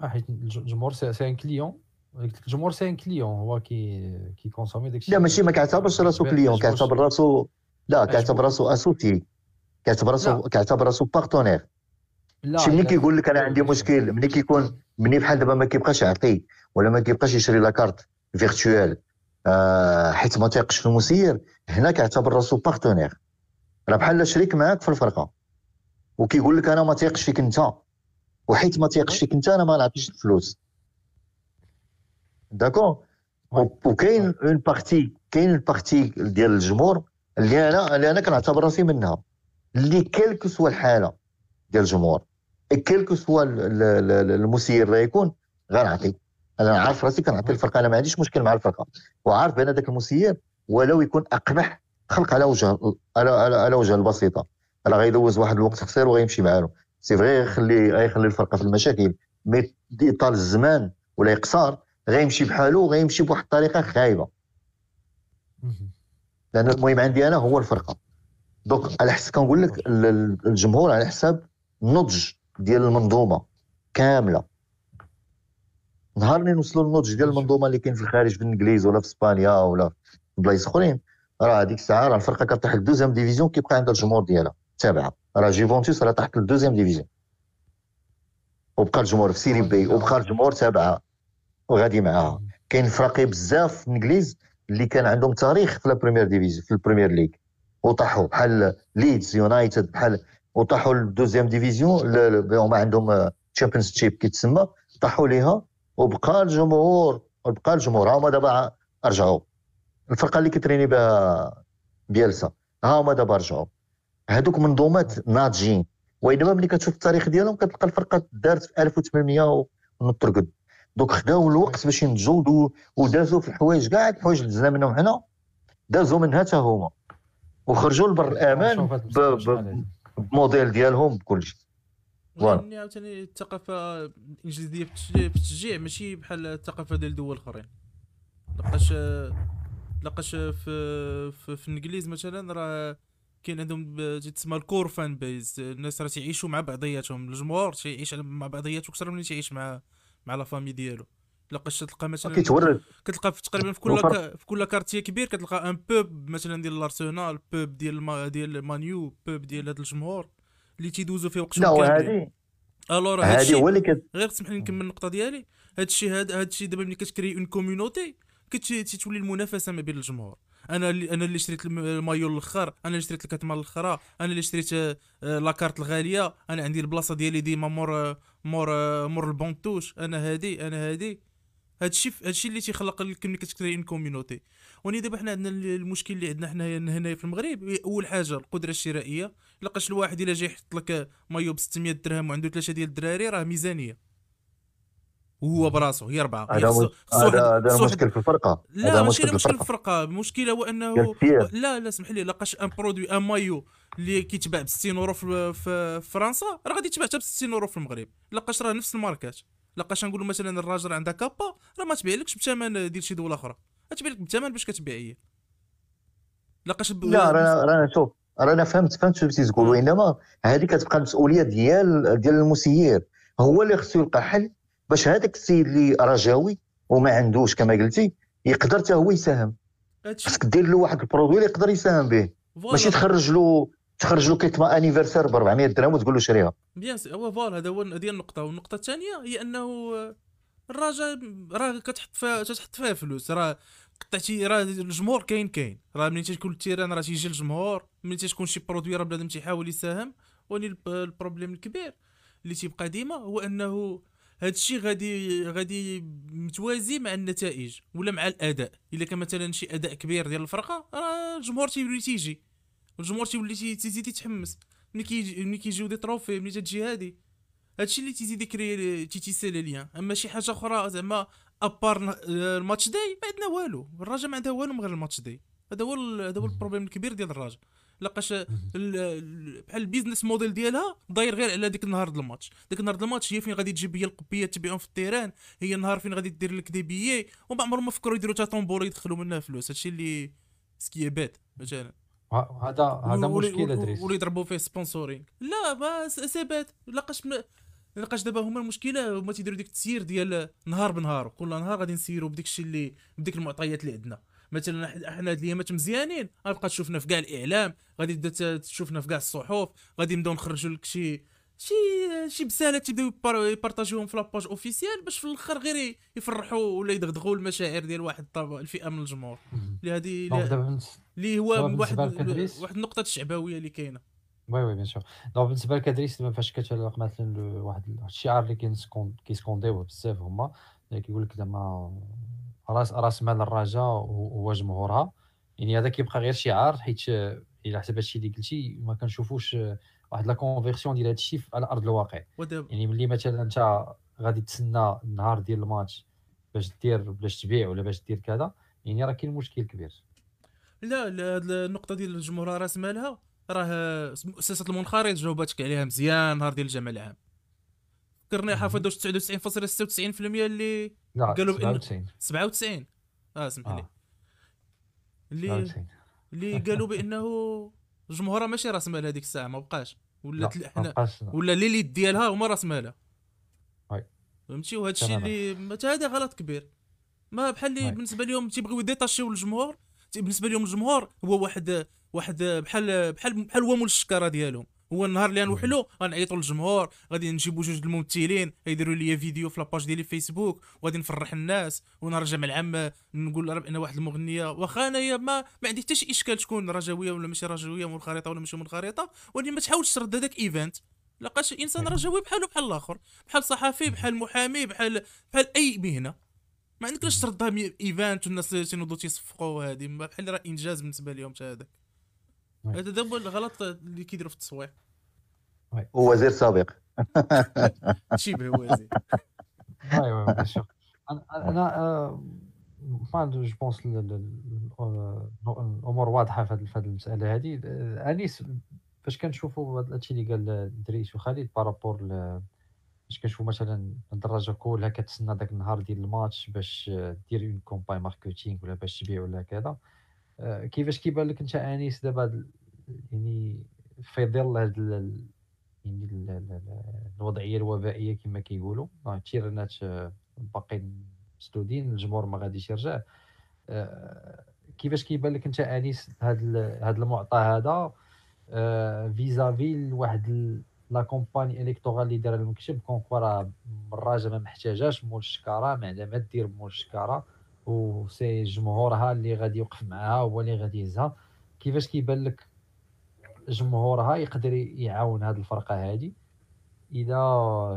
حيت الج- الجمهور c'est un client قلت لك الجمهور c'est un client هو كي كي consommer داكشي لا ماشي ما كيعتبرش راسو client كيعتبر راسو لا كيعتبر راسو associé. كيعتبر راسو. كيعتبر راسو partenaire لا شي ملي كيقول لك أنا عندي مشكل؟ ملي كيكون؟ ملي بحال دابا ما كيبقاش يعطي ولا ما كيبقاش يشري la carte virtuelle آه حيت ما تيقش في المسير هنا كيعتبر راسو partenaire راه بحال شريك معاك في الفرقة. وكيقول لك أنا ما تيقش فيك أنت. وحيت ما تيقش فيك انت أنا ما نعطيش الفلوس. d'accord. وكاين une partie كاين une partie ديال الجمهور اللي أنا اللي أنا كنعتبر راسي منها. اللي quel que soit الحالة ديال الجمهور quel que soit ال- ال- ال- المسير اللي يكون غنعطي أنا عارف راسي كنعطي الفرقة أنا ما عنديش مشكل مع الفرقة. وعارف بأن ذاك المسير ولو يكون أقبح خلق على وجه على على, على وجه البسيطة. راه غيدوز واحد الوقت قصير وغيمشي معاهم. c'est vrai غيخلي غيخلي الفرقه في المشاكل. mais يطال الزمان ولا يقصر غيمشي بحاله وغيمشي بواحد الطريقة خايبة. لأن المهم عندي أنا هو الفرقة. donc على حسب كنقول لك ال- ال- الجمهور على حساب النضج ديال المنظومة كاملة. نهار اللي نوصلوا للنضج ديال المنظومة اللي كاين في الخارج في الإنجليز ولا في إسبانيا ولا في بلايص أخرين. راه هذيك الساعة راه الفرقة كتطيح لل deuxième division كيبقى عندها الجمهور ديالها تابعة. راه جيفونتوس راه طاحت لل deuxième division. وبقى الجمهور في Serie B وبقى الجمهور تابعة. وغادي معاها. كاين فراقي بزاف في الإنجليز اللي كان عندهم تاريخ في ال première division في البريمير ليغ. وطاحوا بحال ليدز يونايتد بحال وطاحوا لل deuxième division هما عندهم Championship كيتسمى طاحوا ليها. وبقى الجمهور وبقى الجمهور. هما دابا رجعوا. الفرقة اللي كتريني بها بيلسا ها هما دابا رجعوا. هذوك منظومات ناضجين وانما ملي كتشوف التاريخ ديالهم كتلقى الفرقة دارت في 1800 ونطرقد دوك خداو الوقت باش ينضجوا ودو- ودازوا في الحوايج كاع الحوايج اللي دزنا منهم حنا دازوا منها حتى هما وخرجوا لبر الأمان. بموديل ديالهم بكل شيء فوالا. ولكن عاوتاني الثقافة الإنجليزية في التشجيع- في التشجيع ماشي بحال الثقافة ديال دول آخرين لقاش لحقاش في في, في الإنجليز مثلا راه كاين عندهم تسمى ال core fan base الناس راه تيعيشوا مع بعضياتهم. الجمهور تيعيش مع بعضياته أكثر من تيعيش مع مع la famille ديالو. لحقاش تلقى مثلا كيتورث كتلقى في تقريبا في كل في كل quartier كبير كتلقى un pub مثلا ديال الأرسنال pub ديال ما ديال مانيو pub ديال هذا الجمهور اللي تيدوزوا فيه وقتهم لا كاملين. alors هذه هادشي هو اللي كت... غير تسمح لي نكمل النقطة ديالي. هادشي هاد هادشي دابا ملي كت créer une community كتولي المنافسة ما بين الجمهور. أنا اللي أنا اللي شريت الم- المايو الآخر أنا اللي شريت الكتمة الاخرى أنا اللي شريت آه، la carte الغالية أنا عندي البلاصة ديالي ديما مور مور آه، مور ال banc de touche أنا هادي أنا هادي. هادشي هادشي اللي تيخلق ملي كت créer une community وني دابا حنا عندنا ال- المشكل اللي عندنا حنا هنا في المغرب أول حاجة القدرة الشرائية. لحقاش الواحد إلا جاي يحط لك مايو ب 600 درهم وعنده ثلاثة ديال الدراري راه ميزانية. وهو براسو هي أربعة هذا مشكل في الفرقة. لا مشكل في مشكل في الفرقة. المشكلة هو أنه. لا لا اسمح لي لحقاش un produit un maillot اللي كيتباع ب 60 أورو في, فرنسا راه غادي يتباع حتى ب 60 أورو في المغرب. لحقاش راه نفس الماركات. لحقاش نقولوا مثلا الرجا عندها Kappa راه ما تبيعلكش بثمن ديال شي دولة أخرى. تبيع لك بثمن باش كتبيع هي. لحقاش ب... لا رانا رانا شوف رانا فهمت فهمت شنو بغيتي تقول وانما هذه كتبقى المسؤولية ديال ديال المسير. هو اللي خصو يلقى حل باش هذاك السيد اللي رجاوي وما عندوش كما قلتي يقدر حتى هو يساهم. خصك دير له واحد ال produit اللي يقدر يساهم به. ماشي تخرج له تخرج له kit d'anniversaire ب 400 درهم وتقول له شريها. bien sûr هو voilà هذا هو هذه النقطة. والنقطة الثانية هي أنه آه، الراجا راه كتحط فيها تحط فيها فلوس. راه قطعتي راه الجمهور كاين كاين. راه ملي تيكون ال terrain راه تيجي الجمهور ملي تتكون شي produit راه بنادم تيحاول يساهم. ولكن الب- ال problème الكبير اللي تيبقى ديما هو أنه هذا الشيء غادي غادي متوازي مع النتائج ولا مع الأداء. إلا كان مثلا شي أداء كبير ديال الفرقة راه الجمهور تيولي تيجي. والجمهور تيولي تي- تيزيد يتحمس. ملي كيجي ملي كيجيو des trophées ملي تتجي هادي. هادشي اللي تيزيد ي créer تي tisser les liens أما شي حاجة أخرى زعما à part آه، ال match day ما عندنا والو. الرجاء ما عندها والو من غير ال match day هذا هو هذا هو ال problème الكبير ديال الرجاء لقاش ال- ال- بحال ال business model ديالها داير غير على ديك النهار د الماتش. ديك النهار د الماتش هي فين غادي تجيب هي القبيات تبيعهم في التيران هي النهار فين غادي دير لك دي بيي وما عمرهم ما فكروا يديروا تا tombola يدخلوا منها فلوس. هادشي اللي c'est que bête مثلا. هذا هذا مشكل أدريس. ولي يضربوا فيه sponsoring là c'est bête لقاش م... لقاش دابا هما المشكلة هما تيديروا ديك التسيير ديال نهار بنهار. كل نهار غادي نسيروا بديك الشيء اللي بديك المعطيات اللي عندنا. مثلا إحنا هاد الأيامات مزيانين. غتبقى تشوفنا في كاع الإعلام غادي تبدا تشوفنا في كاع الصحف غادي نبداو نخرجوا لك شي شي شي بسالات تيبداو يبار- يبارطاجيوهم في la page officielle باش في الآخر غير يفرحوا ولا يدغدغوا المشاعر ديال واحد الفئة من الجمهور. اللي هذه اللي هو واحد؟ واحد النقطة الشعبوية اللي كاينة. oui oui bien sûr donc بالنسبة لك ادريس دابا فاش كتعلق مثلا واحد الشعار اللي كيسكونديوه بزاف هما كيقول لك زعما راس راس مال الرجاء هو هو جمهورها. يعني هذا كيبقى غير شعار حيت إلى حسب هادشي اللي قلتي ما كنشوفوش واحد la conversion ديال هادشي على أرض الواقع. ودابا يعني ملي مثلا أنت غادي تسنى النهار ديال الماتش باش دير باش تبيع ولا باش دير كذا يعني راه كاين مشكل كبير. لا لا النقطة ديال الجمهور راس مالها راه مؤسسه المنخرط جاوباتك عليها مزيان نهار ديال الجمع العام. فكرني حافظ واش 99.96% اللي لا قالوا بإنه- 97 97 آه سمح لي. آه. اللي 97 اللي قالوا بإنه الجمهور ماشي راس مال هذيك الساعة ما بقاش. لا ولات ما حنا بقاش ولا اللي ديالها هما راس مالها. فهمتي؟ وهذا الشيء. اللي هذا غلط كبير. ما بحال اللي. بالنسبة لهم تيبغيو يديتاشيو الجمهور بالنسبة لهم الجمهور هو واحد واحد بحال بحال بحال هو مول الشكاره ديالهم. هو النهار اللي غنوحلو غنعيطوا للجمهور غادي نجيبوا جوج الممثلين يديروا لي فيديو في la page ديالي في فيسبوك وغادي نفرح الناس ونهار الجمع العام نقول راه بأن واحد المغنية واخا أنايا ما ما عندي حتى شي إشكال تكون رجوية ولا ماشي رجوية منخرطه ولا ماشي منخرطه ولكن ما تحاولش ترد هذاك event لقاش إنسان رجوي بحاله بحال الآخر بحال صحفي بحال محامي بحال بحال أي مهنة. ما عندكش تردها event والناس تنوضوا تيصفقوا هذه بحال راه إنجاز بالنسبة لهم حتى هذاك. هذا هو الغلط اللي كيديروا في التسويق ووزير سابق. شبه وزير. bien sûr أنا أنا آه، mais je pense الأمور واضحة في هذه المسألة هذه آه، أنيس فاش كنشوفوا هذا الشيء اللي قال دريس وخالد par rapport فاش كنشوفوا مثلا الراجا كلها كتسنى ذاك النهار ديال الماتش باش آه، دير une campagne marketing ولا باش تبيع ولا كذا. آه، كيفاش كيبان لك أنت أنيس دابا يعني في ظل هاد يعني ال- ال- ال- الوضعية الوبائية كما كيقولوا. آه، التيرانات آه، باقيين مسدودين الجمهور ما غاديش يرجع. آه، كيفاش كيبان لك أنت أنيس هاد هاد المعطى هذا؟ vis-à-vis لواحد la campagne électorale اللي دار المكتب comme quoi راه الراجا ما محتاجاش مول الشكارة ما عندها ما دير مول الشكارة. و c'est جمهورها اللي غادي يوقف معاها هو اللي غادي يهزها كيفاش كيبان لك جمهورها يقدر يعاون هاد الفرقة هادي؟ إذا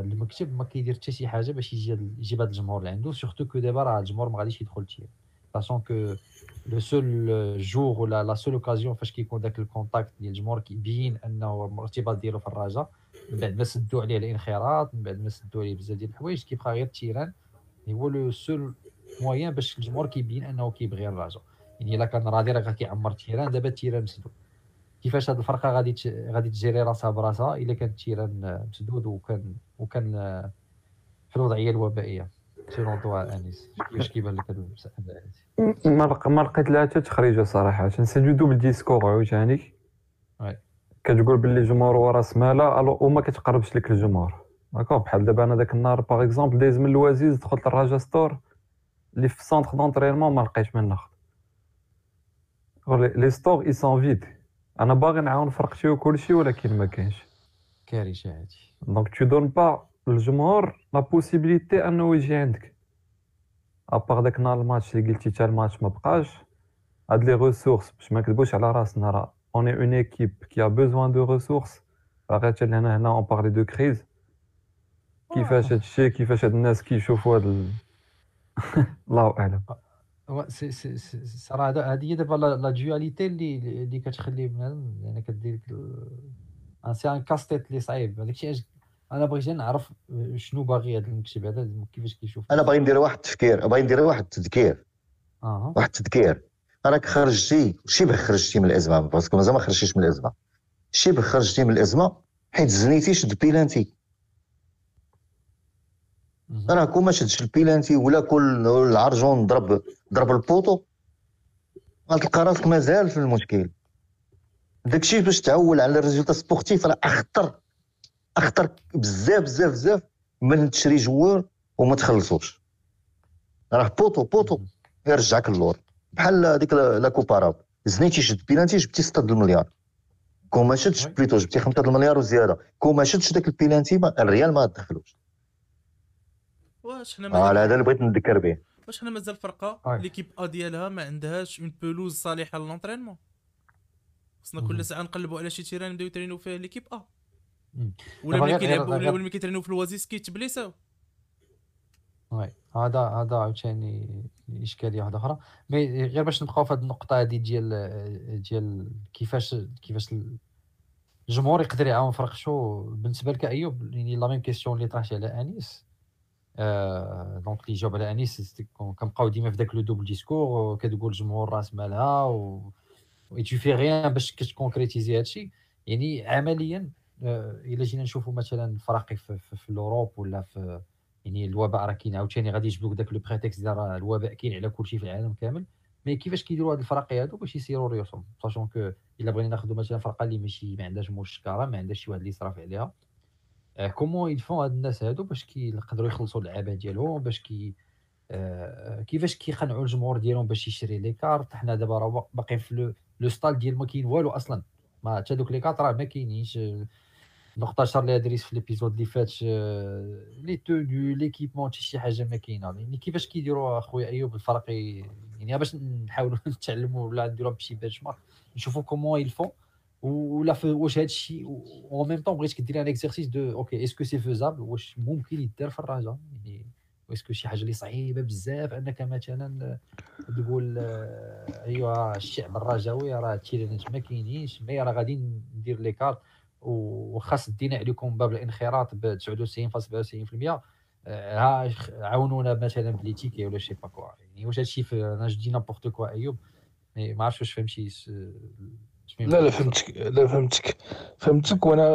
المكتب ما كيدير حتى شي حاجة باش يجي يجيب هاد الجمهور اللي عنده surtout que دابا راه الجمهور ما غاديش يدخل terrain sachant que le seul jour ولا la seule occasion فاش كيكون داك ال contact ديال الجمهور كيبين أنه الارتباط ديالو في الرجاء من بعد ما سدوا عليه الانخراط من بعد ما سدوا عليه بزاف ديال الحوايج كيبقى غير ال terrain هو le seul moyen باش الجمهور كيبين أنه كيبغي الرجاء. يعني إلا كان راضي راه كيعمر ال terrain دابا ال terrain مسدود. كيفاش هاد الفرقة غادي غادي ت gérer راسها براسها؟ إلا كان ال terrain مسدود وكان وكان في الوضعية الوبائية. selon toi انيس كيفاش كيبان لك هاد المساله ما ما لقيت لها حتى تخريجة صراحة. c'est du double discours عاوتاني. كتقول باللي الجمهور هو راس ماله ألو وما كتقربش لك الجمهور. d'accord بحال دابا أنا داك النهار par exemple دايز من الوازيس دخلت للراجا ستور اللي في ال centre d'entraînement ما لقيتش من ناخذ les stores ils sont vides أنا باغي نعاون فرقتي وكلشي ولكن ما كاينش. كارثه هادي donc tu donnes pas للجمهور la possibilité أنه يجي عندك. à part داك نهار الماتش اللي قلتي تا الماتش ما بقاش. هاد les ressources باش ما نكذبوش على راسنا راه une une équipe qui a besoin de ressources باقي حتى لهنا هنا on parlait de crise كيفاش هاد الشيء كيفاش هاد الناس كيشوفوا هاد ال... الله اعلم هو سي سي سي صراحة هذه هي دابا la dualité اللي اللي كتخلي بنادم يعني كدير ديك c'est un casse-tête اللي صعيب هذاك الشيء أنا بغيت نعرف شنو باغي هذا المكتب هذا كيفاش كيشوف أنا باغي ندير واحد التفكير باغي ندير واحد التذكير أها واحد التذكير راك خرجتي شبه خرجتي من الازمه parce que مازال ما خرجتيش من الازمه شبه خرجتي من الازمه حيت زنيتي شد بيلانتي. راه كون ما شدش البيلانتي ولا كون العرجون ضرب ضرب ال poteau غتلقى راسك مازال في المشكل. داكشي باش تعول على ال résultat sportif راه اخطر أخطر بزاف بزاف بزاف من تشري joueurs وما تخلصوش. راه poteau poteau. يرجعك اللور بحال هذيك la Coupe arabe زنيتي شد بيلانتي جبتي 6 المليار. كون ما شدش. plutôt جبتي 5 المليار وزيادة. كون ما شدش داك البيلانتي ما- الريال ما دخلوش. واش حنا مازال هذا اللي بغيت نذكر به. واش حنا مازال فرقة؟ آه. l'équipe A ديالها ما عندهاش une pelouse صالحة لل entraînement خصنا. كل ساعة نقلبوا على شي terrain نبداو يترينوا فيه l'équipe A. ولا ملي كيلعبوا ولا ملي كيترينوا في الوازيس كيتبليساو oui هذا هذا عاوتاني إشكالية واحدة أخرى. mais غير باش نبقاو في هذه النقطة هذه ديال ديال كيفاش كيفاش الجمهور يقدر يعاون فرقتو بالنسبة لك أيوب يعني la même question اللي طرحت على أنيس. donc اللي جاوب على انيس كنبقاو ديما في داك le double discours كتقول الجمهور راس مالها و و tu fais rien باش كتكونكريتيزي هادشي يعني عمليا الا جينا نشوفوا مثلا فراقي في, في, في ال Europe ولا في يعني الوباء راه كاين عاوتاني غادي يجبدوك داك le prétexte ديال الوباء كاين على كلشي في العالم كامل mais كيفاش كيديروا هاد الفراقي هادو باش يسيروا ريوسهم sachant que الا بغينا ناخذوا مثلا فرقه اللي ماشي ما عندهاش مشكره ما عندهاش شي واحد اللي يصرف عليها comment يدفعوا هاد الناس هادو باش كيقدروا يخلصوا اللعابة ديالهم باش كي آه، كيفاش كيقنعوا الجمهور ديالهم باش يشري les cartes. حنا دابا راه باقيين في le stade ديال ما كاين والو أصلا. ما حتى دوك les cartes راه ما كاينينش. آه، نقطة شرحها لي دريس في l'épisode اللي فات آه، le taux de l'équipement حتى شي حاجة ما كاينة. يعني كيفاش كيديروا أخويا أيوب الفرق؟ يعني باش نحاولوا نتعلموا ولا نديروا بشي benchmark نشوفوا comment ils le font ولا واش هذا الشيء و même temps بغيتك دير un exercice de OK est-ce que c'est faisable واش ممكن يدار في الرجاء يعني و est-ce que شي حاجة اللي صعيبه بزاف انك مثلا تقول ايوا الشعب الرجاوي راه هادشي ما كاينينش mais راه غادي ندير les cartes وها سدينا عليكم باب الانخراط ب 99.97% آه، ها عاونونا مثلا ب les tickets ولا je sais pas quoi يعني واش هادشي أنا je dis n'importe quoi ايوب ما عرفتش واش فهمتي لا لا فهمتك. لا فهمتك. فهمتك. وأنا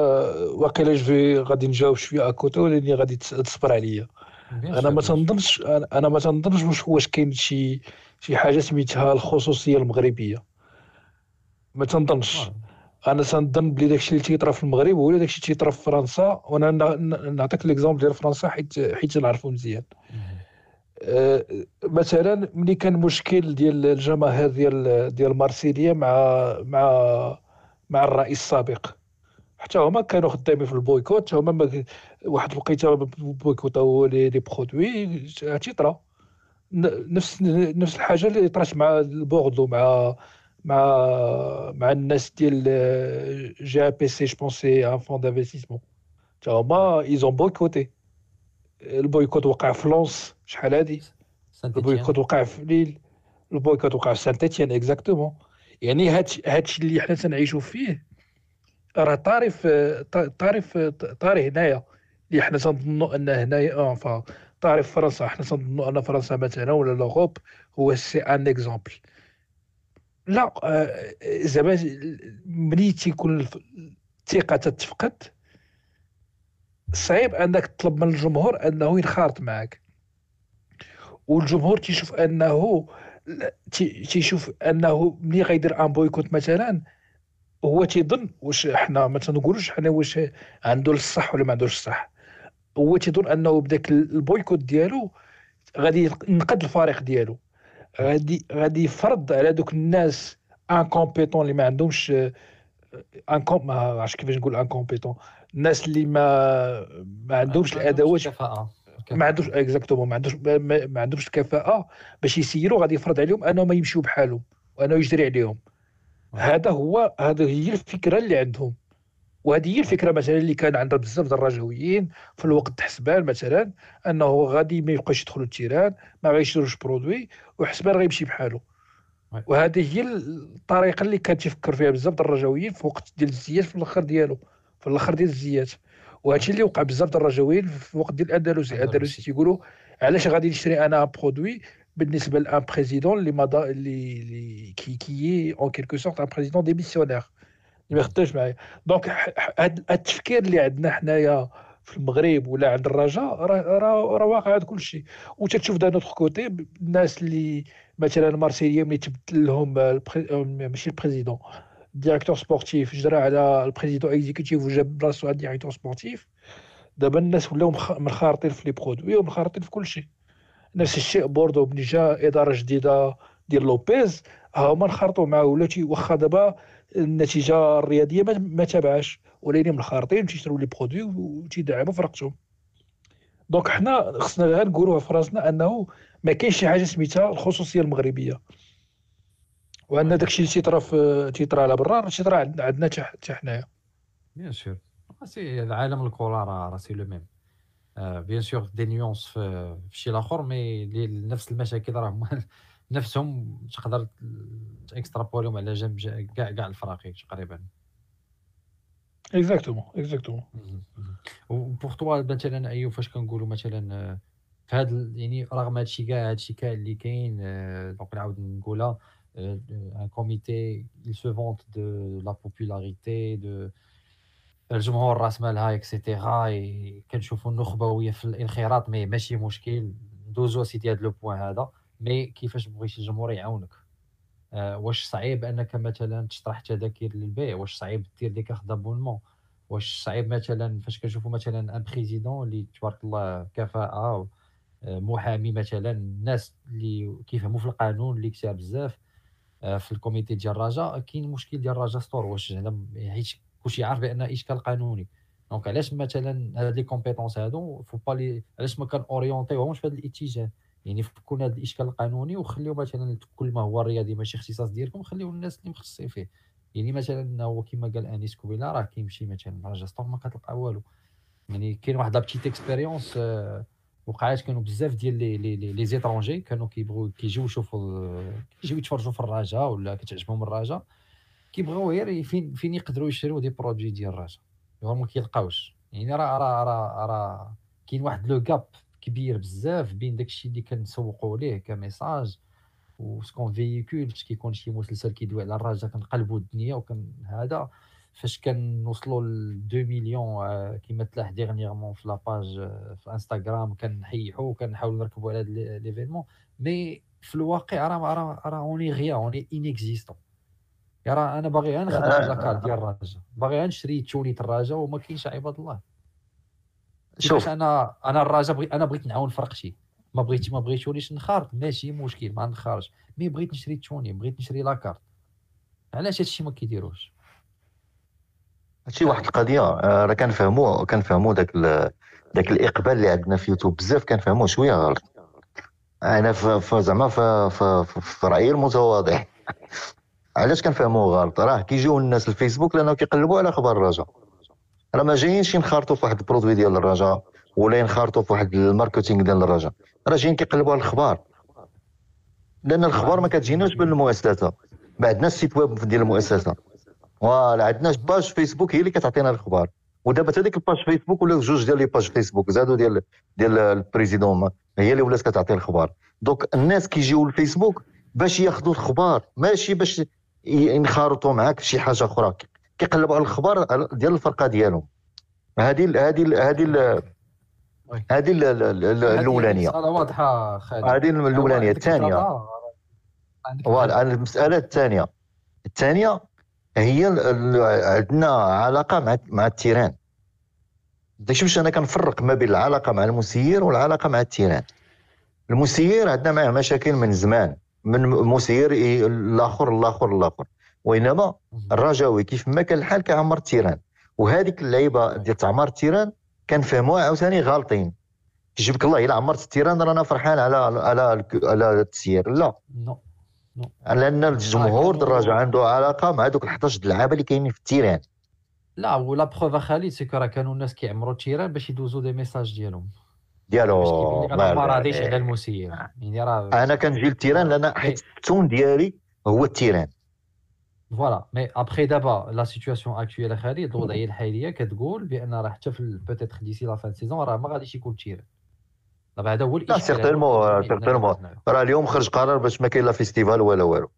واقيلا je غادي نجاوب شوية à côté لاني غادي تصبر عليا. أنا ما. تنظنش أنا ما تنظنش واش واش كاين شي شي حاجة سميتها الخصوصية المغربية. ما تنظنش. أنا تنظن بلي داكشي اللي تيطرا في المغرب هو داكشي اللي تيطرا في فرنسا وأنا نعطيك l'exemple ديال فرنسا حيت حيت نعرفو مزيان. مثلا ملي كان مشكل ديال الجماهير ديال ديال مارسيليا مع مع مع الرئيس السابق. حتى هما كانوا خدامين في ال boycott هما ما واحد الوقيته بويكوتاو les produits تيطرا نفس نفس الحاجة اللي طرات مع البوردو مع مع مع الناس ديال جي بي سي je pense c'est un fonds d'investissement حتى هما ils ont boycotté. ال boycott وقع في لونس. شحال هادي؟ ال boycott. وقع في ليل. ال boycott وقع في سانت إتيان exactement. يعني هادشي اللي حنا تنعيشوا فيه راه طاري في طاري في طاري هنايا. اللي حنا تنظنوا أن هنايا آه فا طاري في فرنسا. حنا تنظنوا أن فرنسا مثلا ولا l'Europe هو c'est un exemple لا آه، زعما ملي تيكون الثقة تتفقد صعيب أنك تطلب من الجمهور أنه ينخرط معك. والجمهور تيشوف أنه تيشوف أنه ملي غيدير un boycott مثلا هو تيظن واش حنا ما تنقولوش حنا واش عنده الصح ولا ما عندوش الصح. هو تيظن أنه بداك ال boycott ديالو غادي ينقذ الفريق ديالو. غادي غادي يفرض على دوك الناس incompétents اللي ما عندهمش ان ما عرفتش كيفاش نقول incompétents الناس اللي ما ما عندهمش الأدوات كفاءة ما عندوش exactement ما عندوش ما, عندهمش الكفاءة باش يسيروا غادي يفرض عليهم أنهم يمشيو بحالهم وأنه يجري عليهم. هذا هو هذا هي الفكرة اللي عندهم. وهذه هي الفكرة مثلا اللي كان عندها بزاف ديال الرجويين في الوقت حسبان مثلا أنه غادي ما يبقاش يدخلوا ال terrain ما غايشروش produits وحسبان غيمشي بحاله. وهذه هي الطريقة اللي كان تيفكر فيها بزاف ديال الرجويين في وقت ديال الزيات في الأخر ديالو. في الآخر ديال الزيات. وهادشي اللي وقع بزاف ديال الرجويين في وقت ديال الاندلسي. الاندلسي تيقولوا علاش غادي نشري أنا produit بالنسبة ل un président اللي مضى اللي اللي qui qui en quelque sorte un président démissionnaire اللي ما يخدمش معايا. donc هاد التفكير اللي عندنا حنايا في المغرب ولا عند الرجاء راه راه واقع هذا كل شيء وتتشوف d'un autre côté الناس اللي مثلا مارسيليا ملي تبدل لهم ماشي ال président directeur sportif جرى على ال président exécutif وجاب بلاصتو على ال directeur sportif دابا الناس ولاو منخرطين في les produits ومنخرطين في كل شيء نفس الشيء بوردو ملي جا اداره جديده ديال لوبيز ها هما انخرطوا معاه ولا واخا دابا النتيجه الرياضيه ما تابعاش ولكن منخرطين تيشريو les produits وتيدعموا فرقتهم donc حنا خصنا غير نقولوها في راسنا انه ما كاينش شي حاجة سميتها الخصوصيه المغربيه وأن داكشي اللي تيطرا في تيطرا على برا راه تيطرا عند- عندنا حتى حنايا. بيان sur ça العالم الكورة راه راه c'est le même bien sûr des nuances في شي لاخر mais نفس المشاكل راه نفسهم تقدر ت extrapoler هم على جنب كاع كاع الفراقي تقريبا exactement exactement و pour toi مثلا ايوب فاش كنقولوا مثلا في هذا يعني رغم هادشي كاع هادشي كاع اللي كاين donc نعاود نقولها un comité il se vante de la popularité de الجمهور راس مالها et cetera كنشوفوا النخبويه في الانخراط mais ماشي مشكل ندوزو سيدي هاد le point هذا mais كيفاش بغيتي الجمهور يعاونك آه، واش صعيب انك مثلا تطرح تذاكر للبيع واش صعيب دير des cartes d'abonnement واش صعيب مثلا فاش كنشوفوا مثلا un président اللي تبارك الله كفاءه محامي مثلا الناس اللي كيفهموا في القانون اللي كتار بزاف في ال comité ديال الرجاء كاين مشكل ديال الرجاء store واش هنا حيت كلشي عارف بأن اشكال قانوني. donc علاش مثلا هاد les compétences هادو faut pas les علاش ما كان orienter وهمش في هذا الاتجاه؟ يعني فكونا هذا الإشكال القانوني وخليو مثلا كل ما هو رياضي ماشي اختصاص ديالكم خليو الناس اللي مختصين فيه. يعني مثلا هو كما قال أنيس كوبيلا راه كيمشي مثلا رجا store ما كتلقى والو. يعني كاين واحد la petite expérience وقعات كانوا بزاف ديال les les les, étrangers كانوا كيبغيو كيجيو يشوفوا كيجيو يتفرجوا في الرجاء ولا كتعجبهم الرجاء كيبغيو غير فين فين يقدروا يشريو des produits ديال الرجاء هو ما كيلقاوش. يعني راه راه راه راه كاين واحد le gap كبير بزاف بين داكشي اللي كنسوقوا ليه ك message وسكون فييكول فاش كيكون شي مسلسل كيدوي على الرجاء كنقلبوا الدنيا وكن هذا. فاش كنوصلوا ل 2 مليون آه، كيما تلاح dernièrement في la page آه، في انستغرام كنحيحوا وكنحاولوا نركبوا على هذا l'événement mais في الواقع راه راه راه on est rien on est inexistant يا راه أنا باغي غير نخدم la carte ديال الرجاء باغي غير نشري تونيت الرجاء وما كاينش عباد الله. شوف. أنا أنا الرجاء بغي أنا بغيت نعاون فرقتي. ما بغيتي ما بغيتونيش نخارط ماشي مشكل ما نخارج mais بغيت نشري توني بغيت نشري la carte علاش هادشي ما كيديروش؟ هادشي واحد القضية آه، راه كنفهموا كنفهموا داك داك الإقبال اللي عندنا في يوتيوب. بزاف كنفهموه شوية. غلط أنا زعما ف- ف- ف- في رأيي المتواضع. علاش كنفهموه غلط؟ راه كيجيو الناس الفيسبوك لأنه كيقلبوا على أخبار الرجاء. راه ما جايينش ينخرطوا في واحد ال produit ديال الرجاء ولا ينخرطوا في واحد ال marketing ديال الرجاء. راه جايين كيقلبوا على الاخبار لأن الاخبار ما كتجيناش من المؤسسه ما عندناش site web ديال المؤسسة. voilà عندنا page فيسبوك هي اللي كتعطينا الاخبار ودابا حتى ديك ال page فيسبوك ولاو جوج ديال les pages فيسبوك زادوا ديال ديال ال président هي اللي ولات كتعطي الاخبار donc الناس كيجيو للفيسبوك باش ياخذوا الاخبار ماشي باش ينخرطوا معاك في شي حاجة أخرى. كيقلبوا على الاخبار ديال الفرقة ديالهم. هذه هذه هذه. هذه ال- ال- ال- الأولانية. واضحة خالد. هذه الأولانية الثانية. voilà المسألة الثانية. الثانية هي عندنا علاقة مع مع ال terrain. داكشي باش أنا كنفرق ما بين العلاقة مع المسير والعلاقة مع ال terrain. المسير عندنا معاه مشاكل من زمان. من مسير ي- الآخر الآخر الآخر. وإنما الرجاوي كيف ما كان الحال كيعمر ال terrain. وهذيك اللعيبة ديال تعمار ال terrain كنفهموها عاوتاني غالطين. كيجيبك الله إلا عمرت ال terrain رانا فرحان على على على التسيير. لا. لأن الجمهور كانوا- دراجة عنده علاقة مع دوك ال 11 د اللعابة اللي كاينين في ال terrain. لا ولا preuve خالد ce que راه كانوا الناس كيعمروا ال terrain باش يدوزوا des messages ديالهم. ديالو ما- راضيش على المسير. يعني راه أنا كنجي لل terrain لأن حيت التون ديالي هو ال terrain. voilà mais après دابا la situation actuelle خالد الوضعية الحالية كتقول بأن راه حتى في peut-être d'ici la fin saison راه ما غاديش يكون terrain دابا هذا هو لا certainement certainement راه اليوم خرج قرار باش ما كاين la festival ولا والو.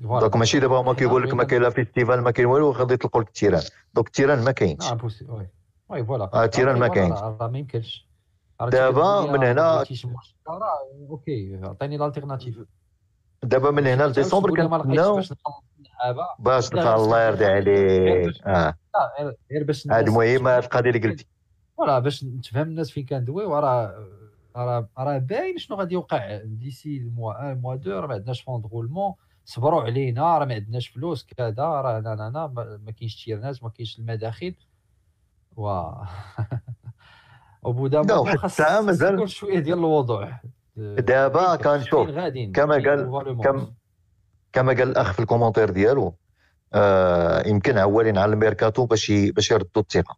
donc ماشي دابا هما كيقول لك ما كاين la festival ما كاين والو غادي يطلقوا لك ال terrain donc ال terrain ما كاينش. aussi oui. voilà. آه، terrain ما كاينش. راه ما يمكنش. دابا من هنا- OK عطيني l'alternative دابا من هنا لديسمبر كنتسناو باش الله يرضي عليك. آه. غير باش هذه القضية اللي قلتي. voilà باش تفهم الناس فين كندويو راه راه راه باين شنو غادي يوقع. d'ici ال mois 1 mois 2 راه ما عندناش fonds de roulement صبروا علينا راه ما عندناش فلوس كذا راه لا لا لا ما كاينش تيرناج ما كاينش المداخل و bon voilà، الساعة مازال- شوية ديال الوضوح. دابا كنشوف كما قال- كم كما قال الأخ في ال commentaire ديالو آه يمكن عوالين على الميركاتو باش باش يردوا الثقة.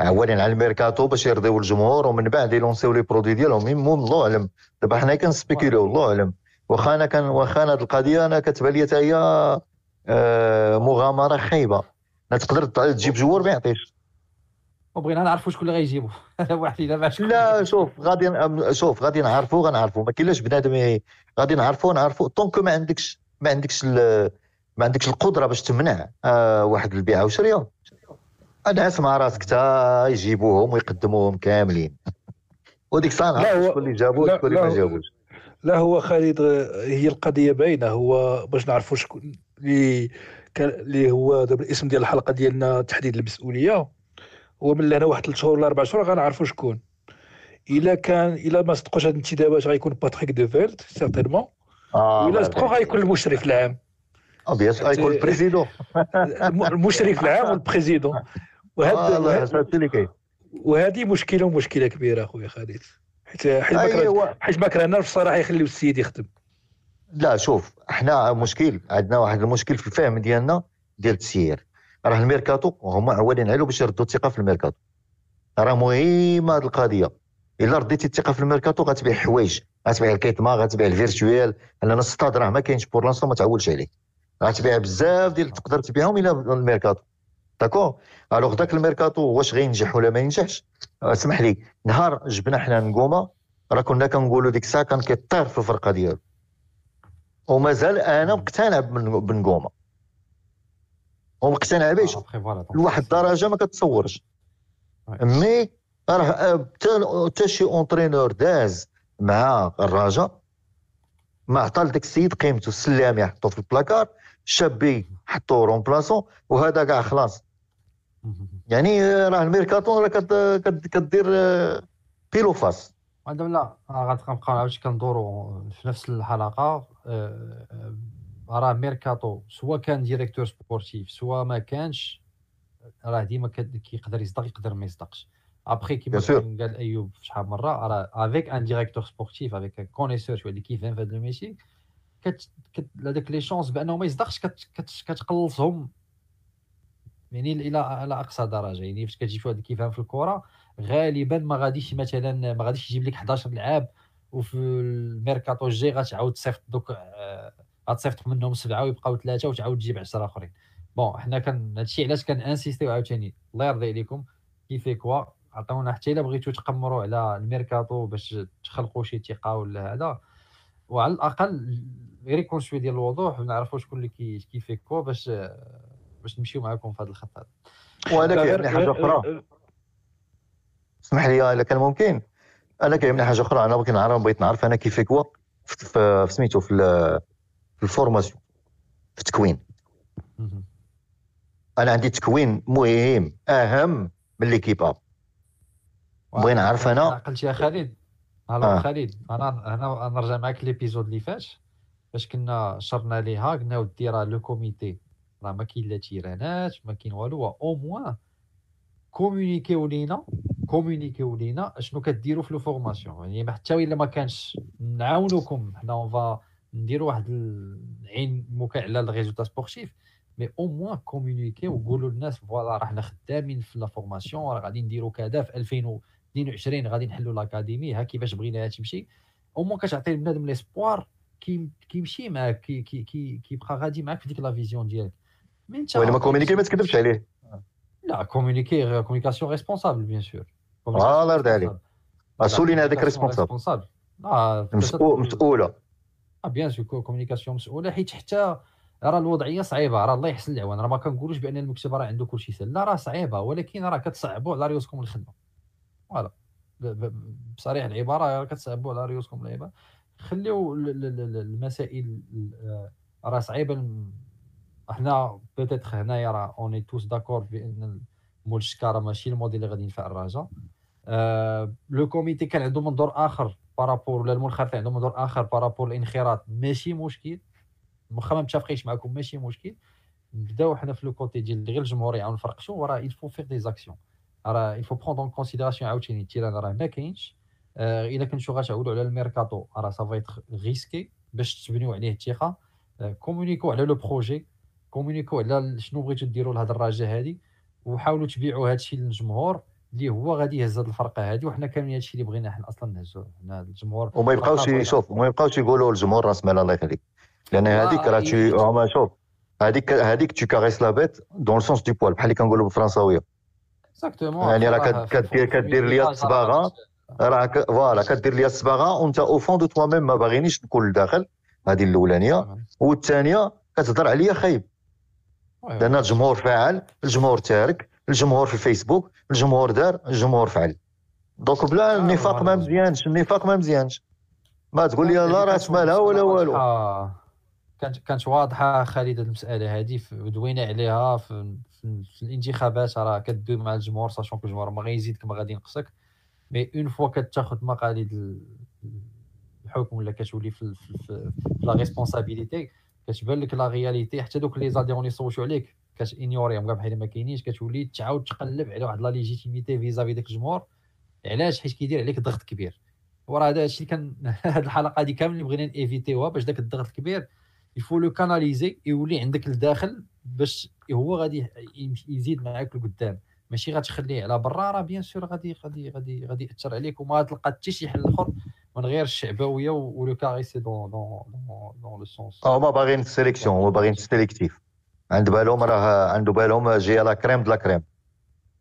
عوالين على الميركاتو باش يرضيو الجمهور ومن بعد يلونسيو les produits ديالهم. même الله اعلم دابا حنا كنسبيكيليو الله اعلم واخا أنا كان واخا أنا هاد القضية أنا كتبان لي حتى هي آه مغامرة خايبة. تقدر تجيب جوار ما يعطيش. وبغينا نعرفوا شكون اللي غيجيبو. هذا واحد شكون. لا شوف غادي شوف غادي نعرفوا غنعرفوا ما كاينلاش بنادم غادي نعرفوا نعرفوا طونكو ما عندكش ما عندكش ما عندكش القدرة باش تمنع آه واحد البيعة. وشريه الناس مع راسك تا يجيبوهم ويقدموهم كاملين. وديك الساعة هو- شكون اللي جابوا لا، وشكون اللي ما جابوش. لا هو خالد آه، هي القضية باينة هو باش نعرفوا شكون اللي اللي هو دابا الاسم ديال الحلقة ديالنا تحديد المسؤولية. هو من هنا واحد ثلاث شهور ولا أربع شهور غنعرفوا شكون. إلا كان إلا ما صدقوش هاد الانتدابات غيكون باتريك دو فيلد certainement آه وإلا صدقوا غيكون المشرف العام. bien غيكون ال président. الم- المشرف العام وال président. آه وهاد الله اللي كاين وهذه مشكلة ومشكلة كبيرة أخويا خالد. حيت حيت أيوة. حيت ما كرهناش بصراحه يخليو السيد يخدم. لا شوف إحنا مشكل عندنا واحد المشكل في الفهم ديالنا ديال التسيير. راه الميركاتو هما عوالين عليه باش يردوا الثقة في الميركاتو. راه مهمه هذه القضية. إلا رديتي الثقة في الميركاتو غتبيع حوايج غتبيع الكيتما غتبيع ال virtuel لأن الستاد راه ما كاينش pour l'instant ما تعولش عليه. غتبيع بزاف ديال تقدر تبيعهم إلى الميركاتو. d'accord alors داك الميركاتو واش غينجح ولا ما ينجحش؟ آه، اسمح لي نهار جبنا حنا نقومة راه كنا كنقولوا ديك الساعة كان كيطير في الفرقة ديالو. ومازال أنا مقتنع بن- بنقومة. ومقتنع donc لواحد الدرجة ما كتصورش. mais راه حتى شي entraîneur داز مع الرجاء ما عطى لذاك السيد قيمته السلامي حطو في البلاكار شابي حطو remplaçant وهذا كاع خلاص. يعني آه، راه الميركاتون راه كدير آه، pile ou face. عندما لا غنبقاو عاوتاني كندورو في نفس الحلقة. آه، راه ميركاتو سواء كان directeur sportif سواء ما كانش راه ديما كيقدر يصدق يقدر ما يصدقش. ابخي كيما قال أيوب شحال مرة راه avec un directeur sportif avec un connaisseur شوية اللي كيفهم في هذا كت هذاك les chances بأنه ما يصدقش كت كت كتقلصهم. يعني إلى إلى أقصى درجة يعني فاش كتجي شي واحد كيفهم في الكره غالبا ما غاديش مثلا ما غاديش يجيب لك 11 لعاب وفي الميركاتو الجاي غتعاود تصيفط دوك آه، غتصيفط منهم سبعة ويبقاو ثلاثة وتعاود تجيب 10 آخرين. bon حنا كان هادشي علاش كنانسيستيو عاوتاني. الله يرضي عليكم. qui fait quoi؟ عطاونا حتى إلا بغيتو تقمروا على الميركاتو باش تخلقوا شي ثقة ولا هذا. وعلى الأقل غير يكون شوية ديال الوضوح ونعرفوا شكون اللي كي qui fait quoi باش باش نمشيو معاكم في هذا الخط هذا وأنا كيعني غير- حاجة غير- أخرى اسمح لي الا كان ممكن. أنا كيهمني حاجة أخرى. أنا بغيت نعرف بغيت نعرف أنا qui fait quoi في سميتو في ال- في ال formation في التكوين. أنا عندي تكوين مهم أهم من l'équipe A. بغينا نعرف أنا- عقلت يا خالد. ألو آه. خالد. أنا هنا نرجع معاك l'épisode اللي فات. فاش كنا شرنا ليها قلنا ودي راه le comité. راه ما كاين لا تيرانات ما كاين والو au moins كومونيكيو لينا كومونيكيو لينا شنو كديروا في la formation يعني حتى الا ما كانش نعاونوكم حنا on va نديروا واحد العين ميكة على ال résultat sportif mais au moins communiquez وقولوا للناس voilà راه حنا خدامين في la formation راه غادي نديروا كذا في 2022 غادي نحلوا l'académie ها كيفاش بغيناها تمشي au moins كتعطي لبنادم l'espoir كيمشي معاك كي كي كي كيبقى غادي معاك في ديك la vision ديالك mais انت ما كومونيكي ما تكذبش عليه la communi- communication responsable bien sûr الله يرضي عليك سولينا هذيك responsable مسؤوله bien sûr communication مسؤوله حيت حتى راه الوضعيه صعيبه راه الله يحسن العوان راه ما كنقولوش بان المكتب راه عنده كل شيء سهل لا راه صعيبه ولكن راه كتصعبوا على ريوسكم الخدمه voilà بصريح العباره راه كتصعبوا على ريوسكم العباره خليو المسائل راه صعيبه إحنا peut-être هنايا راه on est tous d'accord بأن مول الشكاره ماشي الموديل اللي غادي ينفع الرجاء أه le comité كان عنده منظور آخر par rapport ولا المنخرط عنده منظور آخر par rapport الانخراط ماشي مشكل. واخا ما متفقينش معكم ماشي مشكل. نبداو حنا في le côté ديال غير الجمهور يعاون نفرقشوا راه il faut faire des actions راه il faut prendre considération عاوتاني التيران راه ما كاينش. آه إلا كنتو غتعولوا على الميركاتو راه ça va risquer باش تبنيو عليه الثقة. آه كومونيكو على le projet كومونيكو على شنو بغيتو ديروا لهاد الرجاء هادي وحاولوا تبيعوا هذا الشيء للجمهور اللي هو غادي يهز هذه الفرقة هذه وحنا كاملين هذا الشيء اللي بغينا حنا أصلا نهزوه حنا الجمهور. وما يبقاوش يشوف وما يبقاوش يقولوا للجمهور راس مال الله يخليك. لأن هذيك راه تي شوف هذيك هذيك tu caresses la bête dans le sens du poil بحال اللي كنقولوا بالفرنساوية. exactement يعني راه كدير كدير ليا الصباغة راه voilà كدير ليا الصباغة وانت au fond de toi-même ما باغينيش نكون لداخل هذه الأولانية. والثانية كتهضر عليا خايب. لأن الجمهور فاعل الجمهور تارك الجمهور في الفيسبوك الجمهور دار الجمهور فعل donc بلا النفاق ما مزيانش النفاق ما مزيانش. ما تقول لي لا راس مالها ولا والو. كانت كانت واضحة خالد المسألة هذه ودوينا عليها في, في, الانتخابات راه كدوي مع الجمهور sachant que الجمهور ما غيزيدك ما غادي ينقصك. mais une fois كتاخذ مقاليد الحكم ولا كتولي في, في, في, في la responsabilité كتبان لك la réalité حتى دوك les adhérents اللي صوتوا عليك كت ignorer يهم كاع بحال ما كاينينش كتولي تعاود تقلب على واحد la légitimité vis-à-vis داك الجمهور. علاش؟ حيت كيدير عليك ضغط كبير. وراه هذا الشيء كان هذه الحلقة هذه كامل اللي بغينا ن éviter يوها باش داك الضغط الكبير il faut le canaliser يولي عندك الداخل باش هو غادي يزيد معاك لقدام. ماشي غتخليه على برا راه bien sûr غادي غادي غادي غادي يأثر عليك وما تلقى حتى شي حل آخر. من غير الشعبويه و le caresser dans dans dans le sens هما باغيين ال sélection هما باغيين ال sélectif عند بالهم راه عنده بالهم جاية la crème de la crème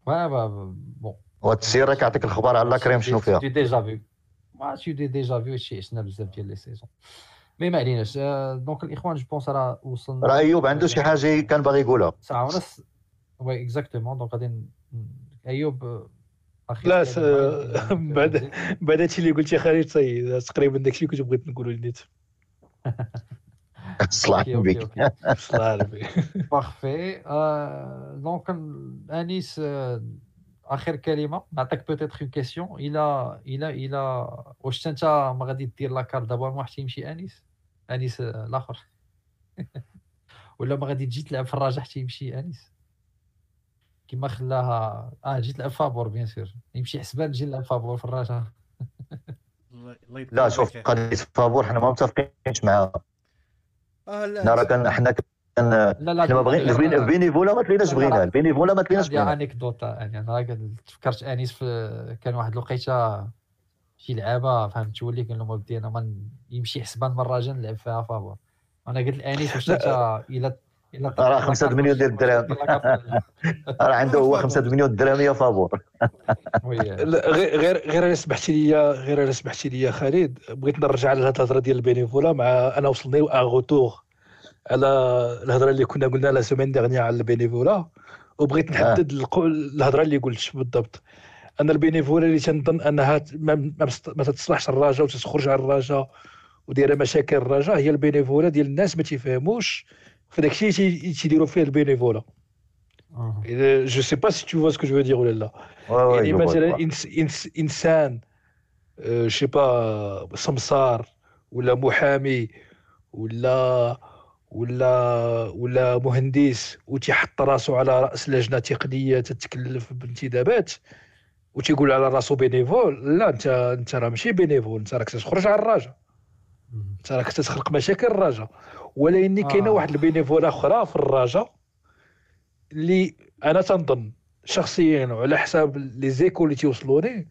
bon وتسير راك يعطيك الخبر على la crème شنو فيها déjà vu ماشي du déjà vu شي عشنا بزاف ديال les saisons mais ما عليناش donc الاخوان je pense راه وصلنا راه ايوب عنده شي حاجة كان باغي يقولها ساعه ونص oui exactement donc غادي ايوب لا بعد بعد هادشي اللي قلتي خالد تقريبا داكشي اللي كنت بغيت نقولو لنيت. صلاح بك صلاح بك parfait donc انيس آخر كلمة. نعطيك peut-être une question إلى إلى إلى واش أنت ما غادي دير la carte دابا ما حتى يمشي انيس انيس الآخر. ولا ما غادي تجي تلعب في الراجا حتى يمشي انيس كما خلاها آه جيت تلعب فابور bien sûr. يمشي حسبان نجي نلعب فابور في الراجا لا شوف قضية فابور حنا ما متفقينش معاها. آه لا راه كان حنا كان لا لا حنا ما بغينا البينيفولا ما تليناش بغينا البينيفولا ما تليناش بغينا بغينا. انيكدوتا يعني أنا تفكرت أنيس في كان واحد الوقيتة شي لعابة فهمت؟ تولي كان لهم ودي أنا ما يمشي حسبان مرة جا نلعب فيها فابور. أنا قلت لأنيس واش انت إلا راه 5 مليون ديال الدرهم راه عنده هو 5 مليون درهم يا فابور. غير غير غير الا سمحتي لي غير الا سمحتي لي خالد بغيت نرجع لهاد الهضره ديال البينيفولا مع أنا وصلني un retour على الهضرة اللي كنا قلنا la semaine dernière على ال bénévolat وبغيت نحدد الهضرة اللي قلت بالضبط. أنا ال bénévolat اللي تنظن أنها ما, ما تتصلحش الرجاء وتخرج على الرجاء ودايرة مشاكل الرجاء هي ال bénévolat ديال الناس ما تيفهموش في داك الشيء تيديروا فيه ال bénévolat je sais pas si tu vois ce que je veux dire ولا لا يعني مثلا انسان شي با سمسار ولا محامي ولا ولا ولا مهندس وتيحط راسو على راس لجنه تقنيه تتكلف بانتدابات وتيقول على راسو bénévole لا انت انت راه ماشي bénévole انت راك تخرج على الراجا انت راك تخلق مشاكل الراجا ولكن كاينة آه. واحد ال bénévolat أخرى في الراجا اللي أنا تنظن شخصيا وعلى حساب لي زيكو اللي تيوصلوني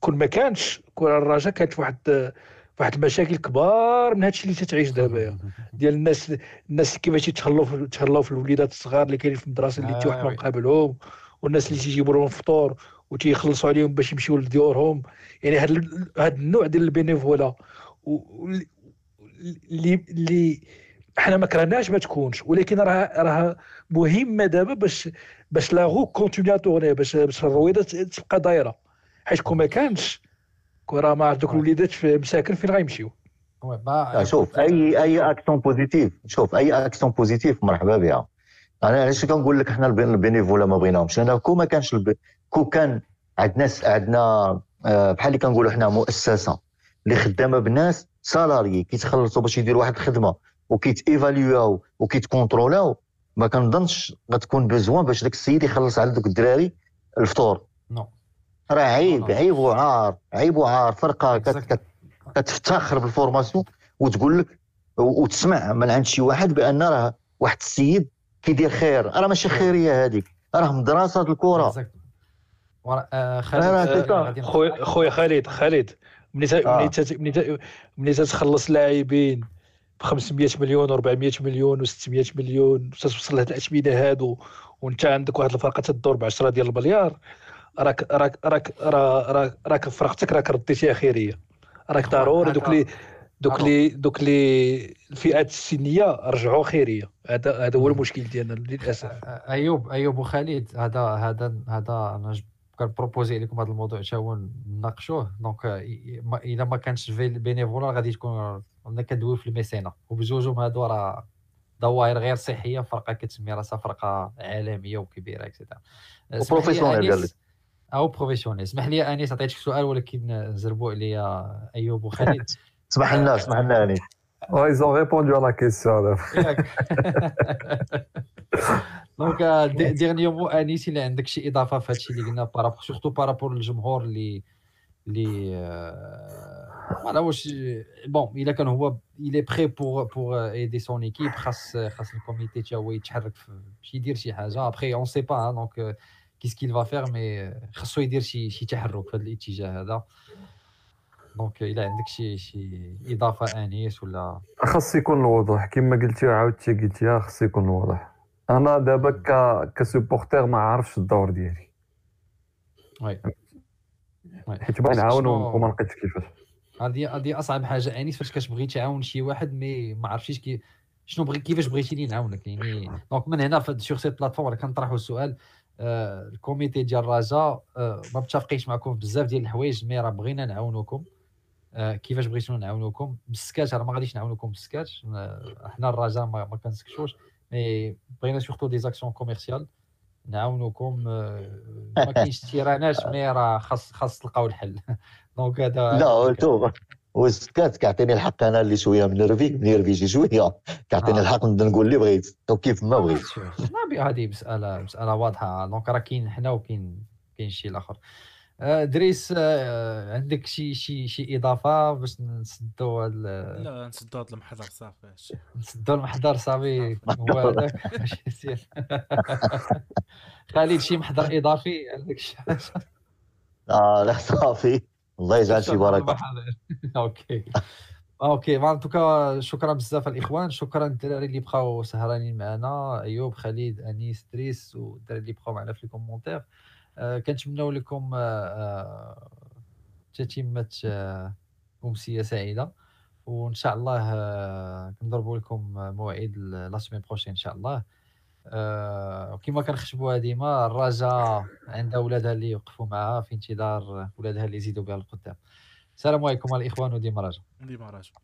كون ما كانش كون الرجاء كانت فواحد واحد المشاكل كبار من هادشي اللي تتعيش دابا ديال الناس الناس كيفاش يتهلاو في تهلاو في الوليدات الصغار اللي كاينين في المدرسة اللي آه تيوحلوا وي. مقابلهم والناس اللي تيجيبوا لهم الفطور وتيخلصوا عليهم باش يمشيو لديورهم يعني هاد هاد النوع ديال البينيفولا اللي اللي حنا ما كرهناش ما تكونش ولكن راه راه مهمة دابا باش باش la roue continue à tourner باش باش الرويضه تبقى دايرة. حيت كون ما كانش كون راه ما دوك الوليدات في مساكن فين غيمشيو. آه، شوف اي أي action positive شوف أي اكسيون بوزيتيف مرحبا بها. أنا علاش كنقول لك حنا البين- ال bénévolat ما بغيناهمش؟ لأن كون ما كانش الب... كون كان عندنا عندنا آه، بحال اللي كنقولوا حنا مؤسسة اللي خدامة بناس salariés كيتخلصوا باش يديروا واحد الخدمه وكيتيفاليوهاو وكيتكونترولاو ما كنظنش غتكون besoin باش داك السيد يخلص على دوك الدراري الفطور non راه عيب. عيب وعار عيب وعار فرقه كت- Exactly. كت- كتفتخر بال formation وتقول لك وتسمع من عند شي واحد بان راه واحد السيد كيدير خير راه ماشي خيريه هذيك راه مدرسه الكره. خويا خالد خالد ملي تا- آه. ملي ملي ملي تتخلص لاعبين ب 500 مليون و400 مليون و600 مليون تتوصل لهاد الاثمنه هادو وانت عندك واحد الفرقة تدور ب 10 ديال المليار راك راك راك را- راك راك فرقتك راك رديتيها خيريه راك هو ضروري دوك لي دوك لي دوك لي الفئات السنية رجعوا خيريه هذا هذا هو المشكل ديالنا للأسف. آه، ايوب أيوب وخالد هذا هذا هذا أنا كن proposer لكم هذا الموضوع حتى هو نناقشوه donc إلا ما كانش في ال bénévolat غادي تكون عندنا كندويو في ال mécénat وبجوجهم هادو راه ظواهر غير صحية فرقة كتسمي راسها فرقة عالمية وكبيرة et cetera قال لك. أو professionnelle اسمح لي أنيس عطيتك سؤال ولكن زربوا عليا أيوب وخالد. اسمح لنا اسمح لنا يعني Oh, ils ont répondu à la question. donc dernier mot انيس الا عندك شي إضافة في هادشي اللي قلنا par rapport surtout par rapport للجمهور اللي اللي آه، voilà واش bon إلا كان هو il est prêt pour pour aider son équipe خاص خاص ال comité تا هو يتحرك باش يدير شي حاجة. après on sait pas donc qu'est-ce qu'il va faire mais خاصو يدير شي شي تحرك في هذا الاتجاه هذا. donc إلا عندك شي شي إضافة انيس ولا؟ خاص يكون الوضوح كما قلتي وعاودتي قلتيها خاص يكون الوضوح. أنا دابا ك ك supporter ما عارفش الدور ديالي. oui. حيت شنو- نعاون وما لقيتش كيفاش. هذه هذه أصعب حاجة. انيس فاش كتبغي تعاون شي واحد mais ما عرفتيش كي شنو بغي كيفاش بغيتيني نعاونك يعني. donc من هنا في sur cette plateforme راه كنطرحوا السؤال. آه ال comité ديال الرجاء آه ما متفقينش معكم بزاف ديال الحوايج mais راه بغينا نعاونوكم. آه كيفاش بغيتونا نعاونوكم؟ بالسكات راه ما غاديش نعاونوكم بالسكات آه حنا الرجاء ما, ما كنسكتوش mais بغينا surtout des actions commerciales نعاونوكم آه ما كاينش تيراناش mais راه خاص خاص تلقاو الحل. donc هذا لا شوف وسكات كيعطيني الحق أنا اللي شوية منرفي شي شوية. كيعطيني آه. الحق نبدا نقول اللي بغيت. كيف ما بغيت. نبي هذه مسألة مسألة واضحة. donc راه كاين حنا وكاين كاين شي الآخر. آه، دريس آه، عندك شي شي شي إضافة باش نسدوا هاد ال- لا نسدوا هذا المحضر صافي. نسدوا المحضر صافي هو هذاك. خالد شي محضر إضافي؟ عندك شي؟ حاجة آه لا صافي. الله يجعل شي بركة. OK. OK en tout cas شكرا بزاف الإخوان. شكرا الدراري اللي بقاو سهرانين معنا. أيوب خالد أنيس دريس والدراري اللي بقاو معنا في ال commentaire آه، كنتمنوا لكم آه، آه، تتمة امسيه سعيده وإن شاء الله كنضربوا لكم موعد لا سيمين بروشين إن شاء الله. وكما كنخشبوها ديما الرجاء عندها ولادها اللي يوقفوا معها في انتظار ولادها اللي يزيدوا بها القدام السلام عليكم الإخوان وديما رجاء ديما راجع.